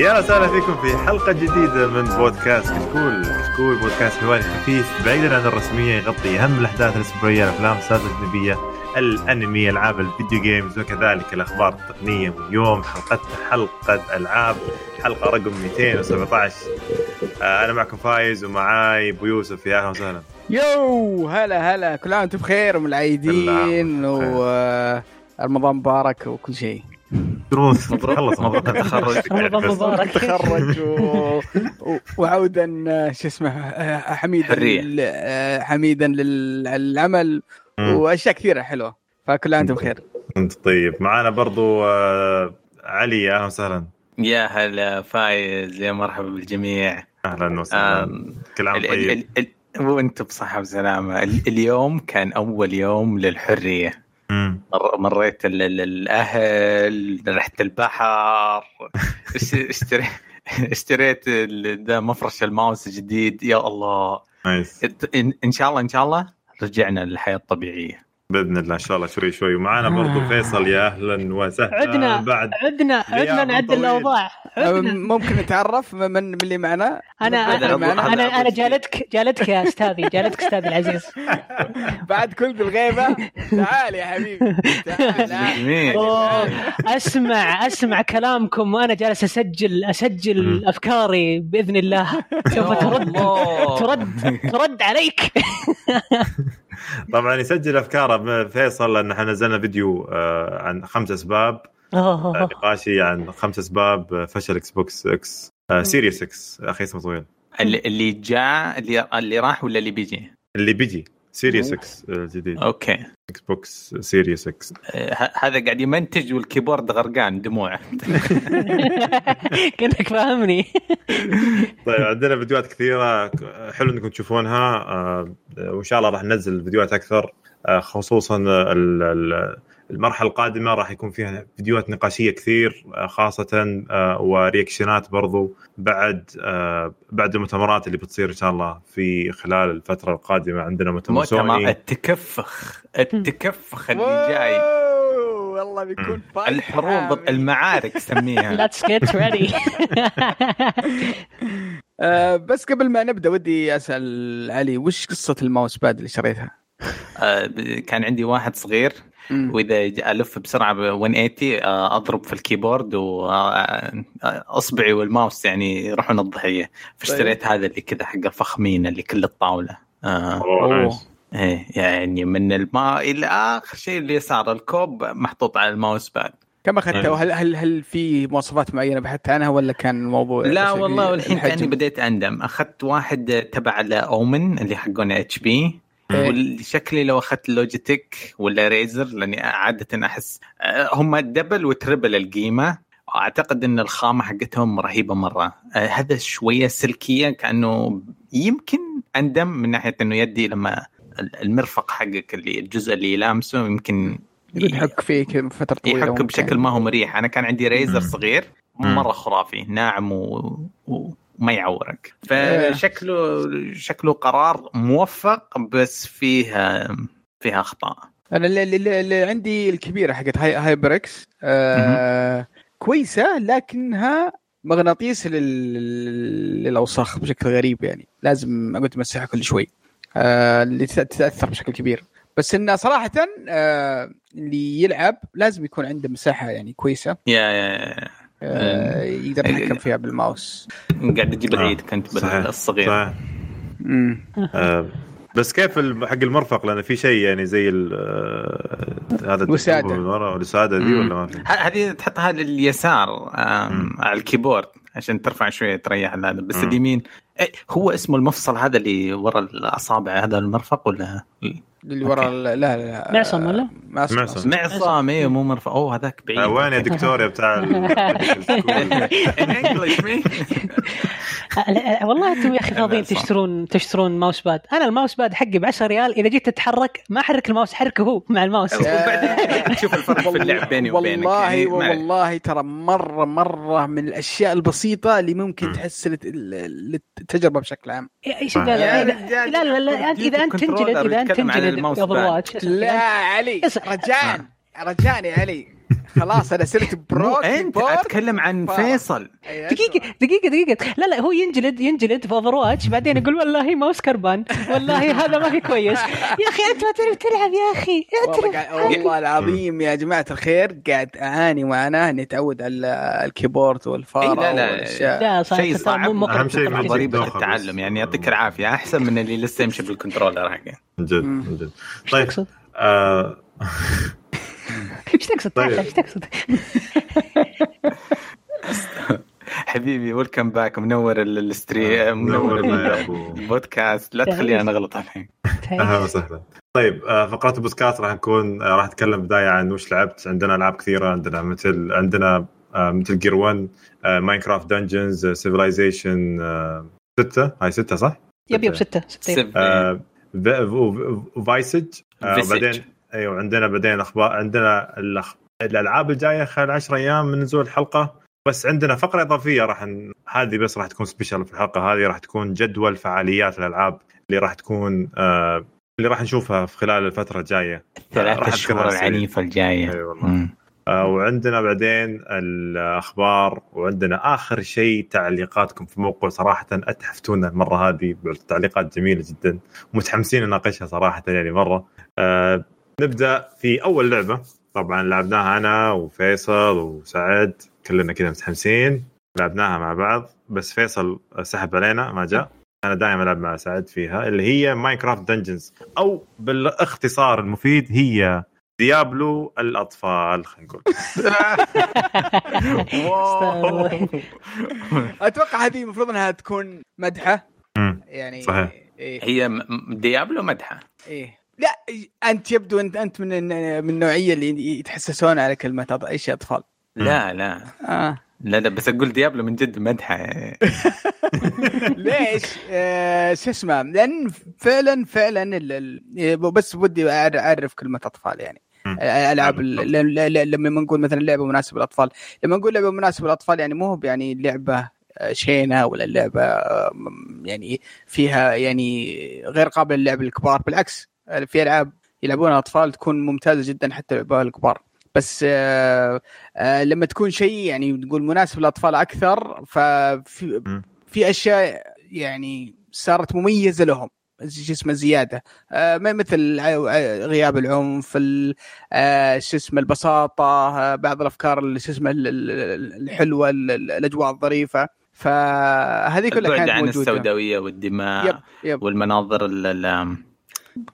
يا وسهلا فيكم في حلقة جديدة من بودكاست كشكول، كشكول بودكاست حواري خفيف بعيدا عن الرسمية يغطي أهم الأحداث الأسبوعية الأفلام السادة الأجنبية، الأنمي، ألعاب ال video games وكذلك الأخبار التقنية. واليوم حلقتنا حلقة ألعاب حلقة رقم 217 آه، أنا معكم فايز ومعاي أبو يوسف. يا أهلا وسهلا. يو هلا هلا. كل عام وأنتم بخير ومن ورمضان مبارك وكل شيء. دروس. خلص مبروك التخرج. رمضان مبارك. تخرج و... و... وعودا آه، شو اسمه آه، حميدا. لل... آه، حميدا لل- للعمل. وأشياء كثيرة حلوة. فكل عام وأنتم بخير. أنت طيب. معانا برضو علي. يا أهلا وسهلا. يا هلا فايز. يا مرحبا بالجميع. أهلا وسهلا. كل عام طيب. بصحة وسلامة. ال- اليوم كان أول يوم. مر- مريت ال- ال- الأهل رحت البحر. إش- اشتري إشتريت مفرش الماوس جديد يا الله. نايس. إن شاء الله إن شاء الله رجعنا للحياة الطبيعية. بإذن الله إن شاء الله شوي شوي. ومعانا برضو آه. فيصل يا أهلا وسهلا. عدنا بعد عدنا عدنا نعدل. الأوضاع. عدنا. ممكن نتعرف من من اللي معنا؟ أنا أنا أبو- أنا, أنا, جالتك جالتك يا أستاذي جالتك أستاذي العزيز. بعد كل الغيبه تعال يا حبيبي. تعال. أسمع أسمع كلامكم وأنا جالس أسجل أسجل. أفكاري بإذن الله. سوف ترد. ترد ترد عليك. طبعا يسجل أفكاره فيصل لأن إحنا نزلنا فيديو آه، عن خمس أسباب آه،. نقاشي عن خمس أسباب فشل Xbox X آه، Series X أخي اسمه طويل اللي اللي جاء اللي اللي راح ولا اللي بيجي؟ اللي بيجي Series X الجديد أوكي. Xbox Series X ه- هذا قاعد يمنتج وال keyboard غرقان دموع كأنك فاهمني. طيب عندنا فيديوهات كثيرة. حلو إنكم تشوفونها. آه، وإن شاء الله راح ننزل فيديوهات أكثر آه، خصوصا ال- ال- المرحلة القادمة راح يكون فيها فيديوهات نقاشية كثير آه، خاصة آه، و reaction ات برضو بعد آه، بعد المؤتمرات اللي بتصير إن شاء الله في خلال الفترة القادمة عندنا مؤتمر سوني التكفخ التكفخ اللي جاي والله بيكون الحروب حامل. المعارك سميها Let's get ready آه بس قبل ما نبدأ ودي أسأل علي وش قصة الماوس باد اللي شريتها؟ كان عندي واحد صغير. وإذا ألف بسرعة ب 180 آه، أضرب في الكيبورد واصبعي والماوس يعني يروحون الضحية فاشتريت هذا اللي كذا حق الفخمين اللي كل الطاولة آه. أوه،. إيه يعني من الماء إلى آخر شيء اللي صار الكوب محطوط على ال mouse pad كم أخذته أيوة. وهل هل هل في مواصفات معينة بحثت عنها ولا كان الموضوع لا والله والحين؟ كأني بديت أندم أخذت واحد تبع ال Omen اللي حقون HP إيه. وشكلي لو أخذت Logitech ولا Razer لأني عادة أحس آه، هم double و triple القيمة أعتقد إن الخامة حقتهم رهيبة مرة آه، هذا شوية سلكية كأنه يمكن أندم من ناحية إنه يدي لما المرفق حقك اللي الجزء اللي يلامسه يمكن يحك فيك فترة طويلة يحك. بشكل ما هو مريح أنا كان عندي Razer. صغير. مرة خرافي ناعم و... وما يعورك. فشكله شكله قرار موفق بس فيه فيها أخطاء. أنا اللي, اللي, اللي عندي الكبيرة حقت هاي HyperX آه كويسة لكنها مغناطيس لل... للأوساخ بشكل غريب يعني. لازم أقعد أمسحها كل شوي. آه اللي تت- تتاثر بشكل كبير. بس انه صراحة آه اللي يلعب لازم يكون عنده مساحة يعني كويسة. يا يا. يقدر يتحكم فيها بالماوس قاعد أجيب العيد كنت. بالصغير صحيح. آه، بس كيف حق المرفق لأن في شيء يعني زي ال- آه، هذا وسادة. من ورا والوساده دي. ولا ما في؟ هذه تحطها لليسار. على ال keyboard عشان ترفع شوية تريح هذا بس. اليمين إيه، هو اسمه المفصل هذا اللي ورا الأصابع هذا المرفق ولا اللي ورا ال- لا لا لا معصم ولا؟ معصم معصم. معصم إيه مو مرفق أوه هذاك بعيد آه، وين يا دكتور يا بتاع لا، والله أنتم يا أخي فاضيين. تشترون تشترون mouse pad أنا ال mouse pad حقي ب 10 ريال إذا جيت تتحرك ما أحرك الماوس حركه هو مع الماوس تشوف الفرق في اللعب بيني وبينك والله يعني عليك. والله ترى مرة مرة من الأشياء البسيطة اللي ممكن ال- التجربه بشكل عام. إيش لا لا يا لا لا لا اذا انت تنجلد إذا أنت تنجلد. لا علي اسمع. رجان رجاني علي. خلاص أنا صرت pro أنت. أتكلم عن فا- فيصل أيوة. دقيقة دقيقة دقيقة لا لا هو ينجلد ينجلد في Overwatch بعدين يقول والله ماوس كربان والله هذا ما في كويس يا أخي أنت ما تعرف تلعب يا أخي والله, اعترف قاعد والله العظيم يا جماعة الخير قاعد أعاني معاناه اني اتعود على ال keyboard والفارة لا لا. لا شيء صعب أهم شيء. ضريبة. ضريبه. التعلم يعني يعطيك العافية أحسن من اللي لسه يمشي بال controller حقه من جد من جد إيش طيب تقصد؟ آه إيش تقصد؟ طيب. إيش تقصد؟ حبيبي welcome back منور ال- ال stream منور. البودكاست لا تخلينا نغلط الحين أهلا وسهلا طيب آه، فقرات البودكاست راح نكون آه، راح نتكلم بداية عن وش لعبت عندنا ألعاب كثيرة عندنا مثل عندنا آه، مثل Gear 1 Minecraft Dungeons Civilization 6 هاي 6 صح؟ yep yep ستة ستة سيف- آه، فايسج آه، فيسج. وبعدين أيوه عندنا بعدين أخبار عندنا الأخ... الألعاب الجاية خلال 10 أيام من نزول الحلقة بس عندنا فقرة إضافية راح ن... هذه بس راح تكون special في الحلقة هذه راح تكون جدول فعاليات الألعاب اللي راح تكون آه... اللي راح نشوفها في خلال الفترة الجاية ثلاث سريع. العنيفه الجاية أي والله مم. آه وعندنا بعدين الأخبار وعندنا آخر شيء تعليقاتكم في موقع صراحة أتحفتونا المرة هذه تعليقات جميلة جدا متحمسين نناقشها صراحة يعني مرة آه نبدأ في أول لعبة طبعا لعبناها أنا وفيصل وسعد كلنا كذا متحمسين لعبناها مع بعض بس فيصل سحب علينا ما جاء أنا دائما ألعب مع سعد فيها اللي هي Minecraft Dungeons أو بالاختصار المفيد هي Diablo الأطفال خلينا نقول wow. أتوقع هذه المفروض أنها تكون مدحة. يعني صحيح. إيه. هي Diablo مدحة إيه لا أنت يبدو انت أنت من من النوعية اللي يتحسسون على كلمة إيش أطفال لا لا آه. لا لا بس أقول ديابلو من جد مدحه ليش؟ آه شو اسمه؟ لأن فعلا فعلا ال- ال- بس ودي أعرف كلمة أطفال يعني مم. ألعاب لما نقول مثلا لعبة مناسبة للأطفال لما نقول لعبة مناسبة للأطفال يعني مو هو يعني لعبة آه، شينة ولا لعبة آه، يعني فيها يعني غير قابلة للعب الكبار بالعكس آه، في ألعاب يلعبونها الاطفال تكون ممتازة جدا حتى يلعبوها الكبار. بس آه آه لما تكون شيء يعني نقول مناسب للأطفال أكثر ففي. في أشياء يعني صارت مميزة لهم. شو اسمه زيادة. آه ما مثل ع- ع- غياب العنف ال- آه شو اسمه البساطة آه بعض الأفكار شو اسمه ال- ال- الحلوة ال- ال- الأجواء الظريفة. فهذه كلها كانت عن موجودة. السوداوية والدماء يب yep. والمناظر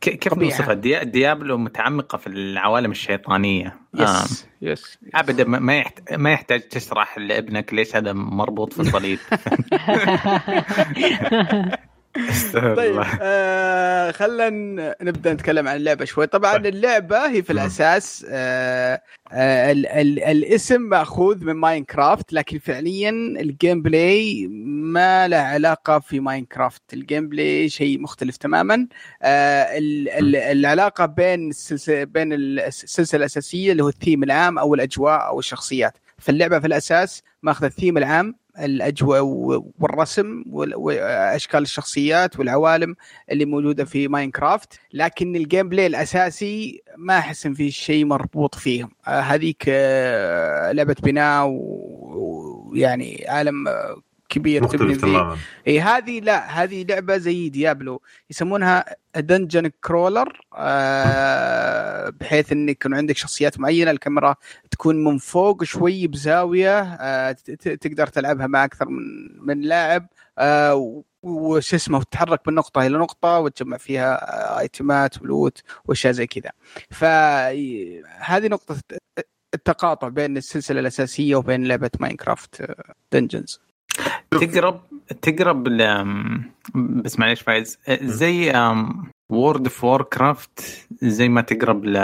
كيف. نوصفها دي- Diablo متعمقة في العوالم الشيطانية آه. yes yes أبدا ما- ما يحت... ما يحتاج تشرح لابنك ليش هذا مربوط في الصليب طيب. آه خلينا نبدأ نتكلم عن اللعبة شوي طبعا طيب. اللعبة هي في. الأساس آه آه ال ال الاسم مأخوذ من Minecraft لكن فعليا ال gameplay ما له علاقة في Minecraft ال gameplay شيء مختلف تماما آه ال ال العلاقة بين السلسله بين السلسلة الأساسية اللي هو الثيم العام أو الأجواء أو الشخصيات فاللعبة في الأساس ماخذة الثيم العام الأجواء والرسم وال- وأشكال الشخصيات والعوالم اللي موجودة في Minecraft. لكن ال gameplay الأساسي ما احس ان في شيء مربوط فيهم آه، هذيك آه، لعبة بناء ويعني عالم آه، كبير مختلف تماما. إي هذه لا هذه لعبة زي Diablo يسمونها dungeon crawler آه بحيث انك يكون عندك شخصيات معينة الكاميرا تكون من فوق شوي بزاوية آه تقدر تلعبها مع أكثر من من لاعب آه وش اسمه وتتحرك من نقطة إلى نقطة وتجمع فيها آه، ايتمات و loot وأشياء زي كذا. فهذه نقطة التقاطع بين السلسلة الأساسية وبين لعبة Minecraft Dungeons تقرب تقرب ل- بس معليش فايز. زي World of Warcraft زي ما تقرب ل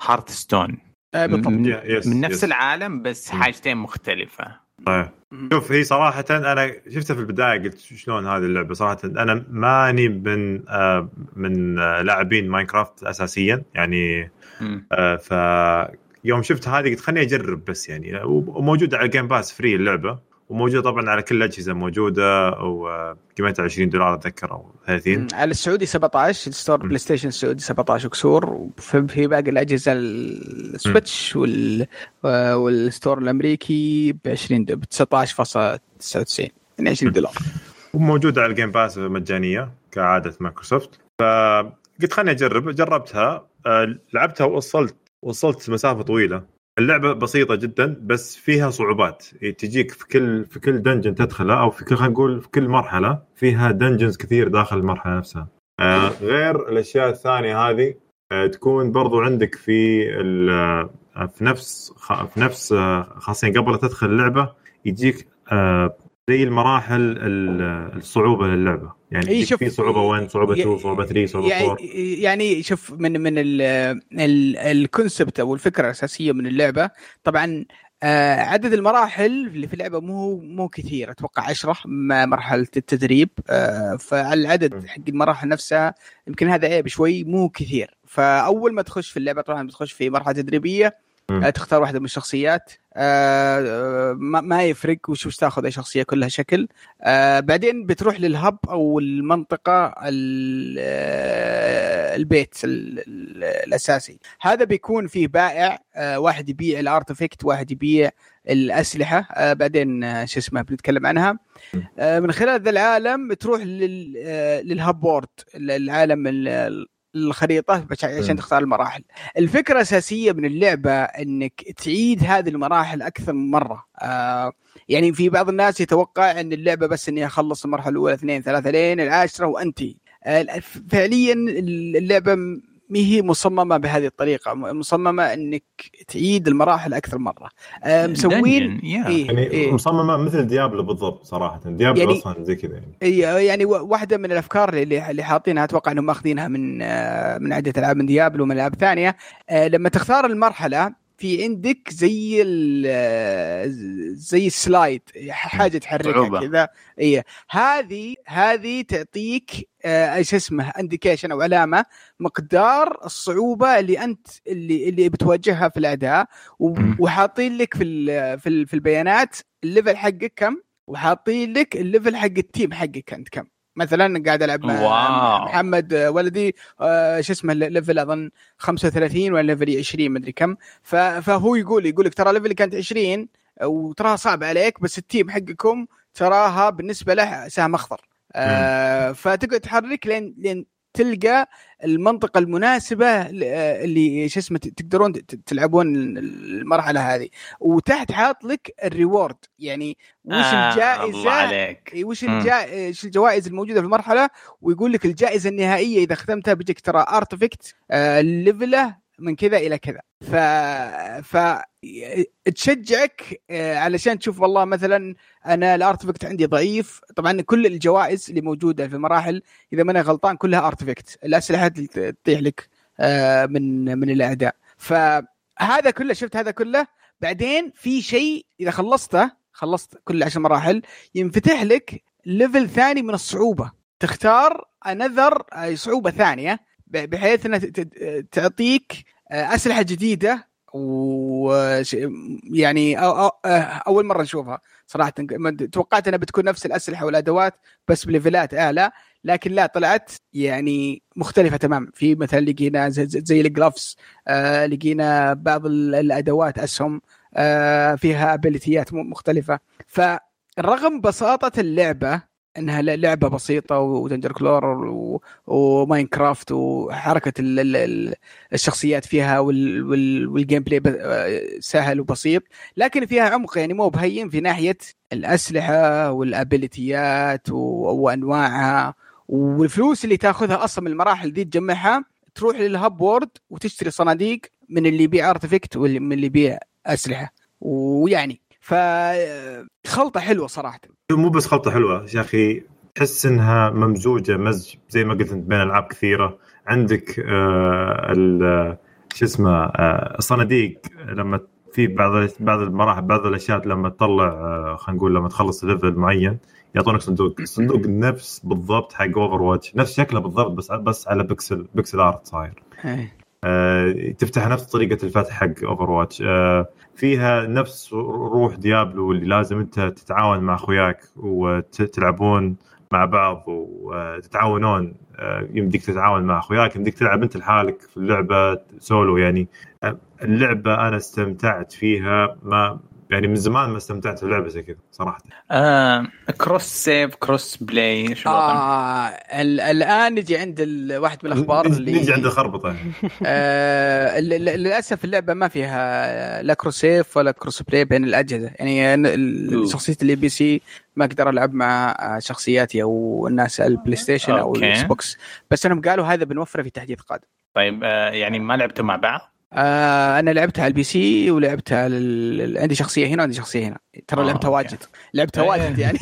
Hearthstone آه بالضبط. من, من نفس yes. العالم بس مم. حاجتين مختلفة. صحيح شوف هي صراحة أنا شفتها في البداية قلت شلون هذه اللعبة؟ صراحة أنا ماني من آه من آه لاعبين Minecraft أساسيا يعني. آه ف يوم شفت هذه قلت خليني أجرب بس يعني. وموجودة على ال Game Pass free اللعبة. وموجودة طبعا على كل الأجهزة موجودة وقيمتها 20 دولار أتذكر أو 30 مم. على السعودي 17 store PlayStation السعودي 17 كسور في باقي الأجهزة ال Switch وال وال store الأمريكي ب 20 ب 19.99 يعني 20 دولار. وموجودة على ال Game Pass مجانية كعادة مايكروسوفت. فقلت خليني أجرب جربتها آه، لعبتها ووصلت وصلت مسافة طويلة. اللعبة بسيطة جدا بس فيها صعوبات. إيه، تجيك في كل في كل dungeon تدخله أو في كل خلينا نقول في كل مرحلة فيها dungeons كثير داخل المرحلة نفسها. آه غير الأشياء الثانية هذه آه تكون برضو عندك في آه، في نفس في نفس آه، خاصين قبل تدخل اللعبة يجيك آه زي المراحل ال- الصعوبة للعبة. يعني إي، يجيك شوف، في صعوبة 1 صعوبة 2 صعوبة 3 صعوبة 4 يعني يعني شوف من من ال- ال- الكونسبت أو الفكرة الأساسية من اللعبة طبعا آه، عدد المراحل اللي في اللعبة مو مو كثير أتوقع 10 مع مرحلة التدريب آه، فعلى م. العدد حق المراحل نفسها يمكن هذا عيب شوي مو كثير. فأول ما تخش في اللعبة طبعا بتخش في مرحلة تدريبية تختار واحدة من الشخصيات. آه، آه، ما يفرق وش وش تاخذ أي شخصية كلها شكل. آه بعدين بتروح للهب أو المنطقة ال- آه، البيت ال- ال- الأساسي. هذا بيكون فيه بائع آه واحد يبيع الأرتفكت واحد يبيع الأسلحة. آه بعدين آه شو اسمه بنتكلم عنها. آه من خلال ذا العالم تروح لل آه للهب بورد العالم ال- الخريطة عشان. تختار المراحل. الفكرة الاساسيه من اللعبة إنك تعيد هذه المراحل أكثر من مرة. آه يعني في بعض الناس يتوقع إن اللعبة بس إني أخلص المرحلة الأولى اثنين ثلاثة لين العاشرة وأنتهي. آه، فعليا اللعبة ما هي مصممة بهذه الطريقة مصممة إنك تعيد المراحل أكثر مرة. آه، مسوين yeah. إيه يعني إيه. مصممة مثل ديابلو بالضبط صراحة. ديابلو يعني- أصلا زي كذا يعني. إيه، يعني واحدة من الأفكار اللي اللي حاطينها أتوقع إنهم ماخذينها من آه، من عدة ألعاب من ديابلو ومن ألعاب ثانية. آه، لما تختار المرحلة في عندك زي ال- آه، زي ال slide حاجة تحركها. كذا. اي هذه هذه تعطيك آه، إيش اسمه indication أو علامة مقدار الصعوبة اللي أنت اللي اللي بتواجهها في الأداء. وحاطين لك في ال- في ال- في البيانات ال level حقك كم؟ وحاطين لك ال level حق ال team حقك أنت كم. مثلا قاعد ألعب مع واو. محمد ولدي آه، شو اسمه ال level أظن 35 ولا level 20 مدري كم. فهو يقول يقول لك ترى level ي كانت 20 وتراها صعب عليك بس ال team حقكم تراها بالنسبة له سهم أخضر. آه فتقعد تحرك لين لين تلقى المنطقة المناسبة آه، اللي شو اسمه تقدرون تلعبون المرحلة هذه. وتحت حاط لك ال reward. يعني وش آه، الجائزة الله عليك. وش مم. الجا... إيش الجوائز الموجودة في المرحلة؟ ويقول لك الجائزة النهائية إذا ختمتها بيجيك ترى artifact آه level ه من كذا إلى كذا. ف ف تشجعك آه، علشان تشوف والله مثلا أنا ال artifact عندي ضعيف. طبعا كل الجوائز اللي موجودة في المراحل إذا ماني غلطان كلها artifact الأسلحة تطيح لك آه، من من الأعداء. فهذا كله شفت هذا كله؟ بعدين في شيء إذا خلصته خلصت كل عشر مراحل ينفتح لك level ثاني من الصعوبة. تختار another صعوبة ثانية بحيث إنها تعطيك آه، أسلحة جديدة و يعني أو أو أول مرة نشوفها صراحة. توقعت إنها بتكون نفس الأسلحة والأدوات بس ب levelات أعلى لكن لا طلعت يعني مختلفة تماما. في مثلا لقينا زي, ال gloves آه لقينا بعض ال- الأدوات أسهم آه فيها abilityات مختلفة. فرغم بساطة اللعبة إنها لعبة بسيطة ودنجن crawler و- وماينكرافت وحركة ال- ال- ال- الشخصيات فيها وال- وال- وال gameplay آه، سهل وبسيط لكن فيها عمق يعني مو بهين في ناحية الأسلحة وال abilityات وأنواعها والفلوس اللي تاخذها أصلا من المراحل دي تجمعها تروح لل hub world وتشتري صناديق من اللي يبيع artifact ومن اللي يبيع أسلحة. ويعني فخلطه حلوة صراحة. مو بس خلطة حلوة. يا أخي تحس إنها ممزوجة مزج زي ما قلت أنت بين ألعاب كثيرة. عندك آه ال- شو اسمه آه الصناديق لما في بعض بعض المراحل بعض الأشياء لما تطلع آه خلينا نقول لما تخلص level معين يعطونك صندوق. الصندوق نفس بالضبط حق Overwatch نفس شكله بالضبط بس بس على pixel pixel art صاير. إيه. آه، تفتح نفس طريقة الفتح حق Overwatch آه، فيها نفس روح ديابلو اللي لازم انت تتعاون مع اخوياك وتلعبون مع بعض وتتعاونون آه، يمديك تتعاون مع اخوياك يمديك تلعب انت لحالك في اللعبة سولو يعني. اللعبة أنا استمتعت فيها ما يعني من زمان ما استمتعت بلعبة زي كذا صراحة. آه cross save cross play شو آه الآن نجي عند واحد من الأخبار اللي نجي عند الخربطة. آه للأسف اللعبة ما فيها لا cross save ولا cross play بين الأجهزة. يعني شخصية ال اي PC ما أقدر ألعب مع شخصياتي أو الناس البلاي ستيشن أو الإكس بوكس. بس أنهم قالوا هذا بنوفره في تحديث قادم. طيب آه يعني ما لعبتوا مع بعض؟ آه أنا لعبتها على ال PC ولعبتها لل... عندي شخصية هنا وعندي شخصية هنا. ترى آه لعبتها واجد. لعبتها واجد يعني.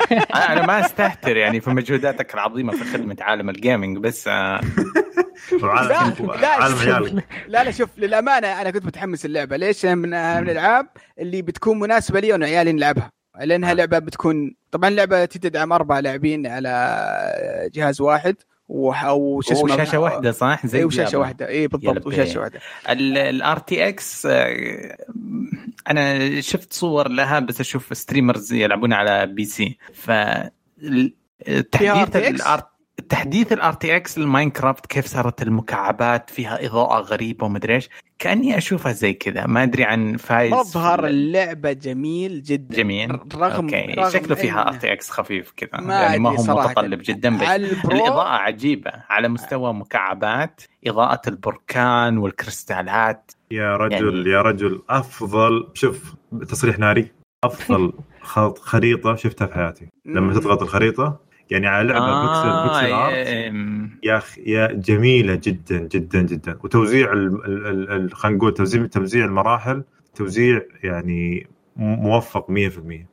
أنا ما استهتر يعني في مجهوداتك العظيمة في خدمة عالم ال gaming بس آه. لا, لا, لا لا شوف للأمانة أنا كنت متحمس اللعبة. ليش؟ من, من الألعاب اللي بتكون مناسبة لي وأنا عيالي نلعبها. لأنها لعبة بتكون طبعا اللعبه تدعم أربع لاعبين على جهاز واحد. وش اسمه؟ وشاشه واحدة صح؟ زي اي وشاشه واحدة. اي بالضبط وشاشة واحدة. ال RTX أنا شفت صور لها بس أشوف streamers يلعبون على PC ف تحديث الار تحديث ال RTX لماينكرافت كيف صارت المكعبات فيها إضاءة غريبة ومدري إيش. كأني أشوفها زي كذا. ما أدري عن فايز مظهر اللعبة جميل جدا. جميل. رغم, okay. رغم شكله فيها RTX خفيف كذا. ما يعني ما هو. متطلب جدا بس الإضاءة عجيبة على مستوى مكعبات إضاءة البركان والكريستالات. يا رجل يعني... يا رجل أفضل شوف تصريح ناري. أفضل خريطة شفتها في حياتي. لما تضغط الخريطة يعني على لعبة آه pixel pixel art يا أخي يا جميلة جدا جدا جدا. وتوزيع خلينا نقول توزيع توزيع المراحل توزيع يعني موفق 100%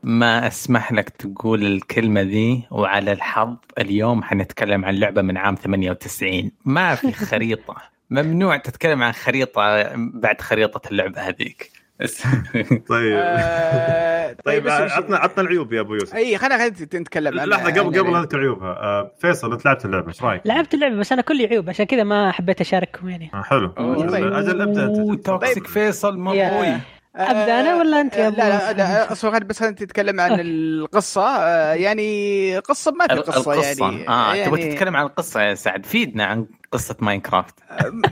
ما أسمح لك تقول الكلمة ذي وعلى الحظ اليوم حنتكلم عن لعبة من عام 98 ما في خريطة. ممنوع تتكلم عن خريطة بعد خريطة اللعبة هذيك. طيب. آه، طيب, عطنا عطنا العيوب يا أبو يوسف. إي خلينا نتكلم. لحظة قبل قبل نذكر عيوبها. آه فيصل أنت لعبت اللعبة إيش رأيك؟ لعبت اللعبة بس أنا كل عيوب عشان كذا ما حبيت أشارككم يعني. آه حلو. طيب. أجل أبدأ توكسيك طيب. فيصل مضوي أبدأ أنا ولا أنت يا أبو لا لا, لا أصلا بس انت تتكلم عن القصة. يعني قصة ما في قصة القصة. يعني. آه يعني... تبغى تتكلم عن القصة يا سعد. فيدنا عن قصة ماينكرافت.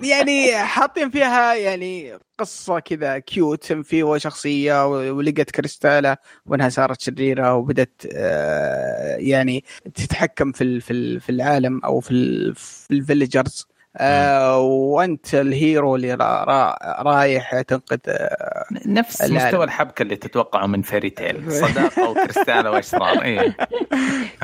يعني حاطين فيها يعني قصة كذا cute في شخصية ولقت كريستاله وإنها صارت شريرة وبدت آه، يعني تتحكم في في العالم أو في ال villagers آه وانت ال hero اللي را را رايح تنقذ آه نفس العالم. مستوى الحبكة اللي تتوقعه من fairy tale صداقة وكريستاله واشرار إيه.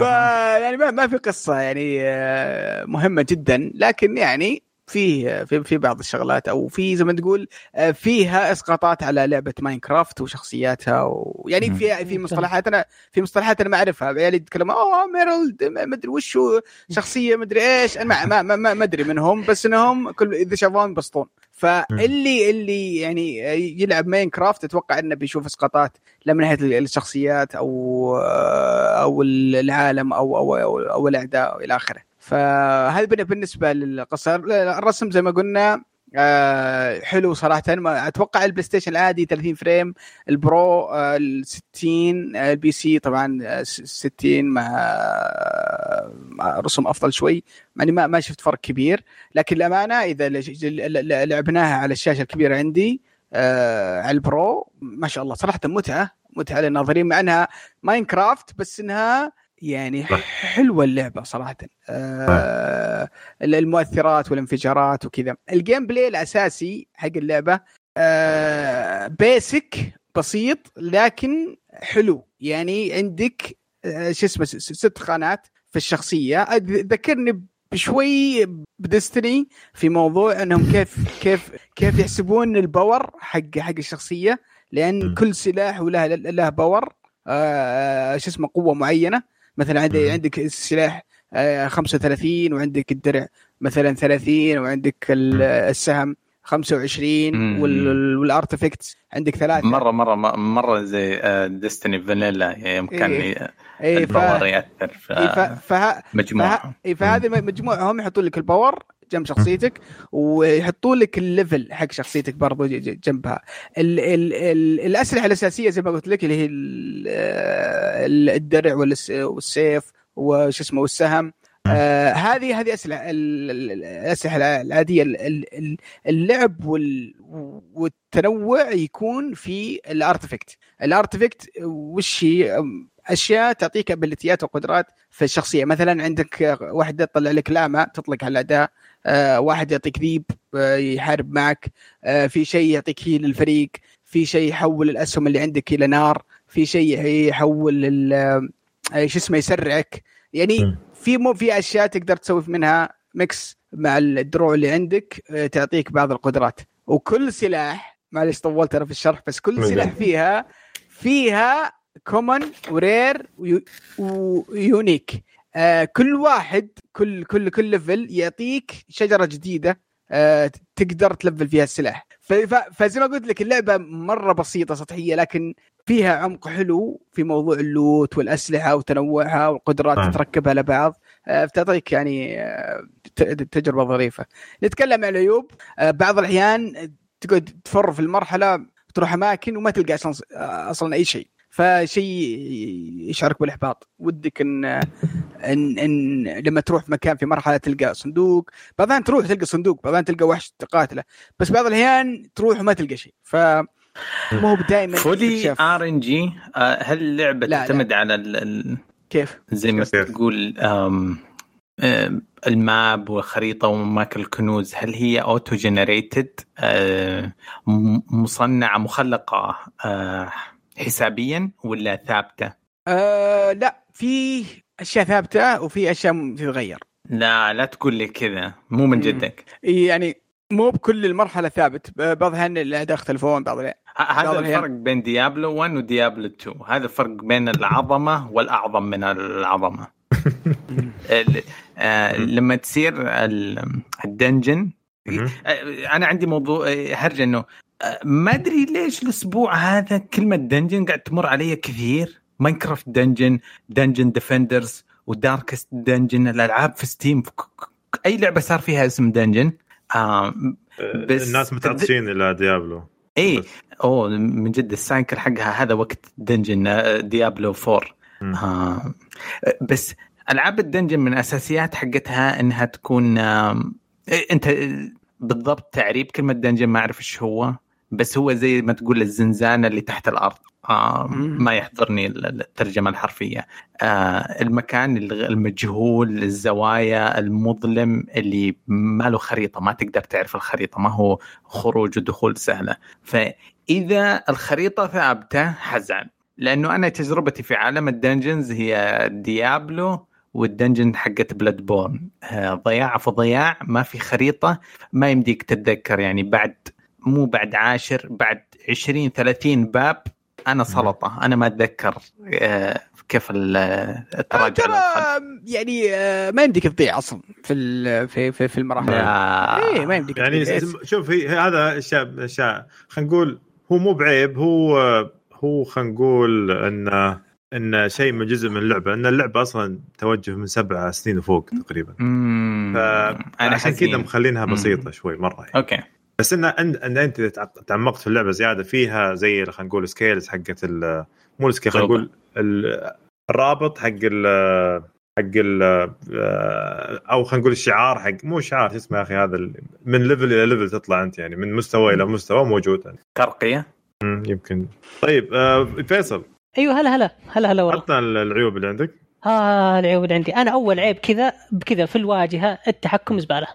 يعني ما, ما في قصة يعني آه مهمة جدا لكن يعني فيه في في بعض الشغلات أو في زي ما تقول آه، فيها إسقاطات على لعبة ماينكرافت وشخصياتها ويعني في في مصطلحات أنا في مصطلحات أنا ما أعرفها. عيالي يتكلموا أوه ميرلد ما أدري وش شخصية ما أدري إيش. أنا ما ما ما أدري منهم بس إنهم كل إذا شافوهم ينبسطون فاللي اللي يعني يلعب ماينكرافت أتوقع إنه بيشوف إسقاطات لا من ناحية الشخصيات أو آه، أو العالم أو أو أو, أو الأعداء والى آخره. فهذا بالنسبة للقصة. الرسم زي ما قلنا آه حلو صراحة. ما أتوقع البلاي ستيشن العادي 30 frame البرو آه ال 60 آه ال PC طبعا 60 آه، مع, رسم أفضل شوي. يعني ما ما شفت فرق كبير. لكن الأمانة إذا لعبناها على الشاشة الكبيرة عندي على البرو ما شاء الله صراحة متعة متعة للناظرين مع إنها ماينكرافت بس إنها يعني حلوة اللعبة صراحة. آه المؤثرات والانفجارات وكذا. ال gameplay الأساسي حق اللعبة آه basic بسيط لكن حلو. يعني عندك آه شو اسمه ست خانات في الشخصية. ذكرني بشوي ب Destiny في موضوع إنهم كيف كيف كيف يحسبون ال power حق حق الشخصية. لأن كل سلاح وله له power آه شو اسمه قوة معينة. مثلا عندي عندك السلاح 35 آه، وعندك الدرع مثلا 30 وعندك السهم 25 وال artifact عندك ثلاثة. مره مره مرة زي Destiny vanilla يمكن إيه. إيه ال power يأثر في إيه مجموعة. إيه فهذه مجموعهم يحطون لك ال power جنب شخصيتك ويحطوا لك ال level حق شخصيتك برضو جنبها. ال ال ال الأسلحة الأساسية زي ما قلت لك اللي هي ال- الدرع والس- والسيف وش اسمه والسهم. آه هذه هذه اسلحه ال- ال- الأسلحة العادية. ال- ال- ال- اللعب وال والتنوع يكون في ال artifact ال artifact وش هي؟ أشياء تعطيك ability ات وقدرات في الشخصية. مثلا عندك واحدة تطلع لك لامة تطلق على الاعداء آه، واحد يعطيك ذيب آه، يحارب معك آه، في شيء يعطيك heal للفريق في شيء يحول الأسهم اللي عندك إلى نار في شيء يحول ال- آه، شو اسمه يسرعك يعني. في مو في أشياء تقدر تسوي منها mix مع الدروع اللي عندك آه، تعطيك بعض القدرات وكل سلاح معلش طولت أنا في الشرح بس كل. سلاح فيها فيها common و rare و u- و unique آه كل واحد كل كل كل level يعطيك شجرة جديدة آه تقدر تlevel فيها السلاح فزي ما قلت لك اللعبة مرة بسيطة سطحية لكن فيها عمق حلو في موضوع ال loot والأسلحة وتنوعها والقدرات آه. تركبها لبعض آه، بتعطيك يعني آه، تجربة ظريفة. نتكلم عن العيوب آه، بعض الأحيان تقعد تفر في المرحلة تروح أماكن وما تلقى أصلا أصلا أي شيء فشيء يشعرك بالاحباط ودك إن إن إن لما تروح في مكان في مرحلة تلقى صندوق بعض الأحيان تروح تلقى صندوق بعض الأحيان تلقى وحش تقاتله بس بعض الأحيان تروح وما تلقى شيء ف مو هو دائما fully RNG هل اللعبة لا، لا. تعتمد على ال- ال- كيف؟ زي ما كيف؟ تقول آم، آم، ال map والخريطه واماكن الكنوز هل هي auto generated مصنعة مخلقة آه، حسابيا ولا ثابتة؟ آه لا في أشياء ثابتة وفي أشياء تتغير لا لا تقول لي كذا مو من. جدك يعني مو بكل المرحلة ثابت بعض الاحيان الاعداء يختلفون بعض. ه- هذا. الفرق بين ديابلو 1 وديابلو 2 هذا الفرق بين العظمة والأعظم من العظمة ال- آه، لما تصير ال- ال dungeon. آه، أنا عندي موضوع آه، هرجة إنه ما أدري ليش الأسبوع هذا كلمة dungeon قاعد تمر علي كثير. Minecraft Dungeons Dungeon Defenders و Darkest Dungeon الألعاب في ستيم في أي لعبة صار فيها اسم dungeon آه بس- الناس متعطشين إلى ديابلو إي. أوه من جد ال cycle حقها هذا وقت dungeon آه، ديابلو 4 مم. آه بس ألعاب ال dungeon من أساسيات حقتها إنها تكون إيه، أنت بالضبط تعريب كلمة dungeon ما أعرف إيش هو. بس هو زي ما تقول الزنزانة اللي تحت الأرض. آه. ما يحضرني الترجمة الحرفية. آه المكان المجهول الزوايا المظلم اللي ما له خريطة ما تقدر تعرف الخريطة ما هو خروج ودخول سهلة. فإذا الخريطة ثابتة حزن. لأنه أنا تجربتي في عالم ال dungeons هي Diablo وال dungeon حقت Bloodborne آه، ضياع في ضياع ما في خريطة. ما يمديك تتذكر يعني بعد مو بعد عاشر بعد 20 30 باب أنا سلطة أنا ما أتذكر آه، كيف ال- التراجع. يعني آه، ما يمديك تضيع أصلا في ال- في في, في المراحل لا. إيه ما يمديك يعني. شوف هي هذا اشياء أشياء خلينا نقول هو مو بعيب هو هو خلينا نقول ان إن شيء من جزء من اللعبة إن اللعبة أصلا توجه من سبع سنين وفوق تقريبا مم. فعشان حزين. كذا مخلينها مم. بسيطة شوي مرة يعني. okay بس إن ان إن أنت تعق- تعمقت في اللعبة زيادة فيها زي خلينا نقول skills حقت ال- مو ال skill خلينا نقول ال- الرابط حق ال حق ال أو خلينا نقول الشعار حق مو شعار شو اسمه يا أخي هذا ال- من level إلى level تطلع أنت يعني من مستوى إلى مستوى موجود. يعني. ترقيه يمكن. طيب آه، فيصل. أيوه هلا هلا. هلا هلا والله. عطنا العيوب اللي عندك. ها العيوب اللي عندي. أنا أول عيب كذا بكذا في الواجهة التحكم زبالة.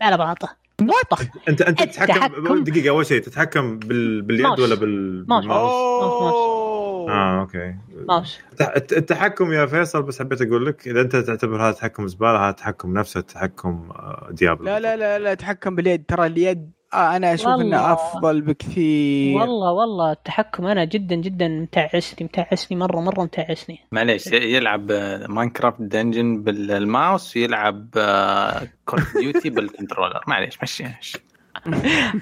على بعضه. what انت انت تتحكم التحكم. دقيقة أول شيء تتحكم بال... باليد ماوس. ولا بال... mouse. بال mouse؟ آه okay mouse الت- التحكم يا فيصل بس حبيت أقول لك إذا أنت تعتبر هذا تحكم زبالة هذا تحكم نفسه تحكم آه، Diablo لا لا لا لا تحكم باليد ترى اليد آه أنا أشوف والله. انه أفضل بكثير. والله والله التحكم أنا جدا جدا متعسني متعسني مرة مرة متعسني معليش يلعب آه، Minecraft Dungeons بال mouse ويلعب Call Duty بال controller. معليش مشي.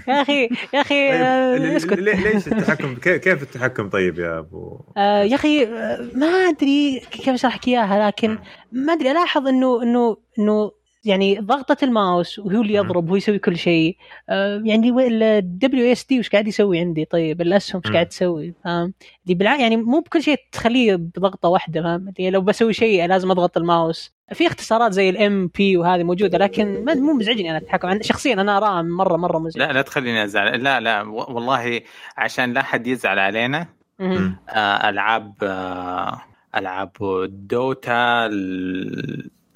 يا أخي يا أخي طيب آه، اسكت. ليش التحكم؟ كي- كيف التحكم طيب يا أبو؟ آه، يا أخي آه، ما أدري كيف أشرح لك إياها لكن ما أدري ألاحظ إنه إنه إنه يعني ضغطة الماوس وهو اللي يضرب وهو يسوي كل شيء. آه يعني ال W S D وش قاعد يسوي عندي؟ طيب الاسهم وش قاعد تسوي؟ فاهم؟ دي بالع... يعني مو بكل شيء تخليه بضغطة واحدة فاهم؟ يعني لو بسوي شيء لازم أضغط الماوس. في اختصارات زي ال MB وهذه موجودة لكن مو مزعجني أنا أتحكم. شخصيا أنا أراها مرة مرة مزعج لا لا تخليني أزعل. لا لا والله عشان لا حد يزعل علينا آه ألعاب آه ألعاب Dota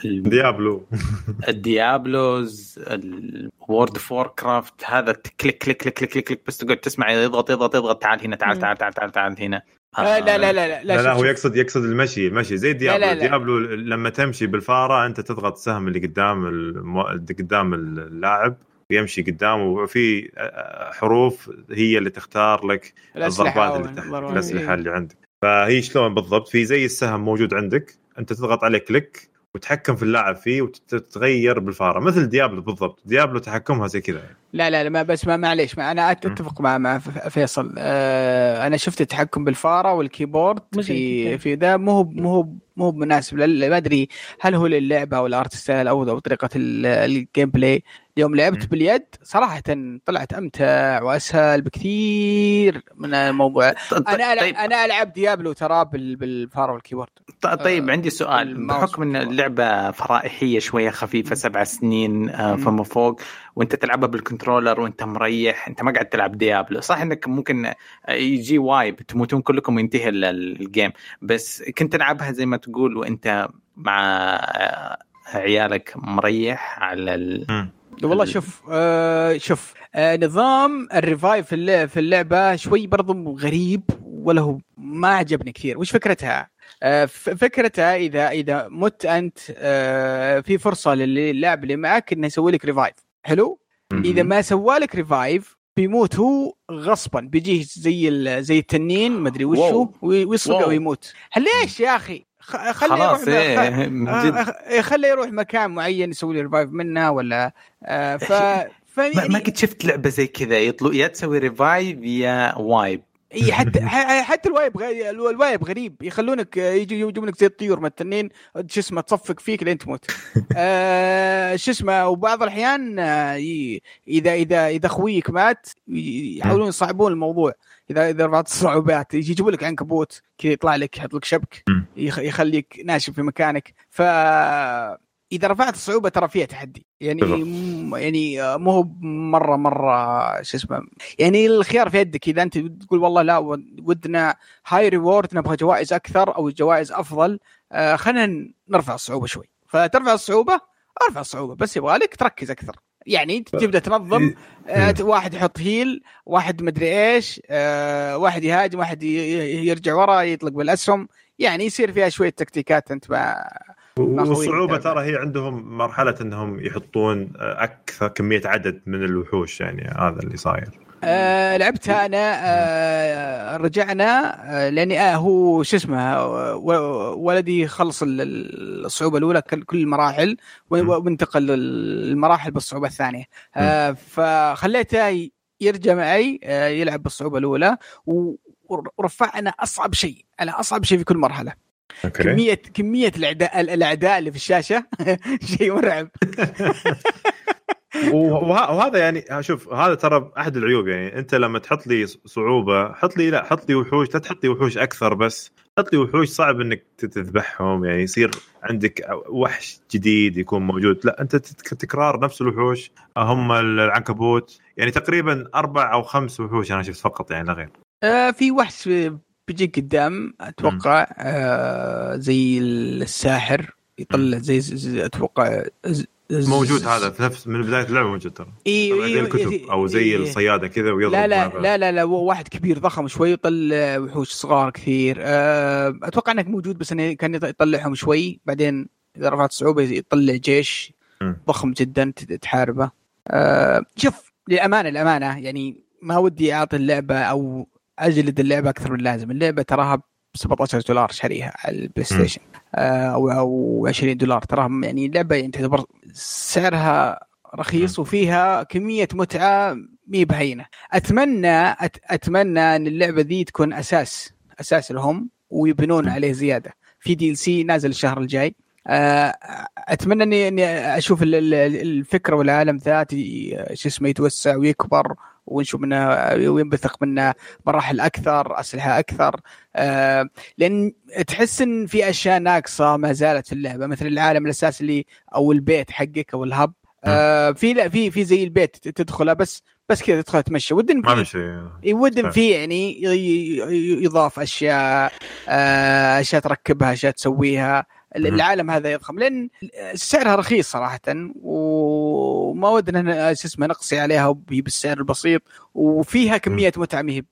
Diablo. ال Diablos ال World of Warcraft هذا click click click click click بس تقعد تسمع يضغط يضغط يضغط تعال هنا تعال تعال تعال تعال, تعال هنا. لا لا لا لا لا, لا هو يقصد يقصد المشي المشي زي Diablo لا لا لا. Diablo لما تمشي بالفارة أنت تضغط السهم اللي قدام المو... قدام اللاعب ويمشي قدام وفي حروف هي اللي تختار لك الضربات اللي الأسلحة اللي عندك. فهي شلون بالضبط؟ في زي السهم موجود عندك أنت تضغط عليه click وتتحكم في اللاعب فيه وتتغير بالفاره. مثل Diablo بالضبط. Diablo تحكمها زي كذا. لا لا لا ما بس ما معليش ما أنا أتفق مع مع فيصل. آه أنا شفت التحكم بالفاره وال keyboard في في ذا. مو هو مو هو مو مناسب ما أدري هل هو للعبة أو ال art style أو أو طريقة ال gameplay يوم لعبت باليد صراحة طلعت أمتع وأسهل بكثير من الموضوع. أنا طيب. أنا ألعب Diablo ترى بالفاره وال keyboard طيب آه عندي سؤال. بحكم إن اللعبة فرايحية شوية خفيفة سبع سنين آه فما فوق وأنت تلعبها بال controller وأنت مريح أنت ما قاعد تلعب Diablo. صح إنك ممكن يجي wipe تموتون كلكم وينتهي ال game بس كنت تلعبها زي ما تقول وأنت مع عيالك مريح على ال... والله شوف آه شوف آه نظام ال revive في اللعبة شوي برضو غريب ولا هو ما عجبني كثير. وش فكرتها؟ آه فكرتها إذا إذا مت أنت آه في فرصة للاعب اللي معك إنه يسوي لك revive حلو؟ إذا ما سوى لك revive بيموت هو غصبا. بيجيه زي زي التنين ما أدري وشو ويصقع ويموت. ليش يا أخي؟ خليه يروح إيه آه، خليه يروح مكان معين يسوي لي revive منه ولا آه ف ف ما قد شفت لعبة زي كذا يطلع يا تسوي revive يا wipe إي حتى حتى ال wipe ال wipe غريب. يخلونك يجي يجيبون لك زي الطيور من التنين شو اسمه تصفق فيك لين تموت. آه شو اسمه وبعض الأحيان آه اذا اذا إذا خويك مات يحاولون يصعبون الموضوع. اذا إذا رفعت الصعوبات يجيبوا لك عنكبوت كذا يطلع لك يحط لك شبك يخليك ناشف في مكانك. ف إذا رفعت الصعوبة ترى فيها تحدي. يعني م... يعني مو هو مره مرة شو اسمه يعني الخيار في يدك. إذا أنت تقول والله لا ودنا هاي ريورد نبغى جوائز أكثر أو جوائز أفضل آه خلينا نرفع الصعوبة شوي. فترفع الصعوبة أرفع الصعوبة. بس يبغى لك تركز أكثر. يعني تبدأ تنظم آه واحد يحط هيل واحد مدري إيش آه واحد يهاجم واحد يرجع ورا يطلق بالاسهم. يعني يصير فيها شوية تكتيكات انت مع والصعوبه ترى هي عندهم مرحلة انهم يحطون أكثر كمية عدد من الوحوش يعني هذا اللي صاير. آه لعبتها أنا آه رجعنا آه لأني آه هو شو اسمه ولدي خلص الصعوبة الأولى كل المراحل وانتقل للمراحل بالصعوبة الثانية. آه فخليته يرجع معي آه يلعب بالصعوبة الأولى ورفعنا أصعب شيء على أصعب شيء في كل مرحلة. أوكي. كمية كمية الأعداء الأعداء اللي في الشاشة شيء مرعب. وهذا يعني شوف هذا ترى أحد العيوب يعني. أنت لما تحط لي صعوبة حط لي لا حط لي وحوش لا تحط لي وحوش أكثر بس. حط لي وحوش صعب إنك تذبحهم يعني يصير عندك وحش جديد يكون موجود. لا أنت تكرار نفس الوحوش. هم العنكبوت. يعني تقريبا أربع أو خمس وحوش أنا شفت فقط يعني لا غير. آه في وحش بيجيك قدام أتوقع آه زي الساحر يطلع زي, زي أتوقع موجود هذا في نفس من بداية اللعبة موجود ترى. إي زي الكتب أو زي إيه الصيادة كذا ويضرب لا لا لا لا لا واحد كبير ضخم شوي يطلع وحوش صغار كثير. أه أتوقع انك موجود بس إنه كان يطلعهم شوي. بعدين إذا رفعت الصعوبه يطلع جيش ضخم جدا تحاربه. أه شوف للأمانة الامانه يعني ما ودي أعطي اللعبة أو أجلد اللعبة أكثر من اللازم. اللعبة تراها ب 17 دولار شاريها على ال PlayStation. أو أو 20 دولار. تراها يعني اللعبه يعني تعتبر سعرها رخيص وفيها كمية متعة مي بهينة. اتمنى أت أتمنى إن اللعبة ذي تكون أساس أساس لهم ويبنون عليه زيادة. في DLC نازل الشهر الجاي. آه، أتمنى اني إني أشوف ال- ال- الفكرة والعالم ذاتي شو اسمه يتوسع ويكبر. ونشوف منه وينبثق منه مراحل أكثر أسلحة أكثر. آه، لأن تحس إن في أشياء ناقصة ما زالت في اللعبة مثل العالم الأساسي اللي أو البيت حقك أو الهب. آه، في لا في في زي البيت تدخله بس بس كذا تدخل تمشي. ودن ما في في شيء. صح. فيه يعني يضاف أشياء آه، أشياء تركبها أشياء تسويها. العالم هذا يضخم. لأن سعرها رخيص صراحة وما ودنا ن- شو اسمه نقصي عليها بالسعر البسيط وفيها كمية متعة ما هي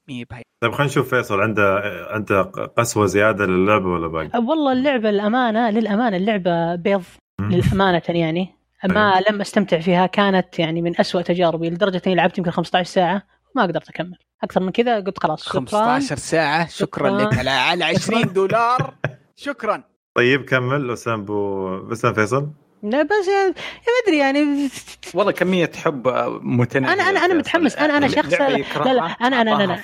طيب خلينا نشوف فيصل عنده عنده قسوة زيادة للعبة ولا باقي؟ والله اللعبة الأمانة للأمانة اللعبة بيض. للأمانة يعني. ما لم أستمتع فيها كانت يعني من أسوأ تجاربي لدرجة إني لعبت يمكن 15 ساعة ما قدرت أكمل. أكثر من كذا قلت خلاص شكراً. 15 ساعة؟ شكرا شكراً. لك على على 20 دولار. شكرا. طيب كمل اسام بو فيصل. لا بس يا ما أدري يعني والله كمية حب متناهيه أنا أنا أنا متحمس. أنا أنا شخص لا لا لا أنا أنا أنا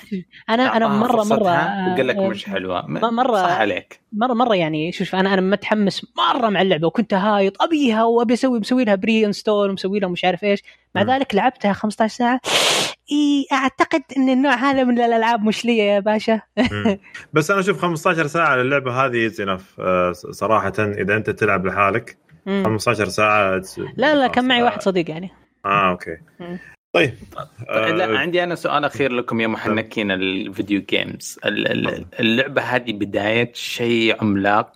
أنا أنا مرة مرة وقال لك مش حلوة. مرة- صح عليك. مرة مرة يعني شوف أنا أنا متحمس مرة مع اللعبة وكنت هايط أبيها وأبي أسوي مسوي لها pre install ومسوي لها مش عارف إيش. مع. ذلك لعبتها 15 ساعة. إي أعتقد إن النوع هذا من الألعاب مش لي يا باشا. بس أنا أشوف 15 ساعة للعبة هذه is enough صراحة إذا أنت تلعب لحالك. 15 ساعة. لا لا كان معي واحد صديق يعني. آه أوكي. مم. طيب. لا آه، عندي أنا سؤال أخير لكم يا محنكين ال video games ال- ال- اللعبة هذه بداية شيء عملاق؟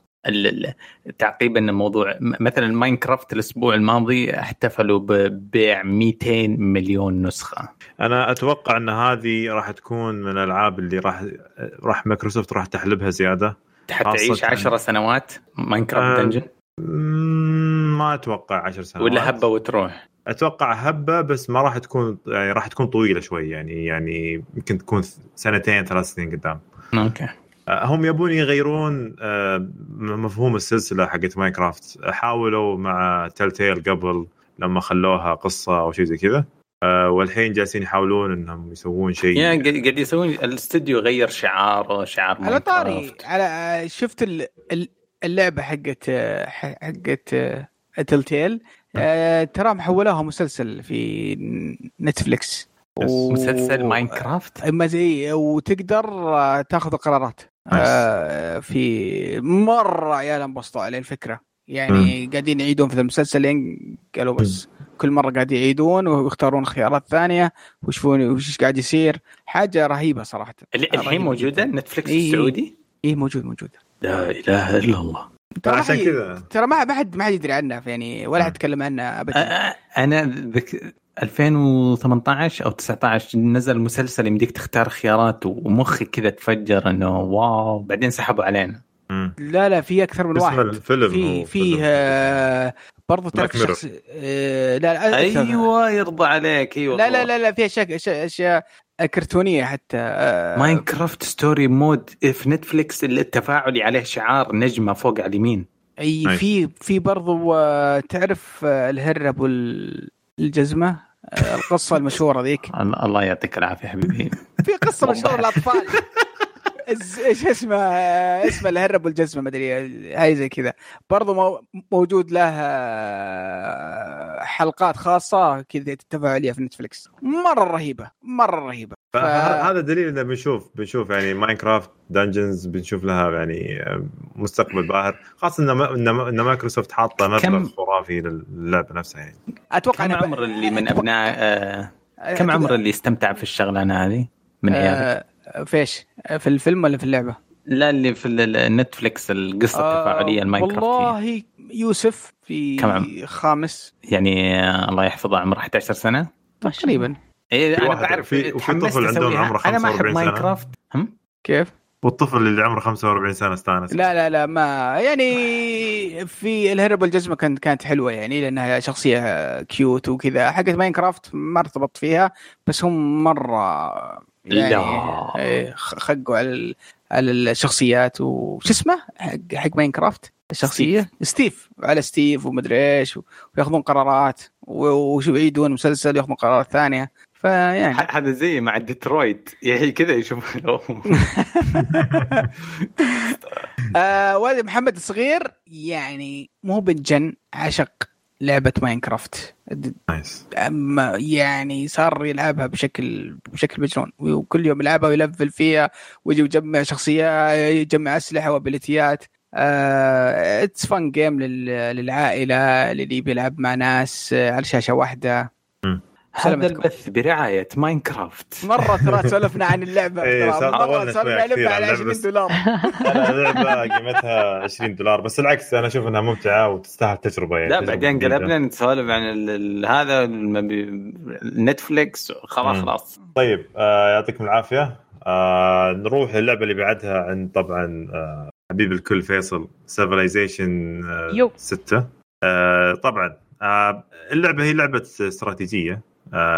تعقيبا الموضوع م- مثلا Minecraft الأسبوع الماضي احتفلوا ببيع 200 مليون نسخة. أنا أتوقع أن هذه راح تكون من الألعاب اللي راح راح مايكروسوفت راح تحلبها زيادة. حتعيش خاصة- 10 سنوات؟ Minecraft آه، Dungeons ما أتوقع 10 سنوات. ولا هبة وتروح. أتوقع هبة بس ما راح تكون يعني راح تكون طويلة شوي يعني يعني يمكن تكون سنتين ثلاث سنين قدام. أوكي. آه، هم يبون يغيرون آه، مفهوم السلسلة حقت Minecraft. حاولوا مع Telltale قبل لما خلوها قصة أو شيء زي كذا. آه، والحين جالسين يحاولون إنهم يسوون شيء. يا قاعد يسوون الاستوديو غير شعاره شعار على طاري. على شفت ال- ال- اللعبة حقت حقت Telltale ترى محولوها مسلسل في Netflix و- مسلسل Minecraft؟ اما زي وتقدر آه، تاخذ قرارات آه، في مرة عيال انبسطوا على الفكرة. يعني قاعدين يعيدون في المسلسل لين قالوا بس كل مرة قاعد يعيدون ويختارون خيارات ثانية. ويشوفون وش قاعد يصير؟ حاجة رهيبة صراحة. الحين موجودة. نتفلكس إيه. السعودي؟ إيه موجود موجود. لا إله إلا الله ترى عشان ما حد- كذا ترى ما حد ما حد يدري عنها يعني ولا حد يتكلم عنها ابدا أنا ذك... 2018 أو 19 نزل مسلسل يمديك تختار خيارات ومخي كذا تفجر إنه واو بعدين سحبوا علينا مم. لا لا في أكثر من واحد الفيلم في في. آه برضو تعرف. شخص آه لا لا. أيوه يرضى عليك أيوه لا لا لا لا في اشياء اشياء, أشياء كرتونية حتى آه Minecraft Story Mode في Netflix التفاعلي عليه شعار نجمة فوق على اليمين. أي. في في برضو آه تعرف آه الهر بو الجزمه آه القصة المشهورة ذيك. الله يعطيك العافية حبيبي. في قصة مشهورة للأطفال. إيش اسمه آه، اسمه الهر بو الجزمه ما أدري هاي زي كذا. برضو مو- موجود له آه، حلقات خاصة كذا تفاعليه في Netflix مرة رهيبة مرة رهيبة. ف... فهذا دليل إنه بنشوف بنشوف يعني Minecraft Dungeons بنشوف لها يعني مستقبل باهر. خاصة إن إن إن مايكروسوفت حاطة مبلغ كم- خرافي للعبة نفسها يعني. أتوقع كم عمر اللي من أبناء آه كم عمر اللي استمتع في الشغلانة هذه؟ من عيالك؟ آه، فيش في الفيلم ولا في اللعبة؟ لا اللي في ال- ال Netflix القصة التفاعلية ال Minecraft والله يوسف في كم عم- خامس يعني آه الله يحفظه عمره 11 سنة تقريبا إيه في أنا بعرف في- وفي طفل عندهم. عمره أنا ما أحب 45. Minecraft هم؟ كيف؟ والطفل اللي عمره 45 سنة استانس لا لا لا ما يعني في الهر بو الجزمه كانت كانت حلوة يعني لأنها شخصية cute وكذا حقت Minecraft ما ارتبطت فيها بس هم مرة يعني لا. إيه، خقوا على على الشخصيات وش اسمه؟ حق حق Minecraft الشخصية. ستيف. على ستيف ومدري إيش ويأخذون قرارات وشو يعيدون مسلسل يأخذون قرارات ثانية. فيعني هذا زي مع ديترويت. يعني كذا يشوفونه آه والد محمد الصغير يعني مو بنجن عشق. لعبة Minecraft. nice. أما يعني صار يلعبها بشكل بشكل مجنون. وكل يوم يلعبها ويلفل فيها ويجي يجمع شخصيات يجمع أسلحة وأبيليتيات. it's fun game للعائلة اللي بيلعب مع ناس آه، على شاشة واحدة. هذا. البث برعاية Minecraft مرة ترى سولفنا عن اللعبة إيه، ترى نعلمها كثير عن على اللعبة 20 بس. دولار أنا اللعبة قيمتها 20 دولار بس العكس أنا أشوف إنها ممتعة وتستاهل تجربة يعني لا تجربة بعدين. قلبنا نتسولف عن ال- ال- هذا Netflix خلاص. خلاص طيب آه يعطيكم العافية آه نروح للعبة اللي بعدها عند طبعا آه حبيب الكل فيصل Civilization آه يو. 6 آه طبعا اللعبة هي لعبة استراتيجية آه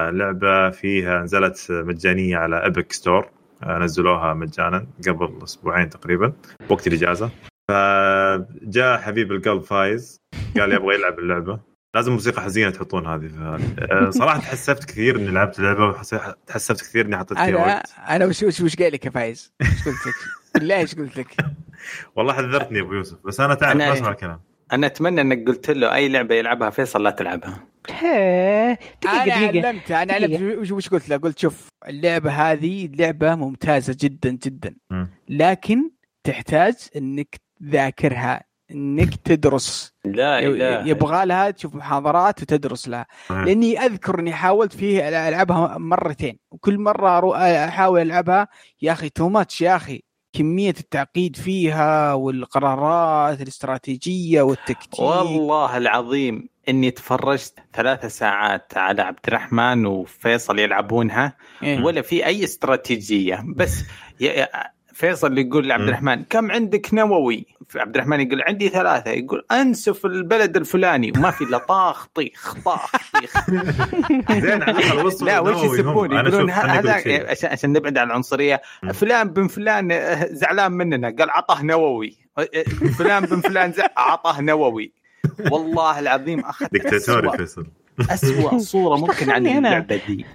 لعبة فيها نزلت مجانية على Epic Store آه نزلوها مجانا قبل أسبوعين تقريبا وقت الإجازة فجاء حبيب القلب فايز قال يبغى يلعب اللعبة لازم موسيقى حزينة تحطون هذه في هذه. آه، صراحة تحسفت كثير إني لعبت اللعبة وتحسفت كثير إني حطيت فيها أنا وقت أنا وش وش وش قايل لك يا فايز؟ إيش قلت لك؟ بالله إيش قلت لك؟ والله حذرتني أبو يوسف بس أنا تعرف بسمع الكلام أنا أتمنى إنك قلت له أي لعبة يلعبها فيصل لا تلعبها هيه، دقيقة أنا دقيقة علمته أنا علمت. وش وش قلت له؟ قلت شوف اللعبة هذه لعبة ممتازة جدا جدا مم. لكن تحتاج إنك تذاكرها إنك تدرس لا إله يبغى لها تشوف محاضرات وتدرس لها. لأني أذكر إني حاولت فيه ألعبها مرتين وكل مرة أحاول ألعبها يا أخي تو ماتش يا أخي كمية التعقيد فيها والقرارات الإستراتيجية والتكتيك والله العظيم إني تفرجت ثلاثة ساعات على عبد الرحمن وفيصل يلعبونها إيه. ولا في أي استراتيجية بس فيصل يقول لعبد مم. الرحمن كم عندك نووي؟ عبد الرحمن يقول عندي ثلاثة يقول أنسف البلد الفلاني وما في إلا طاخ طيخ طاخ طيخ زين لا وش. يسبون يقولون هذا. عشان عشان نبعد عن العنصرية. فلان بن فلان آه، زعلان مننا قال عطاه نووي آه، فلان بن فلان عطاه نووي والله العظيم أخذت دكتاتوري فيصل. أسوأ صورة ممكن عن. اللعبة دي.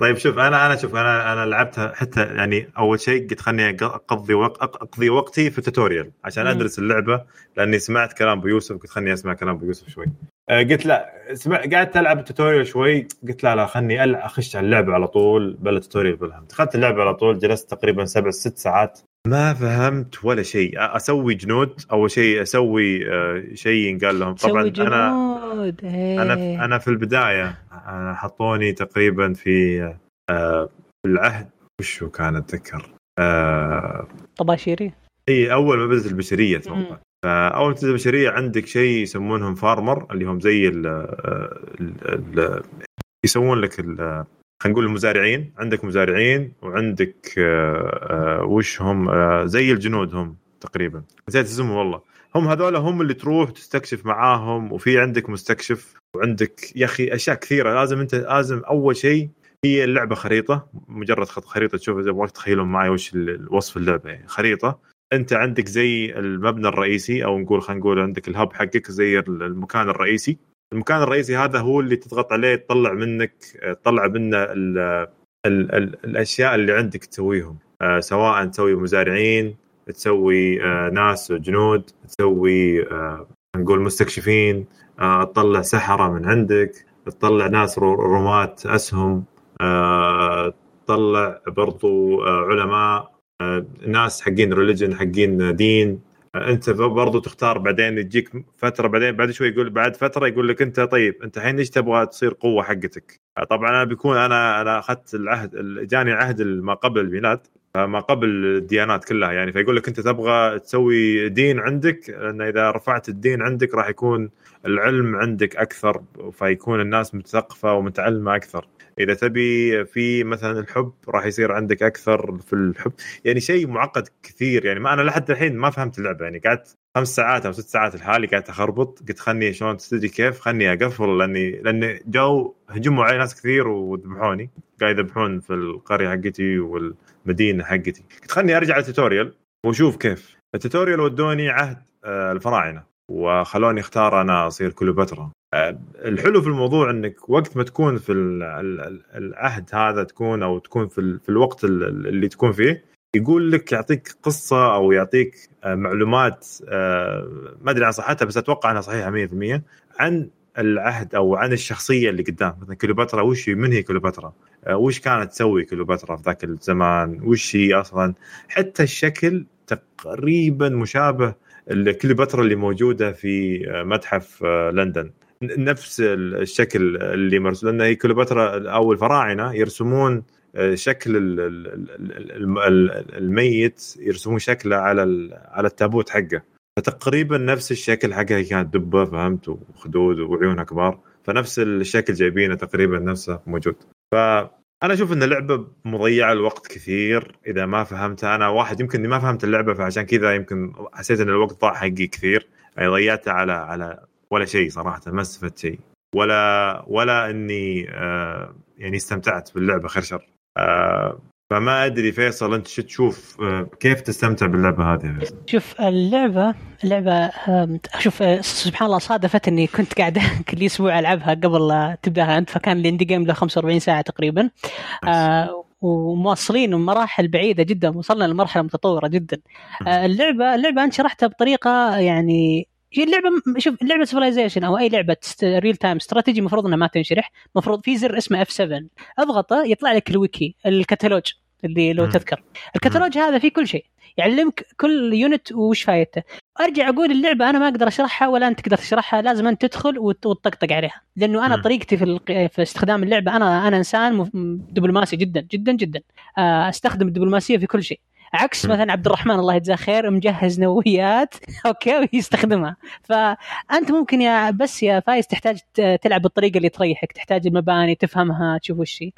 طيب شوف أنا أنا شوف أنا أنا لعبتها حتى يعني أول شيء قلت خلني أق- أقضي وقت أقضي وقتي في ال tutorial عشان. أدرس اللعبة لأني سمعت كلام أبو يوسف قلت خلني أسمع كلام أبو يوسف شوي. آه، قلت لا سمع قعدت ألعب ال tutorial شوي قلت لا لا خلني أخش على اللعبة على طول بلا tutorial بلا هم دخلت اللعبة على طول جلست تقريبا سبع ست ساعات. ما فهمت ولا شيء. أسوي جنود؟ أول شيء أسوي آه، شيء قال لهم. طبعا تسوي أنا جنود. أنا إيه. أنا في البداية أنا حطوني تقريبا في آه، العهد. وشو كان أتذكر؟ آه، طباشيري. إي أول ما بدات البشرية. أتوقع. فأول ما تبدا البشرية عندك شيء يسمونهم فارمر اللي هم زي ال ال ال يسوون لك ال- خلينا نقول المزارعين. عندك مزارعين وعندك آه، آه، وش هم؟ آه، زي الجنود هم تقريبا. نسيت اسمهم والله. هم هذول هم اللي تروح تستكشف معاهم وفي عندك مستكشف وعندك يا أخي أشياء كثيرة. لازم أنت لازم أول شيء هي اللعبة خريطة. مجرد خط خريطة تشوف إذا ابغاك تخيلون معي وش وصف اللعبة يعني. خريطة. أنت عندك زي المبنى الرئيسي أو نقول خلينا نقول عندك الهب حقك زي المكان الرئيسي. المكان الرئيسي هذا هو اللي تضغط عليه تطلع منك تطلع منه ال ال ال الأشياء اللي عندك تسويهم. آه، سواء تسوي مزارعين تسوي آه، ناس جنود تسوي آه، نقول مستكشفين آه، تطلع سحرة من عندك تطلع ناس رومات أسهم آه، تطلع برضو آه، علماء آه، ناس حقين ريليجن حقين دين. آه، انت برضو تختار بعدين يجيك فترة بعدين بعد شوي يقول بعد فترة يقول لك انت طيب انت الحين إيش تبغى تصير قوة حقتك؟ طبعا أنا بيكون أنا أنا أخذت العهد جاني عهد ما قبل الميلاد ما قبل الديانات كلها يعني فيقول لك انت تبغى تسوي دين عندك لأن إذا رفعت الدين عندك راح يكون العلم عندك أكثر فيكون الناس متثقفة ومتعلمة أكثر. إذا تبي في مثلا الحب راح يصير عندك أكثر في الحب. يعني شيء معقد كثير. يعني ما أنا لحد الحين ما فهمت اللعبة. يعني قعدت خمس ساعات أو ست ساعات لحالي قاعد أخربط. قلت خلني شلون تدري كيف؟ خلني أقفل. لأني لأن جو هجموا علي ناس كثير وذبحوني. قاعد يذبحون في القرية حقتي والمدينة حقتي. قلت خلني أرجع ال tutorial وأشوف كيف. ال tutorial ودوني عهد آه، الفراعنة. وخلوني أختار أنا أصير كليوباترا. الحلو في الموضوع إنك وقت ما تكون في ال- ال- ال- العهد هذا تكون أو تكون في, ال- في الوقت ال- اللي تكون فيه يقول لك يعطيك قصة أو يعطيك آه، معلومات آه، ما أدري عن صحتها بس أتوقع إنها صحيحة 100% عن العهد أو عن الشخصية اللي قدام مثلا كليوباترا وش من هي كليوباترا؟ آه، وش كانت تسوي كليوباترا في ذاك الزمان؟ وش هي أصلا؟ حتى الشكل تقريبا مشابه كليوباترا اللي موجودة في متحف لندن نفس الشكل اللي مرسوم لأن هي كليوباترا أو الفراعنه يرسمون شكل الميت يرسمون شكله على على التابوت حقه. فتقريبا نفس الشكل حقها كانت دبة فهمت؟ وخدود وعيونها كبار فنفس الشكل جايبينه تقريبا نفسه موجود. فانا أشوف إن اللعبة مضيعة الوقت كثير. إذا ما فهمتها أنا واحد يمكن ما فهمت اللعبة فعشان كذا يمكن حسيت إن الوقت ضاع حقي كثير. يعني ضيعته على على ولا شيء صراحة ما استفدت شيء. ولا ولا إني آه يعني استمتعت باللعبة خير شر. آه فما أدري فيصل أنت شو تشوف؟ آه كيف تستمتع باللعبة هذه؟ فيصل؟ شوف اللعبة اللعبة شوف آه، سبحان الله صادفت إني كنت قاعد كل أسبوع ألعبها قبل لا تبدأها أنت فكان ال end game له 45 ساعة تقريبا. آه ومواصلين مراحل بعيدة جدا وصلنا لمرحلة متطورة جدا. آه اللعبة اللعبة أنت شرحتها بطريقة يعني هي اللعبة شوف لعبه Civilization أو أي لعبة real time strategy المفروض إنها ما تنشرح المفروض في زر اسمه F 7 اضغطه يطلع لك الويكي الكتالوج اللي لو تذكر. الكتالوج هذا فيه كل شيء يعلمك كل unit وش فايدته. أرجع أقول اللعبة أنا ما أقدر أشرحها ولا أنت تقدر تشرحها لازم أنت تدخل وتطقطق عليها. لأنه أنا طريقتي في, في استخدام اللعبة أنا أنا إنسان دبلوماسي جدا جدا جدا. آه، أستخدم الدبلوماسية في كل شيء. عكس مثلا عبد الرحمن الله يجزاه خير مجهز نوويات. أوكي ويستخدمها. فأنت ممكن يا بس يا فايز تحتاج تلعب بالطريقة اللي تريحك تحتاج المباني تفهمها تشوف وش هي.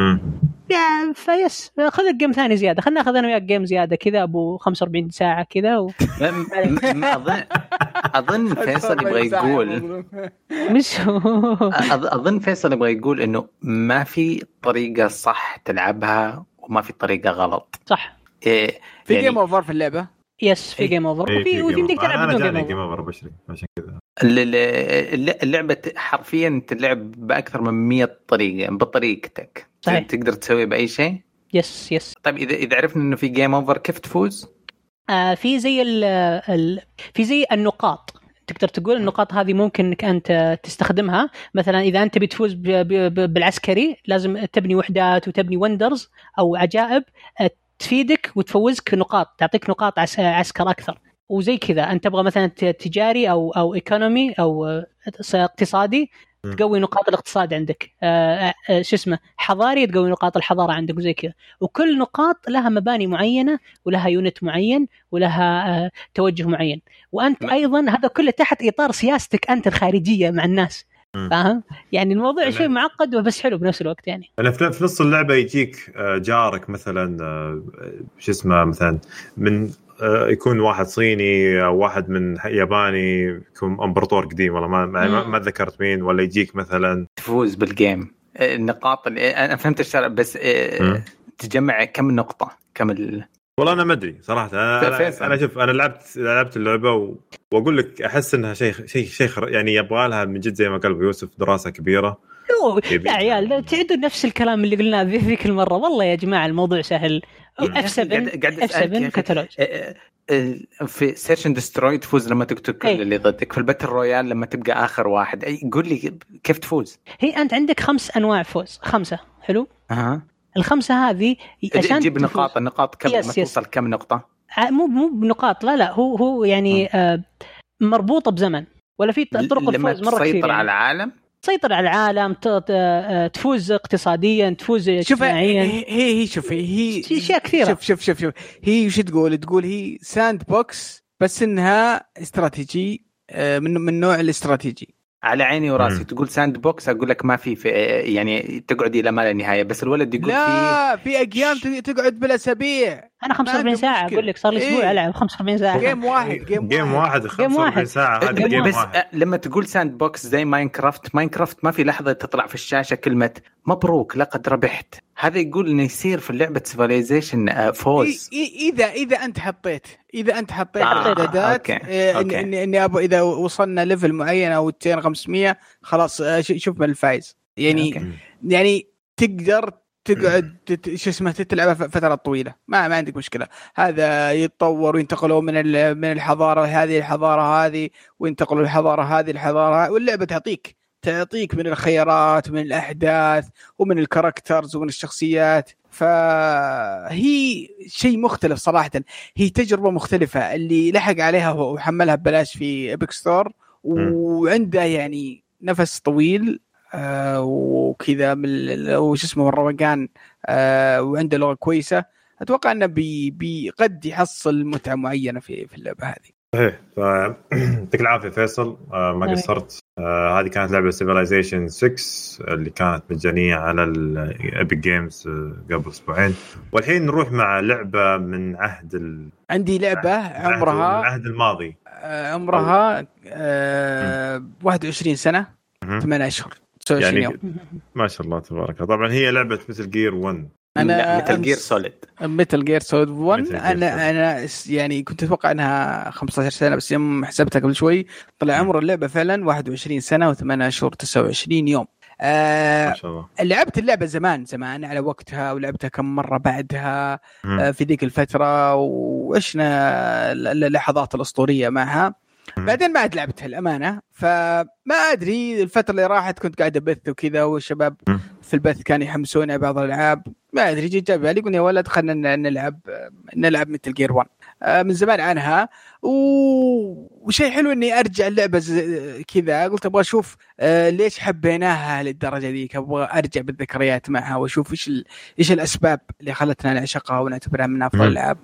يا فايز خذ ال game ثاني زيادة. خلينا ناخذ أنا وياك game زيادة. كذا أبو 45 ساعة كذا و... أظن أظن فيصل يبغى يقول مش أظن فيصل يبغى يقول إنه ما في طريقة صح تلعبها وما في طريقة غلط. صح. في يعني... جيم اوفر في اللعبة؟ yes في game over وفي ويمديك تلعب بدون جيم, جيم اوفر بشري عشان كذا. اللعبة حرفيا تلعب بأكثر من 100 طريقة بطريقتك صحيح. تقدر تسوي بأي شيء. yes yes طيب اذا إذا عرفنا إنه في game over كيف تفوز؟ آه في زي ال ال في زي النقاط. تقدر تقول النقاط هذه ممكن انك أنت تستخدمها. مثلا إذا أنت بتفوز بالعسكري لازم تبني وحدات وتبني wonders أو عجائب. تفيدك وتفوزك نقاط تعطيك نقاط عسكر أكثر. وزي كذا أنت تبغى مثلا تجاري أو أو economy أو اقتصادي تقوي نقاط الاقتصاد عندك. آه آه شو اسمه حضاري تقوي نقاط الحضارة عندك وزي كذا. وكل نقاط لها مباني معينة ولها يونت معين ولها آه توجه معين. وأنت أيضا هذا كله تحت إطار سياستك أنت الخارجية مع الناس. فاهم؟ يعني الموضوع شيء معقد وبس حلو بنفس الوقت يعني. في نص اللعبة يجيك آه، جارك مثلا آه، شو اسمه مثلا من آه، يكون واحد صيني أو واحد من ياباني يكون أمبراطور قديم والله ما ما, ما ذكرت مين ولا يجيك مثلا تفوز بال game. النقاط اللي أنا فهمت الشرع بس تجمع كم نقطة؟ كم ال... والله أنا ما أدري صراحة. أنا أنا, أنا شوف أنا لعبت لعبت اللعبة و... وأقول لك أحس إنها شيء شيء شيء يعني يبغى لها من جد زي ما قال يوسف دراسة كبيرة. يا عيال تعيدوا نفس الكلام اللي قلناه ذيك المرة. والله يا جماعة الموضوع سهل. F 7 F 7 كتالوج في search and destroy تفوز لما تقتل كل اللي ضدك في ال battle royale لما تبقى آخر واحد. قول لي كيف تفوز؟ هي أنت عندك خمس أنواع فوز. خمسة. حلو؟ أها. الخمسة هذه عشان تجيب نقاط النقاط كم yes توصل كم نقطة؟ مو مو بنقاط لا لا هو هو يعني آه مربوطة بزمن ولا في طرق الفوز مرة كثير تسيطر يعني. على العالم؟ تسيطر على العالم آه، تفوز اقتصاديا تفوز اجتماعيا. هي هي شوف هي أشياء كثيرة. شوف شوف شوف, شوف. هي وش تقول؟ تقول هي sandbox بس إنها استراتيجي آه، من من نوع الاستراتيجي. على عيني وراسي. مم. تقول sandbox أقول لك ما في, في يعني تقعد إلى ما لا نهاية. بس الولد يقول لا في في أيام تقعد بالاسابيع أنا 45 ساعة أقول لك صار لي أسبوع ألعب 45 ساعة. جيم واحد جيم, جيم واحد 45 ساعة هذا game بس واحد. لما تقول sandbox زي Minecraft Minecraft ما في لحظة تطلع في الشاشة كلمة مبروك لقد ربحت. هذا يقول إنه يصير في لعبة Civilization فوز. اذا إذا أنت حطيت إذا أنت حطيت آه اعدادات آه اني إني أبغى إذا وصلنا level معين أو 200 500 خلاص آه، شوف من الفايز. يعني أوكي. يعني تقدر تقعد شو اسمه تلعبها فترات طويلة. ما ما عندك مشكلة. هذا يتطور وينتقلوا من من الحضارة هذه الحضارة هذه وينتقلوا الحضارة هذه الحضارة. واللعبة تعطيك تعطيك من الخيارات ومن الأحداث ومن ال characters ومن الشخصيات. فهي شيء مختلف صراحة. هي تجربة مختلفة. اللي لحق عليها وحملها ببلاش في Epic Store وعنده يعني نفس طويل. آه وكذا من وش اسمه الروقان آه وعنده لغة كويسة. أتوقع إنه بي بي قد يحصل متعة معينة في في اللعبة هذه. صحيح ف- يعطيك العافية فيصل. آه، ما. قصرت. آه، هذه كانت لعبة Civilization 6 اللي كانت مجانية على ال Epic Games قبل أسبوعين. والحين نروح مع لعبة من عهد ال... عندي لعبة من عمرها. العهد الماضي. آه عمرها آه 21 سنة مهم. 8 أشهر. 29 يعني يوم ما شاء الله تبارك الله. طبعا هي لعبة Metal Gear 1 أنا Metal Gear Solid متل جير سوليد 1 Metal Gear Solid. أنا أنا يعني كنت أتوقع إنها 15 سنة بس يوم حسبتها قبل شوي طلع عمر اللعبة فعلا 21 سنة و8 اشهر 29 يوم. آه ما شاء الله. لعبت اللعبة زمان زمان على وقتها ولعبتها كم مرة بعدها. آه، في ذيك الفترة وعشنا ال- ال- اللحظات الأسطورية معها. بعدين ما عاد لعبتها الامانه فما أدري الفترة اللي راحت كنت قاعد أبث وكذا والشباب. في البث كانوا يحمسوني على بعض الألعاب. ما أدري جيت جاب بالي قلنا يا ولد خلينا نلعب نلعب Metal Gear 1 آه، من زمان عنها. و... وشيء حلو إني أرجع اللعبة. كذا. قلت أبغى أشوف آه، ليش حبيناها للدرجة ذيك. أبغى أرجع بالذكريات معها وأشوف إيش ال... إيش الأسباب اللي خلتنا نعشقها ونعتبرها من أفضل. الألعاب.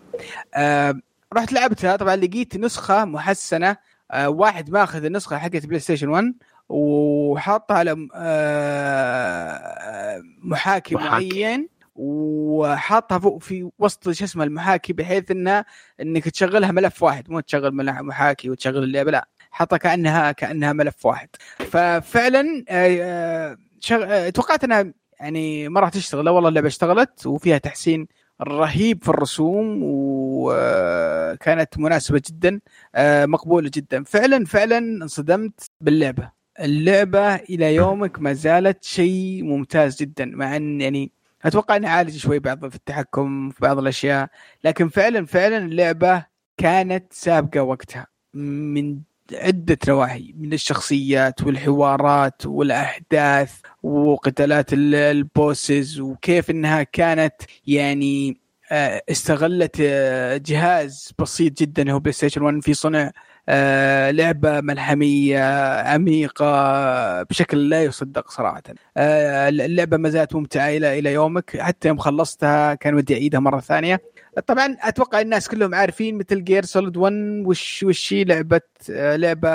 آه، رحت لعبتها. طبعا لقيت نسخة محسنة واحد ماخذ النسخة حقت PlayStation 1 وحاطها على آه، محاكي محاكي. معين وحاطها فوق في وسط شو اسمه المحاكي بحيث انها إنك تشغلها ملف واحد مو تشغل محاكي وتشغل اللعبة لا حاطها كانها كأنها ملف واحد ففعلا آه، آه، شغ... آه، توقعت إنها يعني ما راح تشتغل لا والله اللعبة اشتغلت وفيها تحسين رهيب في الرسوم وكانت مناسبة جدا آه، مقبولة جدا. فعلا فعلا انصدمت باللعبة. اللعبة إلى يومك ما زالت شيء ممتاز جدا مع أن يعني أتوقع إني عالج شوي بعض في التحكم في بعض الأشياء. لكن فعلا فعلا اللعبة كانت سابقة وقتها من عدة نواحي من الشخصيات والحوارات والأحداث. وقتالات ال- البوسز وكيف أنها كانت يعني آه، استغلت آه، جهاز بسيط جدا. هو PlayStation 1 في صنع آه، لعبة ملحمية عميقة بشكل لا يصدق صراحة. اللعبة ما زالت ممتعة إلى إلى يومك. حتى يوم خلصتها كان ودي أعيدها مرة ثانية. طبعا أتوقع الناس كلهم عارفين Metal Gear Solid 1 وش وش لعبة لعبة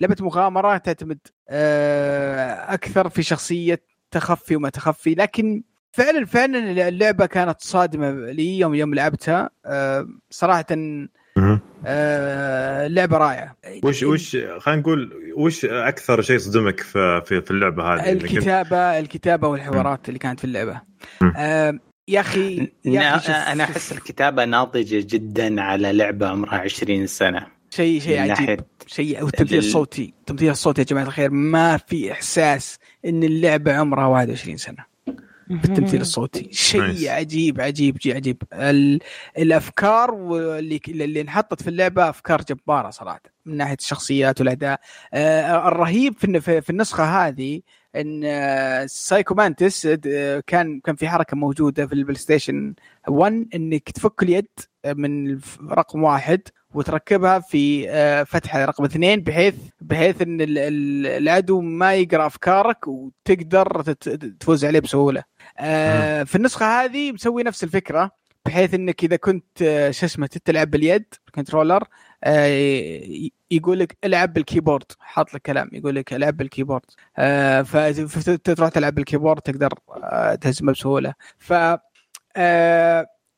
لعبة مغامرة تعتمد آه، أكثر في شخصية تخفي وما تخفي لكن فعلا فعلا اللعبة كانت صادمة لي يوم يوم لعبتها. آه، صراحة. آه، لعبة رائعة. وش وش خلينا نقول وش أكثر شيء صدمك في في, في اللعبة هذه؟ الكتابة الكتابة والحوارات اللي كانت في اللعبة. آه، يا أخي أنا أحس الكتابة ناضجة جدا على لعبة عمرها 20 سنة. شيء شيء عجيب. ناحية شيء والتمثيل ال- الصوتي. التمثيل الصوتي يا جماعة الخير ما في إحساس إن اللعبة عمرها 21 سنة. بالتمثيل الصوتي. شيء. عجيب عجيب جي عجيب. ال... الأفكار واللي اللي انحطت في اللعبة أفكار جبارة صراحة من ناحية الشخصيات والأداء. آه الرهيب في الن- في في النسخة هذه إن آه Psycho Mantis آه، كان كان في حركة موجودة في ال PlayStation 1 إنك تفك اليد من رقم واحد وتركبها في آه، فتحة رقم اثنين بحيث بحيث إن ال- ال- العدو ما يقرأ أفكارك وتقدر تفوز عليه بسهولة. آه، في النسخة هذه مسوي نفس الفكرة بحيث إنك إذا كنت آه، شو اسمه تلعب باليد ال controller يقول لك العب بال keyboard حاط لك كلام يقول لك العب بال keyboard. فتروح تلعب بال keyboard تقدر تهزمه بسهولة. ف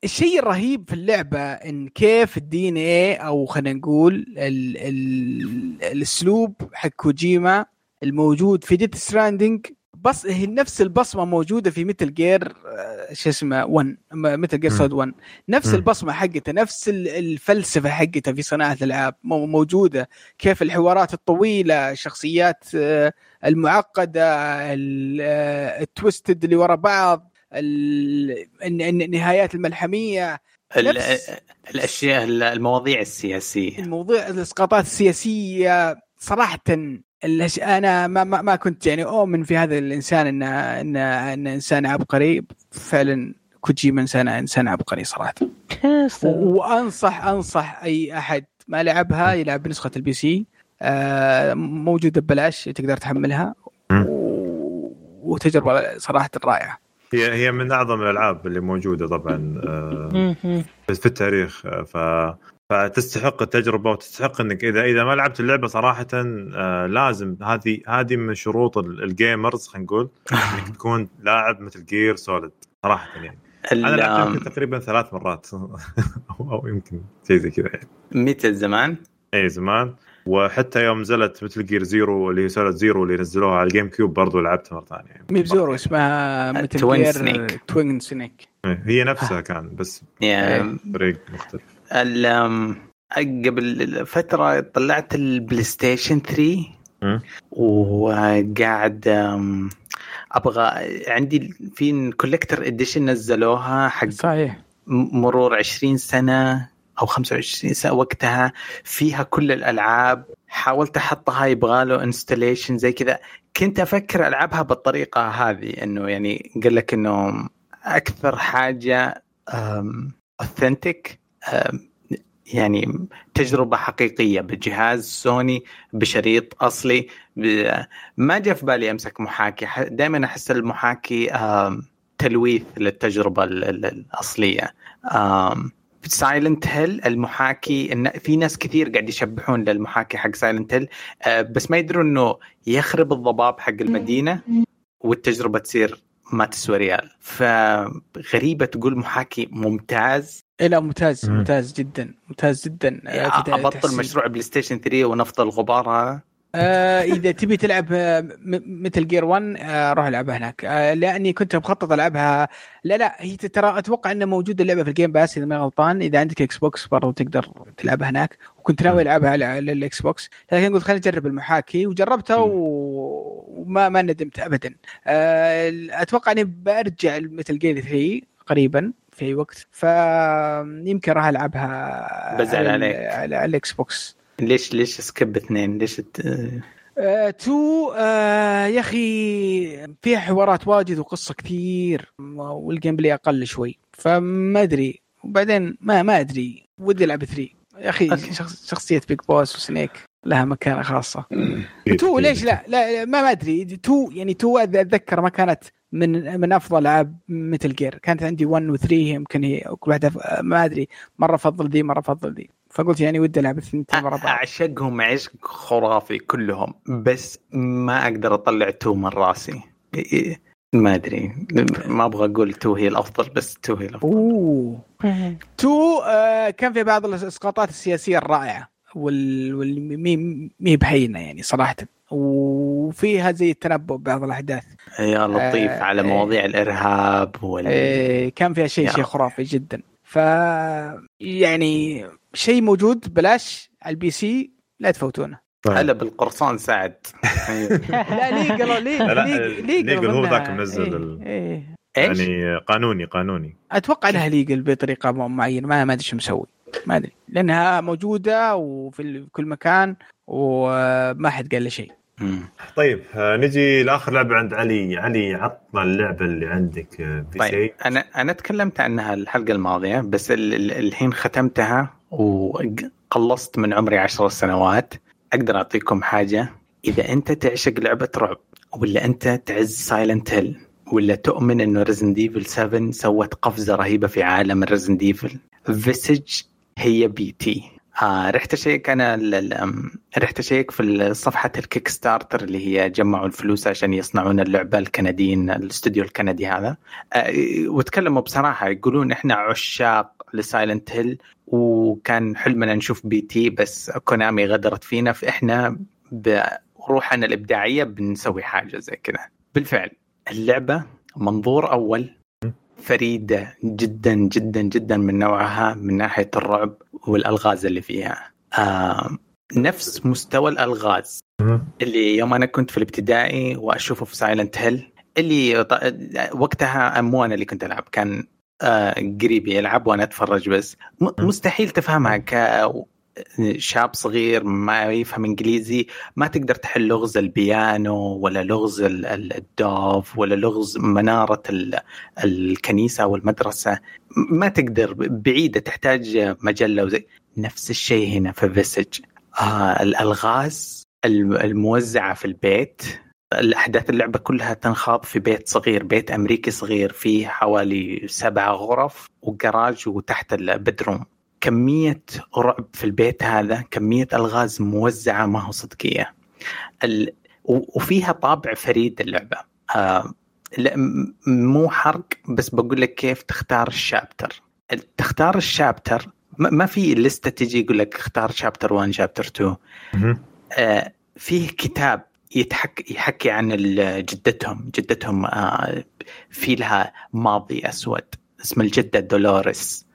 الشيء الرهيب في اللعبة إن كيف ال DNA أو خلينا نقول ال ال الأسلوب حق كوجيما الموجود في Death Stranding بس هي نفس البصمة موجودة في Metal Gear شو اسمه 1 Metal Gear. Solid 1 نفس. البصمة حقته نفس ال- الفلسفة حقته في صناعة الألعاب مو- موجودة كيف الحوارات الطويلة الشخصيات آه، المعقدة ال- آه، ال twisted اللي ورا بعض النهايات الملحمية نفس- الأشياء المواضيع السياسية. الموضوع الإسقاطات السياسية صراحة. أنا ما, ما ما كنت يعني أؤمن في هذا الإنسان انه انه انه إنسان عبقري. فعلا كوجيما انسان إنسان عبقري صراحة. و- وانصح أنصح أي أحد ما لعبها يلعب بنسخة ال PC آه، موجودة ببلاش تقدر تحملها. وتجربة صراحة رائعة. هي هي من أعظم الألعاب اللي موجودة طبعا آه،. في التاريخ. آه، ف فتستحق التجربة وتستحق إنك إذا إذا ما لعبت اللعبة صراحة آه، لازم هذه هذه من شروط ال- ال gamers خلينا نقول إنك تكون لاعب Metal Gear Solid صراحة يعني. أنا لعبت تقريبا ثلاث مرات أو يمكن شيء زي كذا يعني. متى زمان؟ اي زمان. وحتى يوم نزلت Metal Gear zero اللي هي Solid zero اللي نزلوها على ال GameCube برضو لعبتها مرة ثانية. يعني. مي بزورو اسمها مثل توين جير سنيك. توين سنيك إيه، هي نفسها كان بس يعني طريق مختلف. قبل فترة طلعت البلاي ستيشن 3 مم. وقاعد أبغى عندي في كوليكتر اديشن نزلوها حق صحيح. مرور 20 سنة. أو 25 سنة وقتها فيها كل الألعاب. حاولت أحطها يبغى له انستليشن زي كذا. كنت أفكر ألعبها بالطريقة هذه إنه يعني قال لك إنه أكثر حاجة authentic يعني تجربة حقيقية بجهاز سوني بشريط أصلي. ما جاء في بالي أمسك محاكي. دائما أحس المحاكي تلويث للتجربة ال- ال- الأصلية. Silent Hill المحاكي إن في ناس كثير قاعد يشبحون للمحاكي حق Silent Hill بس ما يدرون إنه يخرب الضباب حق المدينة والتجربة تصير ما تسوى ريال. فغريبة تقول محاكي ممتاز. إيه لا ممتاز مم. ممتاز جدا ممتاز جدا آه، أبطل تحسين. مشروع PlayStation 3 ونفض الغبار هذا آه إذا تبي تلعب آه، Metal Gear 1 آه روح العبها هناك. آه لأني كنت مخطط ألعبها. لا لا هي ترى أتوقع انه موجودة اللعبة في ال Game Pass إذا ما غلطان. إذا عندك Xbox برضو تقدر تلعبها هناك. وكنت ناوي ألعبها على ال Xbox. لكن قلت خليني أجرب المحاكي. وجربتها و- وما ما ندمت ابدا. آه أتوقع إني برجع Metal Gear 3 قريبا في أي وقت. فيمكن راح ألعبها بزعل عليك. على ال Xbox ليش ليش skip اثنين؟ ليش الت... آه، two آه يا أخي فيها حوارات واجد وقصة كثير وال gameplay أقل شوي فما أدري. وبعدين ما ما أدري. ودي ألعب 3 يا أخي. شخص شخصية Big Boss و Snake لها مكانة خاصة. two. ليش لا؟ لا ما ما أدري. two يعني two أتذكر ما كانت من من أفضل ألعاب Metal Gear كانت عندي 1 و 3 يمكن هي كل واحدة ف- ما أدري. مرة أفضل ذي مرة أفضل ذي فقلت يعني ودي ألعب الثنتين ورا بعض. أعشقهم عشق خرافي كلهم بس ما أقدر أطلع two من راسي. ما أدري ما أبغى أقول two هي الأفضل بس two هي الأفضل. أوه. two آه كان في بعض الإسقاطات السياسية الرائعة وال واللي مي مي بحينه يعني صراحة. وفيها زي التنبؤ ببعض الأحداث. يا لطيف آه، على إيه. مواضيع الإرهاب وال آه كان فيها شيء شيء. خرافي جدا. ف يعني شيء موجود بلاش على ال PC لا تفوتونه طيب. هلا بالقرصان سعد. لا ليجل ليجل ليجل هو ذاك منزل إيه، ال- إيه. إيش؟ يعني قانوني قانوني. أتوقع لها legal بطريقة معينة ما ما أدري شو مسوي. ما أدري. لأنها موجودة وفي ال- كل مكان وما حد قال لي شيء. طيب آه، نجي لآخر لعبة عند علي. علي عطنا اللعبة اللي عندك آه، P طيب C. أنا أنا تكلمت عنها الحلقة الماضية بس ال- ال- الحين ختمتها. وقلصت من عمري عشر سنوات. أقدر أعطيكم حاجة؟ إذا أنت تعشق لعبة رعب ولا أنت تعز Silent Hill ولا تؤمن انه Resident Evil 7 سوت قفزة رهيبة في عالم ال Resident Evil Visage هي P.T. آه رحت أشيك أنا رحت أشيك في صفحة ال Kickstarter اللي هي جمعوا الفلوس عشان يصنعون اللعبة الكنديين الاستوديو الكندي هذا. آه وتكلموا بصراحة يقولون إحنا عشاق ل Silent Hill وكان حلمنا نشوف P.T. بس Konami غدرت فينا فإحنا بروحنا الإبداعية بنسوي حاجة زي كذا بالفعل اللعبة منظور أول فريدة جدا جدا جدا من نوعها من ناحية الرعب والألغاز اللي فيها آه نفس مستوى الألغاز. اللي يوم أنا كنت في الابتدائي وأشوفه في سايلنت هيل اللي وقتها مو أنا اللي كنت ألعب كان قريبي يلعب وأنا أتفرج بس. مستحيل تفهمها كشاب صغير ما يفهم إنجليزي ما تقدر تحل لغز البيانو ولا لغز ال- ال- الدوف ولا لغز منارة ال- الكنيسة أو المدرسة ما تقدر بعيدة تحتاج مجلة وزي. نفس الشيء هنا في فيسج آه الألغاز الم- الموزعة في البيت. الأحداث اللعبة كلها تنخاض في بيت صغير بيت أمريكي صغير فيه حوالي سبع غرف وجراج وتحت البدروم. كمية رعب في البيت هذا كمية ألغاز موزعة ما هو صدقية. ال... و- وفيها طابع فريد اللعبة. آه... مو حرق بس بقول لك كيف تختار الشابتر. تختار الشابتر ما ما في لستة تجي يقول لك اختار شابتر 1 شابتر 2 مهم. آه، فيه كتاب يتحكي يحكي عن جدتهم. جدتهم آه، في لها ماضي أسود اسم الجدة دولوريس.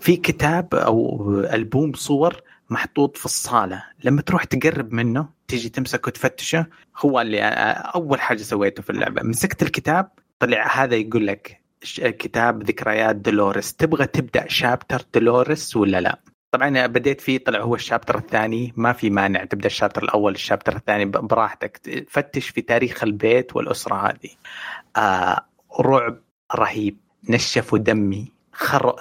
في كتاب أو ألبوم صور محطوط في الصالة. لما تروح تقرب منه تيجي تمسكه وتفتشه هو اللي آه، أول حاجة سويته في اللعبة. مسكت الكتاب طلع هذا يقول لك كتاب ذكريات دولوريس. تبغى تبدأ شابتر دولوريس ولا لا؟ طبعا بديت فيه طلع هو الشابتر الثاني ما في مانع تبدأ الشابتر الأول الشابتر الثاني براحتك. فتش في تاريخ البيت والأسرة هذه. آه رعب رهيب. نشفوا دمي. خر...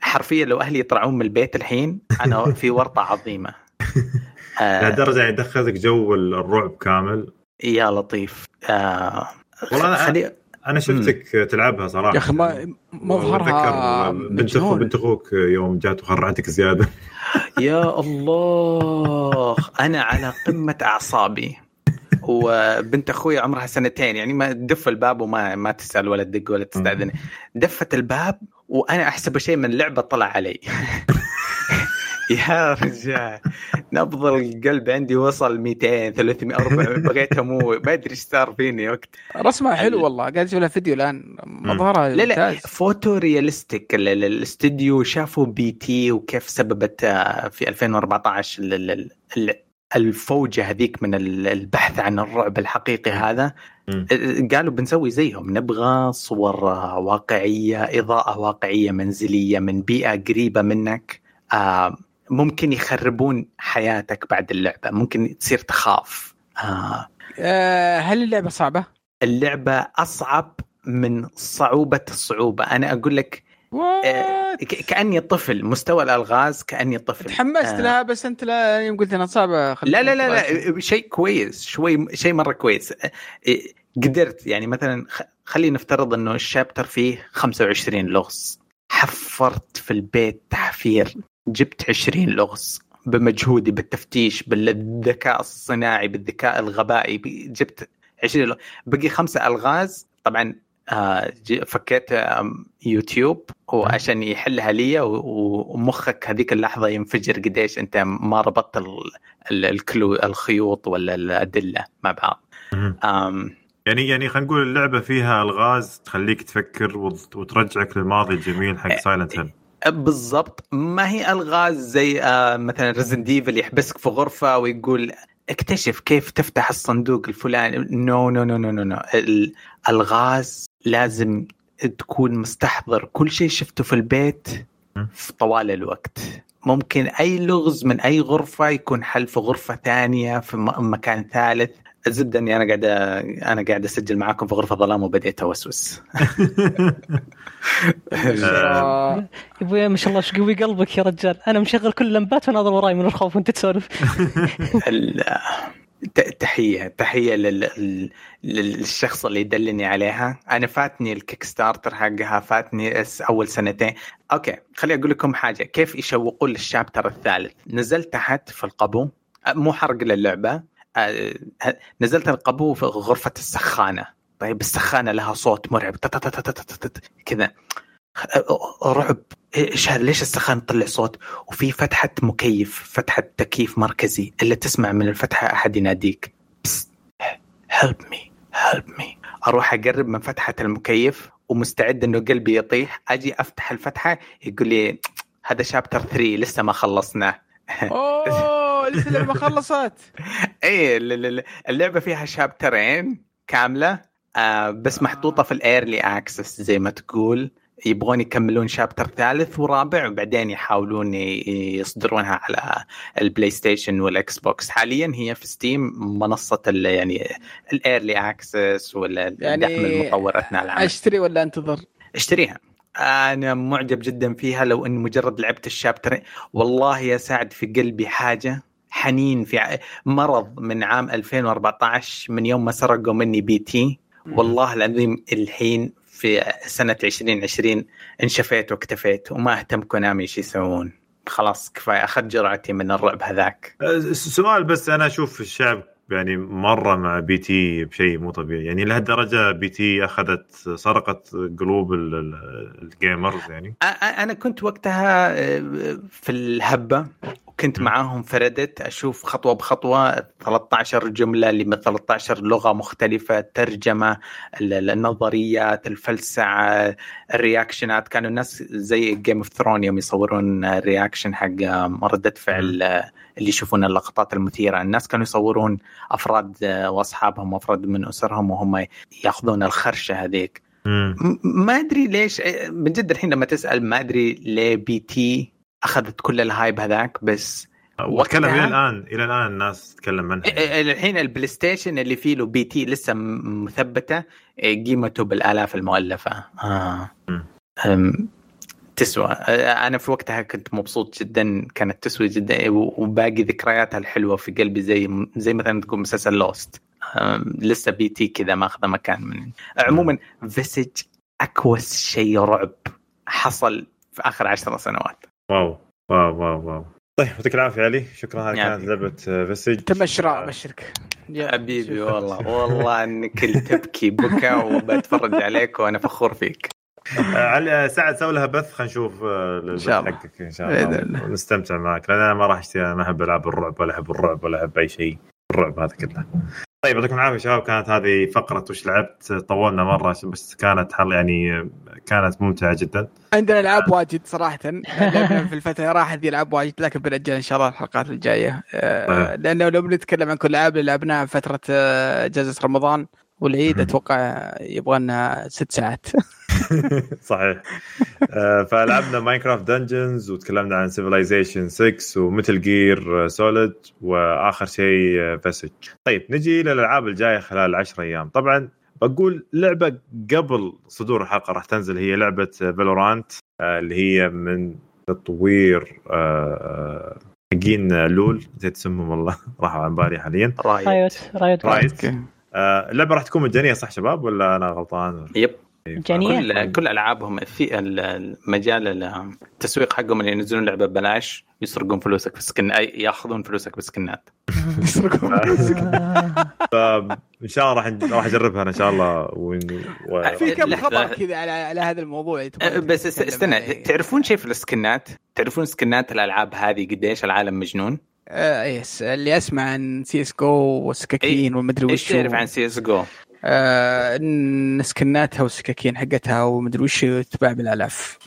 حرفيا لو أهلي يطلعون من البيت الحين أنا في ورطة عظيمة. آه لدرجه يعني يدخلك جو الرعب كامل. يا لطيف. آه والله خلي أنا شفتك تلعبها صراحة. يا أخي ما مظهرها وأتذكر بنت مجنون. بنت أخوك يوم جات وخرعتك زيادة. يا الله. أنا على قمة أعصابي. وبنت أخوي عمرها سنتين يعني ما دف الباب وما ما تسأل ولا تدق ولا تستأذن. دفت الباب وأنا أحسب شيء من لعبة طلع علي. يا رجال. نبض القلب عندي وصل 200 300 400 بغيت أموت ما أدري إيش صار فيني وقت. رسمها حلو والله قاعد أشوف لها فيديو الآن. مظهرها لا لا photorealistic. ال- ال- الاستوديو شافوا P.T. وكيف سببت آه، في 2014 ال- ال- ال- الفوجة هذيك من ال- البحث عن الرعب الحقيقي هذا. آه، قالوا بنسوي زيهم. نبغى صور واقعية إضاءة واقعية منزلية من بيئة قريبة منك. آه، ممكن يخربون حياتك بعد اللعبة ممكن تصير تخاف. آه، آه، هل اللعبة صعبة؟ اللعبة أصعب من صعوبة الصعوبة. أنا أقول لك ك- كأني طفل مستوى الألغاز كأني طفل. تحمست آه. لها بس أنت لا يوم قلت إنها صعبة لا لا لا لا شيء كويس شوي شيء مرة كويس. إيه، قدرت يعني مثلا خلينا نفترض إنه الشابتر فيه 25 لغز. حفرت في البيت تحفير. جبت 20 لغز بمجهودي بالتفتيش بالذكاء الصناعي بالذكاء الغبائي جبت 20 لغز. بقي خمسة ألغاز. طبعا آه، فكيت يوتيوب وعشان يحلها لي ومخك هذيك اللحظة ينفجر قديش أنت ما ربطت ال- ال- ال clue الخيوط ولا الأدلة مع بعض. يعني يعني خلينا نقول اللعبة فيها ألغاز تخليك تفكر وت- وترجعك للماضي الجميل حق Silent Hill بالضبط. ما هي ألغاز زي آه، مثلا Resident Evil يحبسك في غرفة ويقول اكتشف كيف تفتح الصندوق الفلاني. no no no no no, no. ال- الغاز لازم تكون مستحضر كل شيء شفته في البيت في طوال الوقت. ممكن أي لغز من أي غرفة يكون حل في غرفة ثانية في مكان ثالث. الزبده اني أنا قاعد أنا قاعد أسجل معاكم في غرفة ظلام وبديت اوسوس يا أبوي ما شاء الله إيش قوي قلبك يا رجال. أنا مشغل كل اللمبات وناظر وراي من الخوف وأنت تسولف. تحية تحية لل... لل- للشخص اللي يدلني عليها. أنا فاتني ال Kickstarter حقها فاتني أول سنتين. أوكي خليني أقول لكم حاجة. كيف يشوقون لل chapter الثالث؟ نزلت تحت في القبو مو حرق للعبة. نزلت القبو في غرفة السخانة. طيب السخانة لها صوت مرعب. كذا. رعب. إيش هذا ليش السخان تطلع صوت؟ وفي فتحة مكيف فتحة تكييف مركزي. اللي تسمع من الفتحة أحد يناديك. help me help me أروح أقرب من فتحة المكيف ومستعد إنه قلبي يطيح. أجي أفتح الفتحة يقول لي هذا chapter 3 لسه ما خلصناه. أوه لسه اللعبه خلصت. إيه ال- ال- اللعبة فيها chapter ين كاملة آه بس محطوطة في ال early access زي ما تقول. يبغون يكملون chapter ثالث ورابع وبعدين يحاولون يصدرونها على ال PlayStation وال Xbox حاليا هي في Steam منصة ال- يعني ال early access ولا يعني دعم المطوراتنا العام أشتري ولا أنتظر؟ اشتريها. أنا معجب جدا فيها لو إني مجرد لعبت ال chapter والله يا سعد في قلبي حاجة حنين في مرض من عام 2014 من يوم ما سرقوا مني P.T.. والله العظيم الحين في سنة 2020 انشفيت واكتفيت وما اهتم Konami إيش يسوون. خلاص كفاية اخذت جرعتي من الرعب هذاك. سؤال بس أنا أشوف الشعب يعني مرة مع P.T. بشيء مو طبيعي. يعني لهالدرجة P.T. أخذت سرقت قلوب ال- ال- ال gamers يعني؟ أ- أ- أنا كنت وقتها آه، في الهبة. وكنت معاهم في Reddit أشوف خطوة بخطوة 13 جملة اللي من 13 لغة مختلفة ترجمة ال- ال- النظريات الفلسعة ال reaction ات. كانوا الناس زي Game of Throne يوم يصورون ال reaction حق ردة فعل اللي يشوفون اللقطات المثيرة. الناس كانوا يصورون أفراد وأصحابهم وافراد من أسرهم وهم يأخذون الخرشة هذيك. ما أدري ليش إيه، من جد الحين لما تسأل ما أدري ليه P.T. أخذت كل ال hype هذاك بس واتكلم وقتها- إلى الآن إلى الآن الناس تتكلم عنها. إيه، إيه، الحين ال PlayStation اللي فيه له P.T. لسه مثبتة إيه، قيمته بالآلاف المؤلفة. آه. تسوى. آه، أنا في وقتها كنت مبسوط جدا كانت تسوى جدا وباقي ذكرياتها الحلوة في قلبي زي زي مثلا تقول مسلسل Lost لسه P.T. كذا ماخذه مكان من. عموما Visage أكوس شيء رعب حصل في آخر عشر سنوات. wow wow wow wow طيب يعطيك العافية علي شكرا هذه. كانت لعبة Visage تم الشراء ابشرك يلا. حبيبي والله والله إنك تبكي بكى وبتفرج عليك وأنا فخور فيك آه، علي سعد سوي لها بث خلينا نشوف آه، البث شاء الله. حقك إن شاء الله الله. ونستمتع معك لأن أنا ما راح أشتري أنا ما أحب العاب الرعب ولا أحب الرعب ولا أحب أي شيء الرعب هذا كله طيب يعطيكم العافية شباب كانت هذه فقرة وش لعبت؟ طولنا مرة بس كانت حل يعني كانت ممتعة جدا. عندنا العاب واجد صراحة. في الفترة راحت ذي العاب واجد لكن بنأجل إن شاء الله الحلقات الجاية. آه، طيب. لأنه لو بنتكلم عن كل الالعاب اللي لعبناها في فترة آه، إجازة رمضان. والعيد. أتوقع يبغى لنا ست ساعات. صحيح. آه، فلعبنا Minecraft Dungeons وتكلمنا عن Civilization 6 و Metal Gear Solid وآخر شيء Visage طيب نجي للالعاب الجاية خلال 10 أيام. طبعا بقول لعبة قبل صدور الحلقة راح تنزل هي لعبة Valorant اللي هي من تطوير آه، حقين LoL نسيت اسمهم والله راحوا عن بالي حاليا. Riot. Riot Riot. آه، اللعبة راح تكون مجانية صح شباب ولا أنا غلطان؟ yep مجانية؟ كل كل ألعابهم في ال- المجال التسويق حقهم اللي ينزلون لعبة ببلاش يسرقون فلوسك في ال skin أي ياخذون فلوسك بالسكنات فان شاء الله راح راح أجربها أنا إن شاء الله ون... و... في كم. خبر كذا على على هذا الموضوع أه، بس استنى. تعرفون شيء في السكنات؟ تعرفون سكنات الألعاب هذه قديش العالم مجنون؟ آه yes اللي اسمع عن سي إس جو والسكاكين والمدري إيش وش تعرف عن سي إس جو؟ آه سكناتها والسكاكين حقتها ومدري وش تباع بالآلاف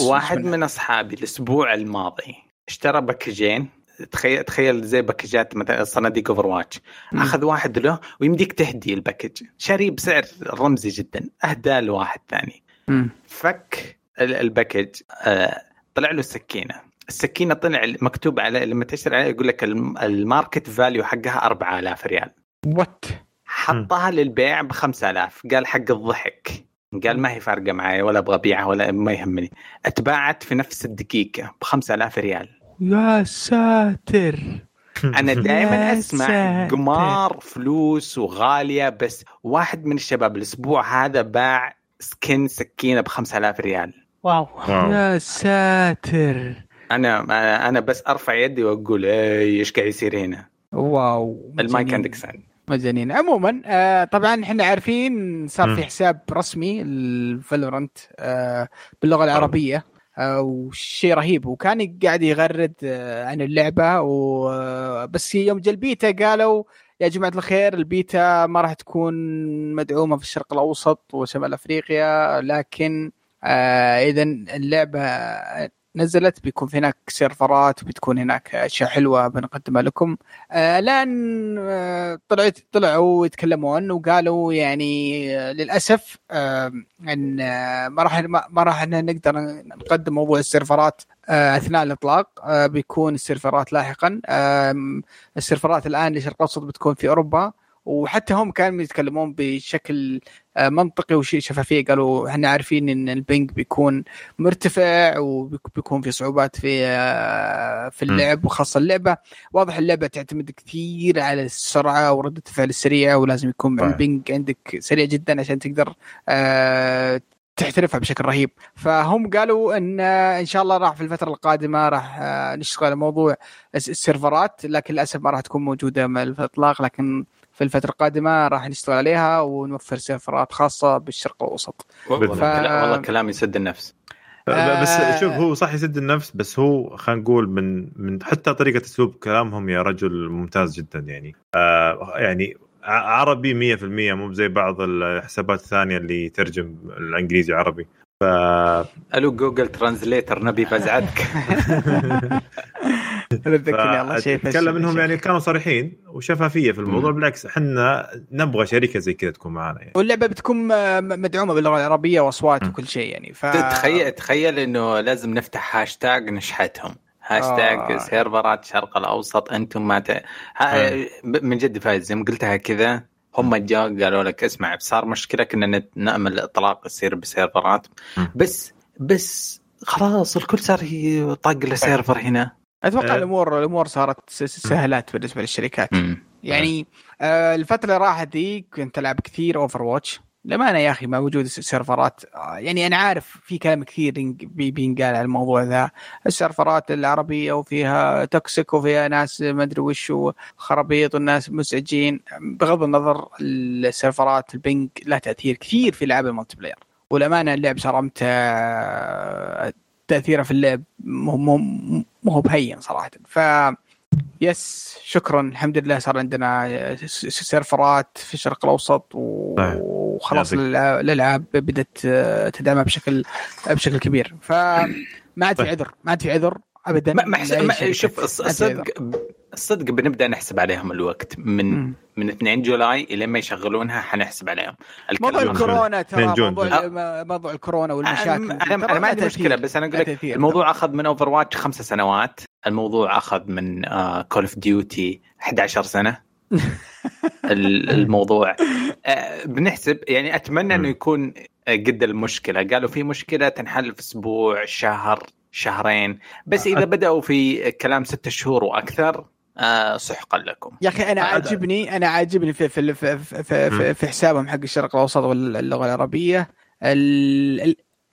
واحد منها. من أصحابي الأسبوع الماضي اشترى باكجين تخيل تخيل زي باكجات مثلا صناديق Overwatch. أخذ واحد له ويمديك تهدي ال package شاريه بسعر رمزي جدا اهداه لواحد ثاني مم. فك ال- ال package آه، طلع له السكينة السكينة طلع مكتوب على لما تشتري عليها يقول لك الم- ال market value حقها 4000 ريال. راح حطها للبيع ب 5000 قال حق الضحك. قال ما هي فارقة معي ولا أبغى أبيعها ولا ما يهمني. أتباعت في نفس الدقيقة ب 5000 ريال. يا ساتر. أنا دائما أسمع. قمار فلوس وغالية بس واحد من الشباب الأسبوع هذا باع skin سكينة ب 5000 ريال. wow. wow. يا ساتر. أنا أنا بس أرفع يدي وأقول اي إيش قاعد يصير هنا؟ wow المايك. عندك سعد مجانين. عموما آه طبعا إحنا عارفين صار. في حساب رسمي ال Valorant آه باللغة العربية آه وشيء رهيب. وكان قاعد يغرد آه عن اللعبة وبس يوم جا البيتا قالوا يا جماعة الخير البيتا ما راح تكون مدعومة في الشرق الأوسط وشمال أفريقيا لكن آه اذا اللعبة نزلت بيكون في هناك سيرفرات وبتكون هناك أشياء حلوة بنقدمها لكم. آه الآن آه طلعت طلعوا يتكلموا عنه وقالوا يعني آه للأسف إن ما راح ما راح نقدر نقدم موضوع السيرفرات أثناء الإطلاق. بيكون السيرفرات لاحقا. السيرفرات الآن لشرق الأوسط بتكون في أوروبا. وحتى هم كانوا يتكلمون بشكل آه، منطقي وشيء شفافية. قالوا إحنا عارفين إن البنك بيكون مرتفع وبيكون في صعوبات في آه، في اللعب وخاصة اللعبة. واضح اللعبة تعتمد كثير على السرعة ورده الفعل السريعه ولازم يكون البنك عندك سريع جدا عشان تقدر آه، تحترفها بشكل رهيب. فهم قالوا إن إن شاء الله راح في الفترة القادمة راح نشتغل على موضوع السيرفرات لكن للأسف ما راح تكون موجودة مع الإطلاق لكن في الفترة القادمة راح نشتغل عليها ونوفر سيرفرات خاصة بالشرق الأوسط. والله, ف... والله كلام يسد النفس. بس آه، شوف هو صح يسد النفس بس هو خلينا نقول من من حتى طريقة أسلوب كلامهم يا رجل ممتاز جدا يعني. آه يعني عربي 100% مو زي بعض الحسابات الثانية اللي ترجم الإنجليزي عربي ف ألو جوجل ترانزليتر نبي تذكرني الله شيء تكلم انهم يعني كانوا صريحين وشفافيه في الموضوع. بالعكس إحنا نبغى شركة زي كذا تكون معنا يعني. واللعبة بتكون مدعومة باللغة العربيه واصوات وكل شيء يعني ف... تخيل تخيل إنه لازم نفتح هاشتاج نشحتهم. هاشتاج آه. سيرفرات الشرق الأوسط أنتم ما ت... ها... من جد فايز. زي ما قلتها كذا هم جاء قالوا لك اسمع صار مشكلة كنا نأمل اطلاق يصير بسيرفرات. بس بس خلاص الكل صار طاق له server هنا. أتوقع أه. الأمور الأمور صارت سهلات بالنسبة للشركات. مم. يعني آه. الفترة اللي راحت دي كنت ألعب كثير Overwatch للأمانة يا أخي مع وجود السيرفرات آه، يعني أنا عارف في كلام كثير بينقال على الموضوع ذا. السيرفرات العربية وفيها toxic وفيها ناس ما أدري وش وخرابيط والناس مزعجين. بغض النظر السيرفرات ال ping لها تأثير كثير في العاب ال multiplayer. والأمانة اللعب صار ممتع آه، تأثيره في اللعب مو مو بهين صراحة. ف يس شكرا. الحمد لله صار عندنا سيرفرات في الشرق الأوسط. وخلاص الألعاب بدأت تدعمها بشكل بشكل كبير. فما عاد في. عذر. ما عاد في عذر. ابدا ما محس... ما شوف الصدق الصدق بنبدأ نحسب عليهم الوقت. من م. من 2 جولاي إلى ما يشغلونها حنحسب عليهم. موضوع الكورونا ترى موضوع موضوع الكورونا والمشاكل. أنا, أنا ما عندي مشكلة بس أنا أقول لك الموضوع أخذ من Overwatch خمس سنوات. الموضوع أخذ من Call of Duty 11 سنة. الموضوع آه، بنحسب. يعني أتمنى إنه يكون قد المشكلة. قالوا في مشكلة تنحل في أسبوع شهر. شهرين. بس إذا بدأوا في كلام ستة شهور وأكثر آه سحقا لكم. يا أخي أنا عاجبني أنا عاجبني في في في, في, في, في حسابهم حق الشرق الأوسط واللغة العربية.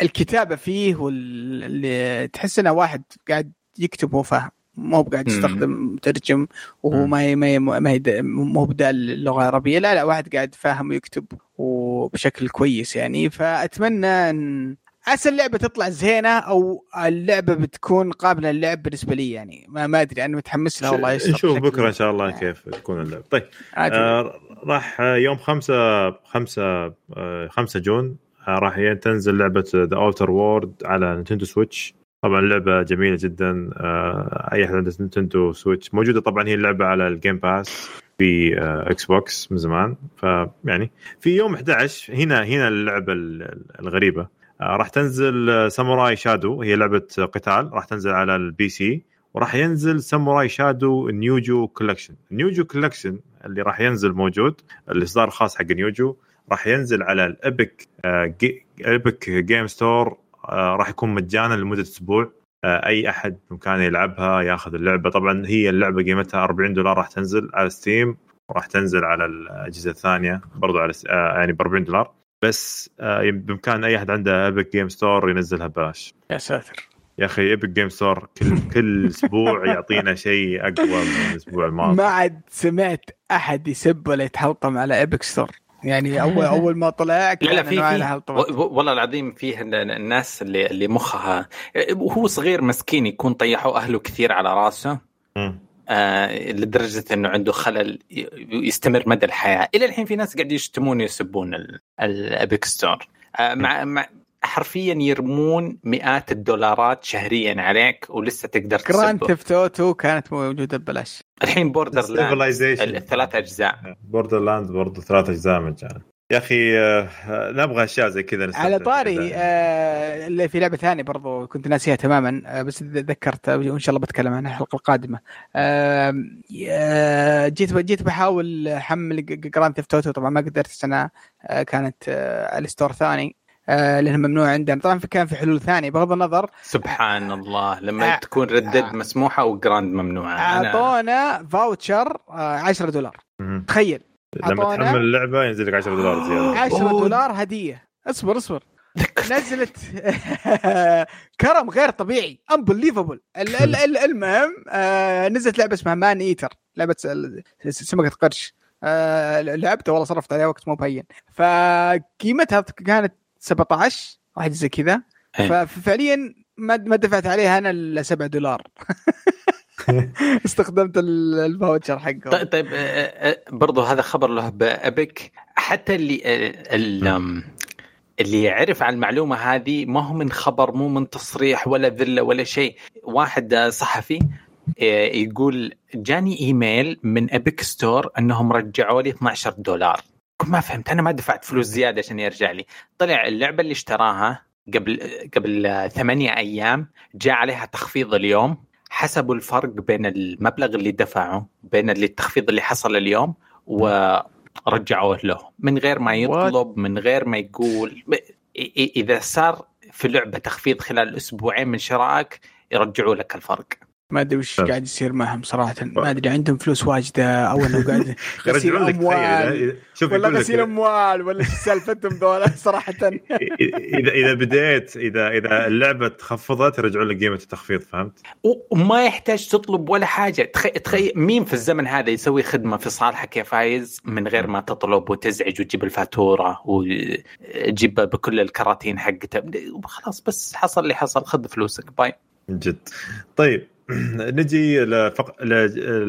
الكتابة فيه واللي تحس إنه واحد قاعد يكتب وهو فاهم مو قاعد يستخدم مترجم وهو ما ما ما مو بدال اللغة العربية. لا لا واحد قاعد فاهم ويكتب وبشكل كويس يعني. فأتمنى إن عسى اللعبة تطلع زينة أو اللعبة بتكون قابلة للعب بالنسبة لي يعني. ما ما أدري أنا متحمس لها والله نشوف بكرة إن شاء الله كيف تكون اللعبة. طيب آه راح يوم 5 5 5 June آه راح تنزل لعبة The Outer Worlds على Nintendo Switch. طبعا لعبة جميلة جدا آه أي أحد عنده Nintendo Switch. موجودة طبعا هي اللعبة على ال Game Pass في آه Xbox من زمان. فيعني في يوم 11 هنا هنا اللعبة الغريبة. آه، راح تنزل Samurai Shodown هي لعبة قتال راح تنزل على ال PC وراح ينزل Samurai Shodown NeoGeo Collection. NeoGeo Collection اللي راح ينزل موجود الإصدار الخاص حق NeoGeo راح ينزل على ال Epic Epic Games Store راح يكون مجانا لمدة أسبوع. آه، أي أحد بإمكانه يلعبها ياخذ اللعبة. طبعا هي اللعبة قيمتها 40 دولار راح تنزل على Steam وراح تنزل على الأجهزة الثانية برضو على آه، يعني ب 40 دولار. بس آه، بامكان أي أحد عنده Epic Games Store ينزلها ببلاش. يا ساتر. يا أخي Epic Games Store كل كل أسبوع يعطينا شيء أقوى من الأسبوع الماضي. ما عاد سمعت أحد يسب ولا يتحلطم على Epic Store يعني اول أول ما طلع لا لا في, في والله العظيم فيه الناس اللي اللي مخها وهو صغير مسكين يكون طيحوا أهله كثير على راسه. آه لدرجة إنه عنده خلل يستمر مدى الحياة. إلى الحين في ناس قاعد يشتمون ويسبون ال Epic Store آه مع, مع حرفيا يرمون مئات الدولارات شهريا عليك ولسه تقدر Grand تسبه Theft Auto كانت موجودة ببلاش. الحين Borderlands. الثلاث أجزاء. Borderlands برضه ثلاث أجزاء مجانا. يا أخي آه، نبغى أشياء زي كذا على طاري. آه اللي في لعبة ثانية برضو كنت ناسيها تماما آه بس ذكرت وإن شاء الله بتكلم عنها الحلقة القادمة آه جيت جيت بحاول أحمل Grand Theft Auto طبعا ما قدرت السنة كانت على store ثاني لانها ممنوع عندنا طبعا في كان في حلول ثانية بغض النظر سبحان الله لما آه. تكون Red Dead آه. مسموحة و Grand ممنوعه أعطونا voucher آه 10 دولار. تخيل لما تحمل اللعبة ينزل لك 10 دولار زيادة. 10 أوه. دولار هدية. اصبر اصبر. نزلت كرم غير طبيعي. unbelievable المهم آه نزلت لعبة اسمها Maneater لعبة سمكة قرش. آه لعبتها والله صرفت عليها وقت مو بهين. فقيمتها كانت 17 واحد زي كذا. إيه. ففعليا ما ما دفعت عليها أنا إلا 7 دولار. استخدمت ال- ال voucher حقه طيب طيب آه، آه، برضو هذا خبر له بابك حتى اللي آه، ال- آم، اللي يعرف عن المعلومة هذه ما هو من خبر مو من تصريح ولا ذلة ولا شيء. واحد آه، صحفي آه، يقول جاني إيميل من Epic Store أنهم رجعوا لي 12 دولار. ما فهمت أنا ما دفعت فلوس زيادة عشان يرجع لي. طلع اللعبة اللي اشتراها قبل قبل آه، ثمانية أيام جاء عليها تخفيض اليوم. حسبوا الفرق بين المبلغ اللي دفعه بين اللي التخفيض اللي حصل اليوم ورجعوه له. من غير ما يطلب من غير ما يقول. إذا صار في لعبة تخفيض خلال أسبوعين من شرائك يرجعوا لك الفرق. ما أدري وش طيب. قاعد يصير معهم صراحة. ما أدري عندهم فلوس واجدة أو إنه قاعد غسيل يرجعون لك أموال. شوف ولا غسيل أموال ولا إيش سالفتهم ذولا صراحة. اذا اذا بديت اذا إذا اللعبة تخفضت يرجعون لك قيمة التخفيض فهمت؟ وما يحتاج تطلب ولا حاجة. تخيل تخيل مين في الزمن هذا يسوي خدمة في صالحك يا فايز؟ من غير ما تطلب وتزعج وتجيب الفاتورة وتجيب بكل الكراتين حقته. خلاص بس حصل اللي حصل. خذ فلوسك. باي. من جد. طيب نجي لفق... ل...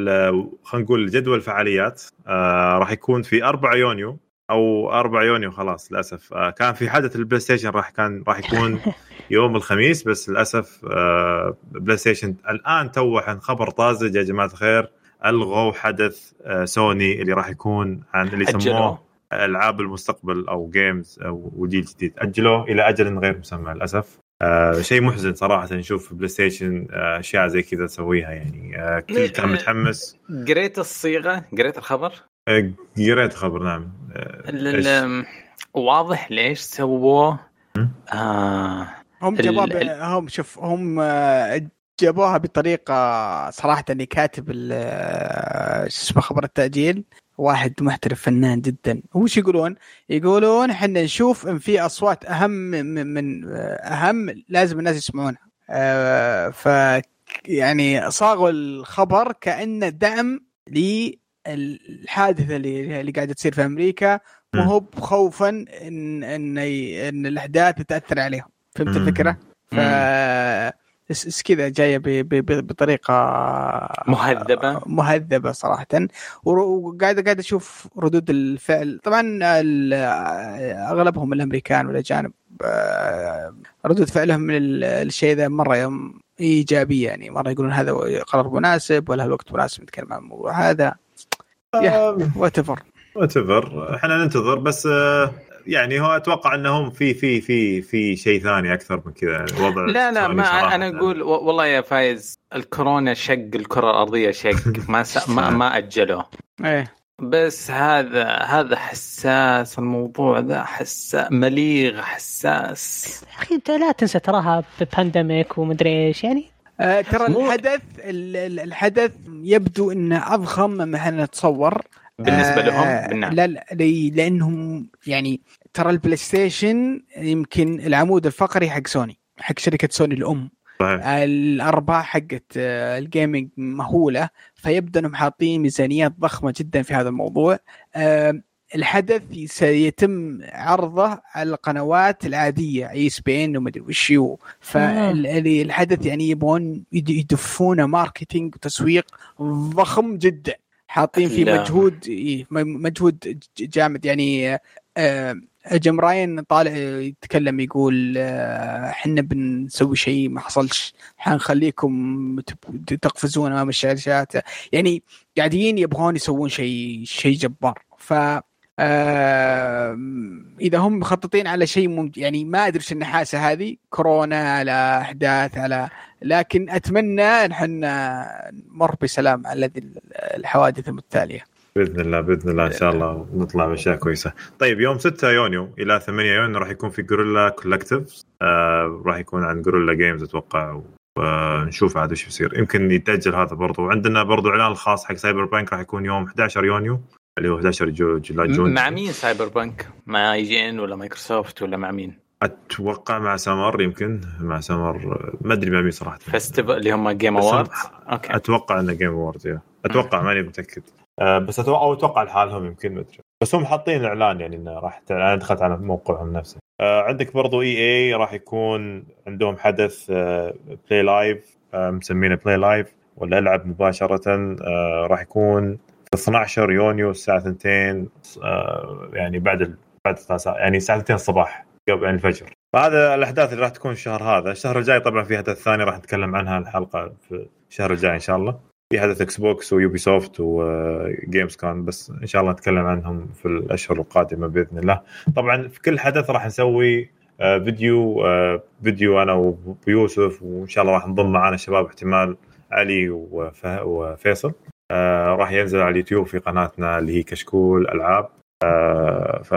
ل... خلينا نقول جدول الفعاليات آه راح يكون في 4 يونيو أو 4 يونيو خلاص للأسف. آه كان في حدث البلاي ستيشن راح كان راح يكون يوم الخميس بس للأسف آه بلاي ستيشن الآن توه خبر طازج يا جماعة الخير. ألغوا حدث آه سوني اللي راح يكون عن اللي. يسموه ألعاب المستقبل أو games أو وجيل جديد. أجلوه إلى أجل غير مسمى للأسف. آه شيء محزن صراحة نشوف بلاي ستيشن آه أشياء زي كذا تسويها يعني. آه كل كان متحمس. قريت الصيغة؟ قريت الخبر؟ آه قريت خبر نعم. آه واضح ليش سووه. آه هم جابوها هم شوف هم آه، جابوها بطريقة صراحة اللي كاتب ال- آه، شو اسمه خبر التأجيل. واحد محترف فنان جدا وش يقولون؟ يقولون إحنا نشوف إن في أصوات أهم من, من أهم لازم الناس يسمعونها آه، ف يعني صاغوا الخبر كأنه دعم للحادثة اللي اللي قاعدة تصير في أمريكا. وهو خوفا ان ان إن الأحداث تاثر عليهم فهمت. الفكرة؟ ف كذا جاية ب- ب- ب- بطريقة مهذبة. مهذبة صراحة. وقاعد قاعد أشوف ردود الفعل. طبعا ال- أغلبهم الأمريكان والاجانب آه، ردود فعلهم من ال- الشيء ذا مرة يوم إيجابية يعني. مرة يقولون هذا قرار مناسب ولا الوقت مناسب نتكلم عن الموضوع هذا whatever whatever إحنا ننتظر بس آه يعني هو أتوقع إنهم في في في في شيء ثاني أكثر من كذا. يعني وضع لا لا ما. أنا أقول والله يا فايز الكورونا شق الكرة الأرضية شق. ما س... ما, ما أجلوه. إيه. بس هذا هذا حساس الموضوع ذا حساس مليغ حساس. يا أخي أنت لا تنسى تراها pandemic ومدري إيش يعني. آه، ترى الحدث ال- ال- الحدث يبدو إنه أضخم مما إحنا نتصور. بالنسبة آه، لهم بالنعم. لا لا لأنهم يعني ترى البلاي ستيشن يمكن العمود الفقري حق سوني حق شركة سوني الأم. صحيح. الأرباح حقت آه، ال gaming مهولة فيبدو أنهم حاطين ميزانيات ضخمة جدا في هذا الموضوع. آه، الحدث سيتم عرضه على القنوات العادية ESPN ومدري وش فالحدث يعني يبغون يد- يدفونه marketing وتسويق ضخم جدا. حاطين فيه لا. مجهود إيه، مجهود جامد. يعني آه، Jim Ryan طالع يتكلم يقول آه، إحنا بنسوي شيء ما حصلش حنخليكم تقفزون أمام الشاشات. يعني قاعدين يبغون يسوون شيء شيء جبار. ف آه، إذا هم مخططين على شيء مم... يعني ما أدري إيش النحاسه هذه. كورونا على أحداث على لكن أتمنى إن إحنا نمر بسلام على الحوادث المتتالية. بإذن الله بإذن الله إن شاء الله نطلع بأشياء كويسة. طيب يوم 6 يونيو إلى 8 يونيو راح يكون في Guerrilla Collective آه راح يكون عن Guerrilla Games أتوقع ونشوف عاد إيش بيصير. يمكن يتأجل هذا برضو. وعندنا برضو إعلان الخاص حق Cyberpunk راح يكون يوم 11 يونيو. اللي هو 11 جو July June. مع مين؟ Cyberpunk؟ مع IGN ولا مايكروسوفت ولا مع مين؟ أتوقع مع سمر يمكن مع سمر ما أدري مع مين صراحة. festival اللي هم game هم- أوكي. أتوقع إنه Game World أتوقع ماني متأكد. آه بس أتوقع أو أتوقع لحالهم يمكن ما أدري. بس هم حاطين إعلان يعني إنه راح أنا دخلت على موقعهم نفسه آه عندك برضو EA راح يكون عندهم حدث آه Play Live آه مسمينه Play Live ولا ألعب مباشرة. آه راح يكون 12 يونيو الساعة 2 آه يعني بعد. بعد يعني الساعة 2 الصباح قبل يعني الفجر. فهذا الأحداث اللي راح تكون الشهر هذا. الشهر الجاي طبعا في حدث ثاني راح نتكلم عنها الحلقة في الشهر الجاي إن شاء الله. في حدث Xbox و Ubisoft و Gamescom بس إن شاء الله نتكلم عنهم في الأشهر القادمة بإذن الله. طبعا في كل حدث راح نسوي آه، فيديو آه، فيديو أنا ويوسف وإن شاء الله راح نضم معنا شباب احتمال علي وفيصل. آه، راح ينزل على اليوتيوب في قناتنا اللي هي كشكول ألعاب. آه، ف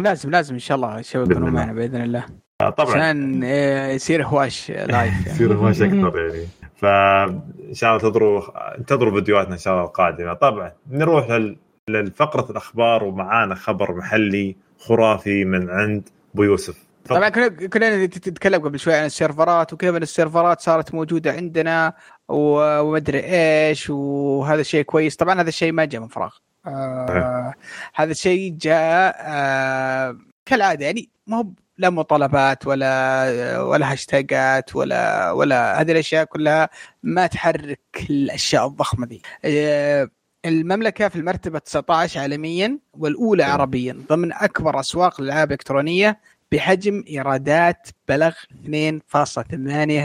لازم لازم إن شاء الله الشباب يكونوا. معنا بإذن الله. آه، طبعا. عشان آه، يصير هواش live يعني. يصير هواش أكثر يعني فان شاء الله تنتظروا انتظروا فيديوهاتنا إن شاء الله القادمة. طبعا نروح لل... للفقرة الأخبار ومعانا خبر محلي خرافي من عند أبو يوسف. طبعا كنا نتكلم قبل شوي عن السيرفرات وكيف السيرفرات صارت موجودة عندنا. ومدري إيش وهذا شيء كويس. طبعا هذا الشيء ما جاء من فراغ. آه هذا الشيء جاء آه كالعادة يعني. ما هو لا مطالبات ولا ولا هاشتاجات ولا ولا هذه الأشياء كلها ما تحرك الأشياء الضخمة دي. آه المملكة في المرتبة 19 عالميا والأولى عربيا. ضمن أكبر أسواق الألعاب الإلكترونية بحجم إيرادات بلغ 2.8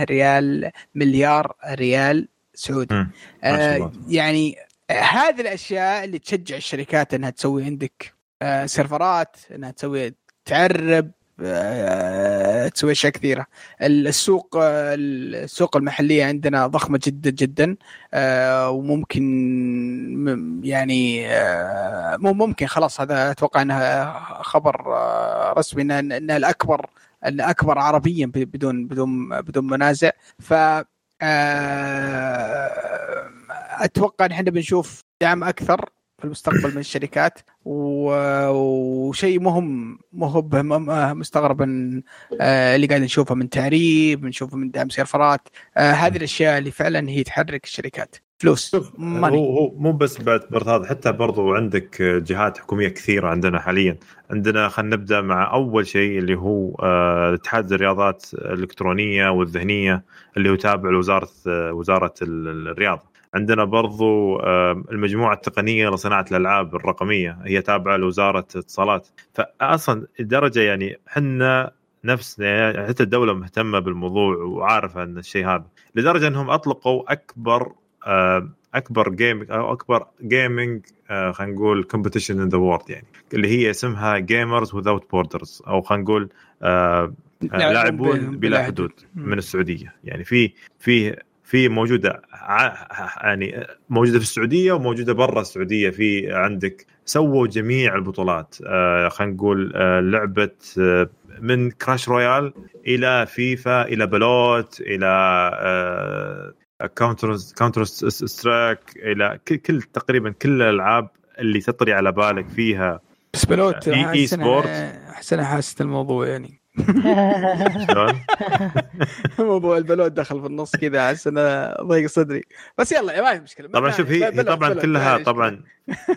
ريال مليار ريال سعودي آه. يعني هذه الأشياء اللي تشجع الشركات إنها تسوي عندك آه سيرفرات إنها تسوي تعرب تسوي أشياء كثيرة. السوق آه، السوق المحلية عندنا ضخمة جدا جدا. آه، وممكن يعني آه، مو ممكن خلاص هذا أتوقع إنها خبر آه، رسمي إنها الأكبر الأكبر عربيا بدون بدون بدون منازع. ف آه، أتوقع إن إحنا بنشوف دعم أكثر. في المستقبل من الشركات وشيء مهم مو به م- مستغرب آه، اللي قاعد نشوفه من تعريب نشوفه من دعم سيرفرات آه، هذه الأشياء اللي فعلا هي تحرك الشركات. فلوس هو ماني هو مو بس بعد هذا حتى برضو عندك جهات حكومية كثيرة عندنا حاليا. عندنا خلينا نبدأ مع أول شيء اللي هو آه، اتحاد الرياضات الإلكترونية والذهنية اللي هو تابع لوزارة آه، وزارة ال- الرياضة. عندنا برضو آه، المجموعة التقنية لصناعة الألعاب الرقمية هي تابعة لوزارة الاتصالات. فاصلا الدرجة يعني إحنا نفسنا يعني حتى الدولة مهتمة بالموضوع وعارفة ان الشيء هذا. لدرجة إنهم أطلقوا أكبر آه، أكبر game أو أكبر gaming خلينا نقول competition in the world يعني اللي هي اسمها Gamers Without Borders أو خلينا نقول آه، آه، لاعبون بلا حدود. من السعودية. يعني في في في موجودة يعني موجودة في السعودية وموجودة برا السعودية في عندك سووا جميع البطولات آه، خلينا نقول آه، لعبة آه، من Clash Royale إلى فيفا إلى بلوت إلى Counter Counter-Strike إلى كل, تقريبا كل الألعاب اللي تطري على بالك فيها بس بلوت أحس أنا- sport. احس أنا حاسس الموضوع يعني؟ موضوع البلوت دخل في النص كذا أحس أنا ضيق صدري. بس يلا ما في مشكلة. طبعا شوف هي, هي طبعا بلوت، كلها معليش. طبعا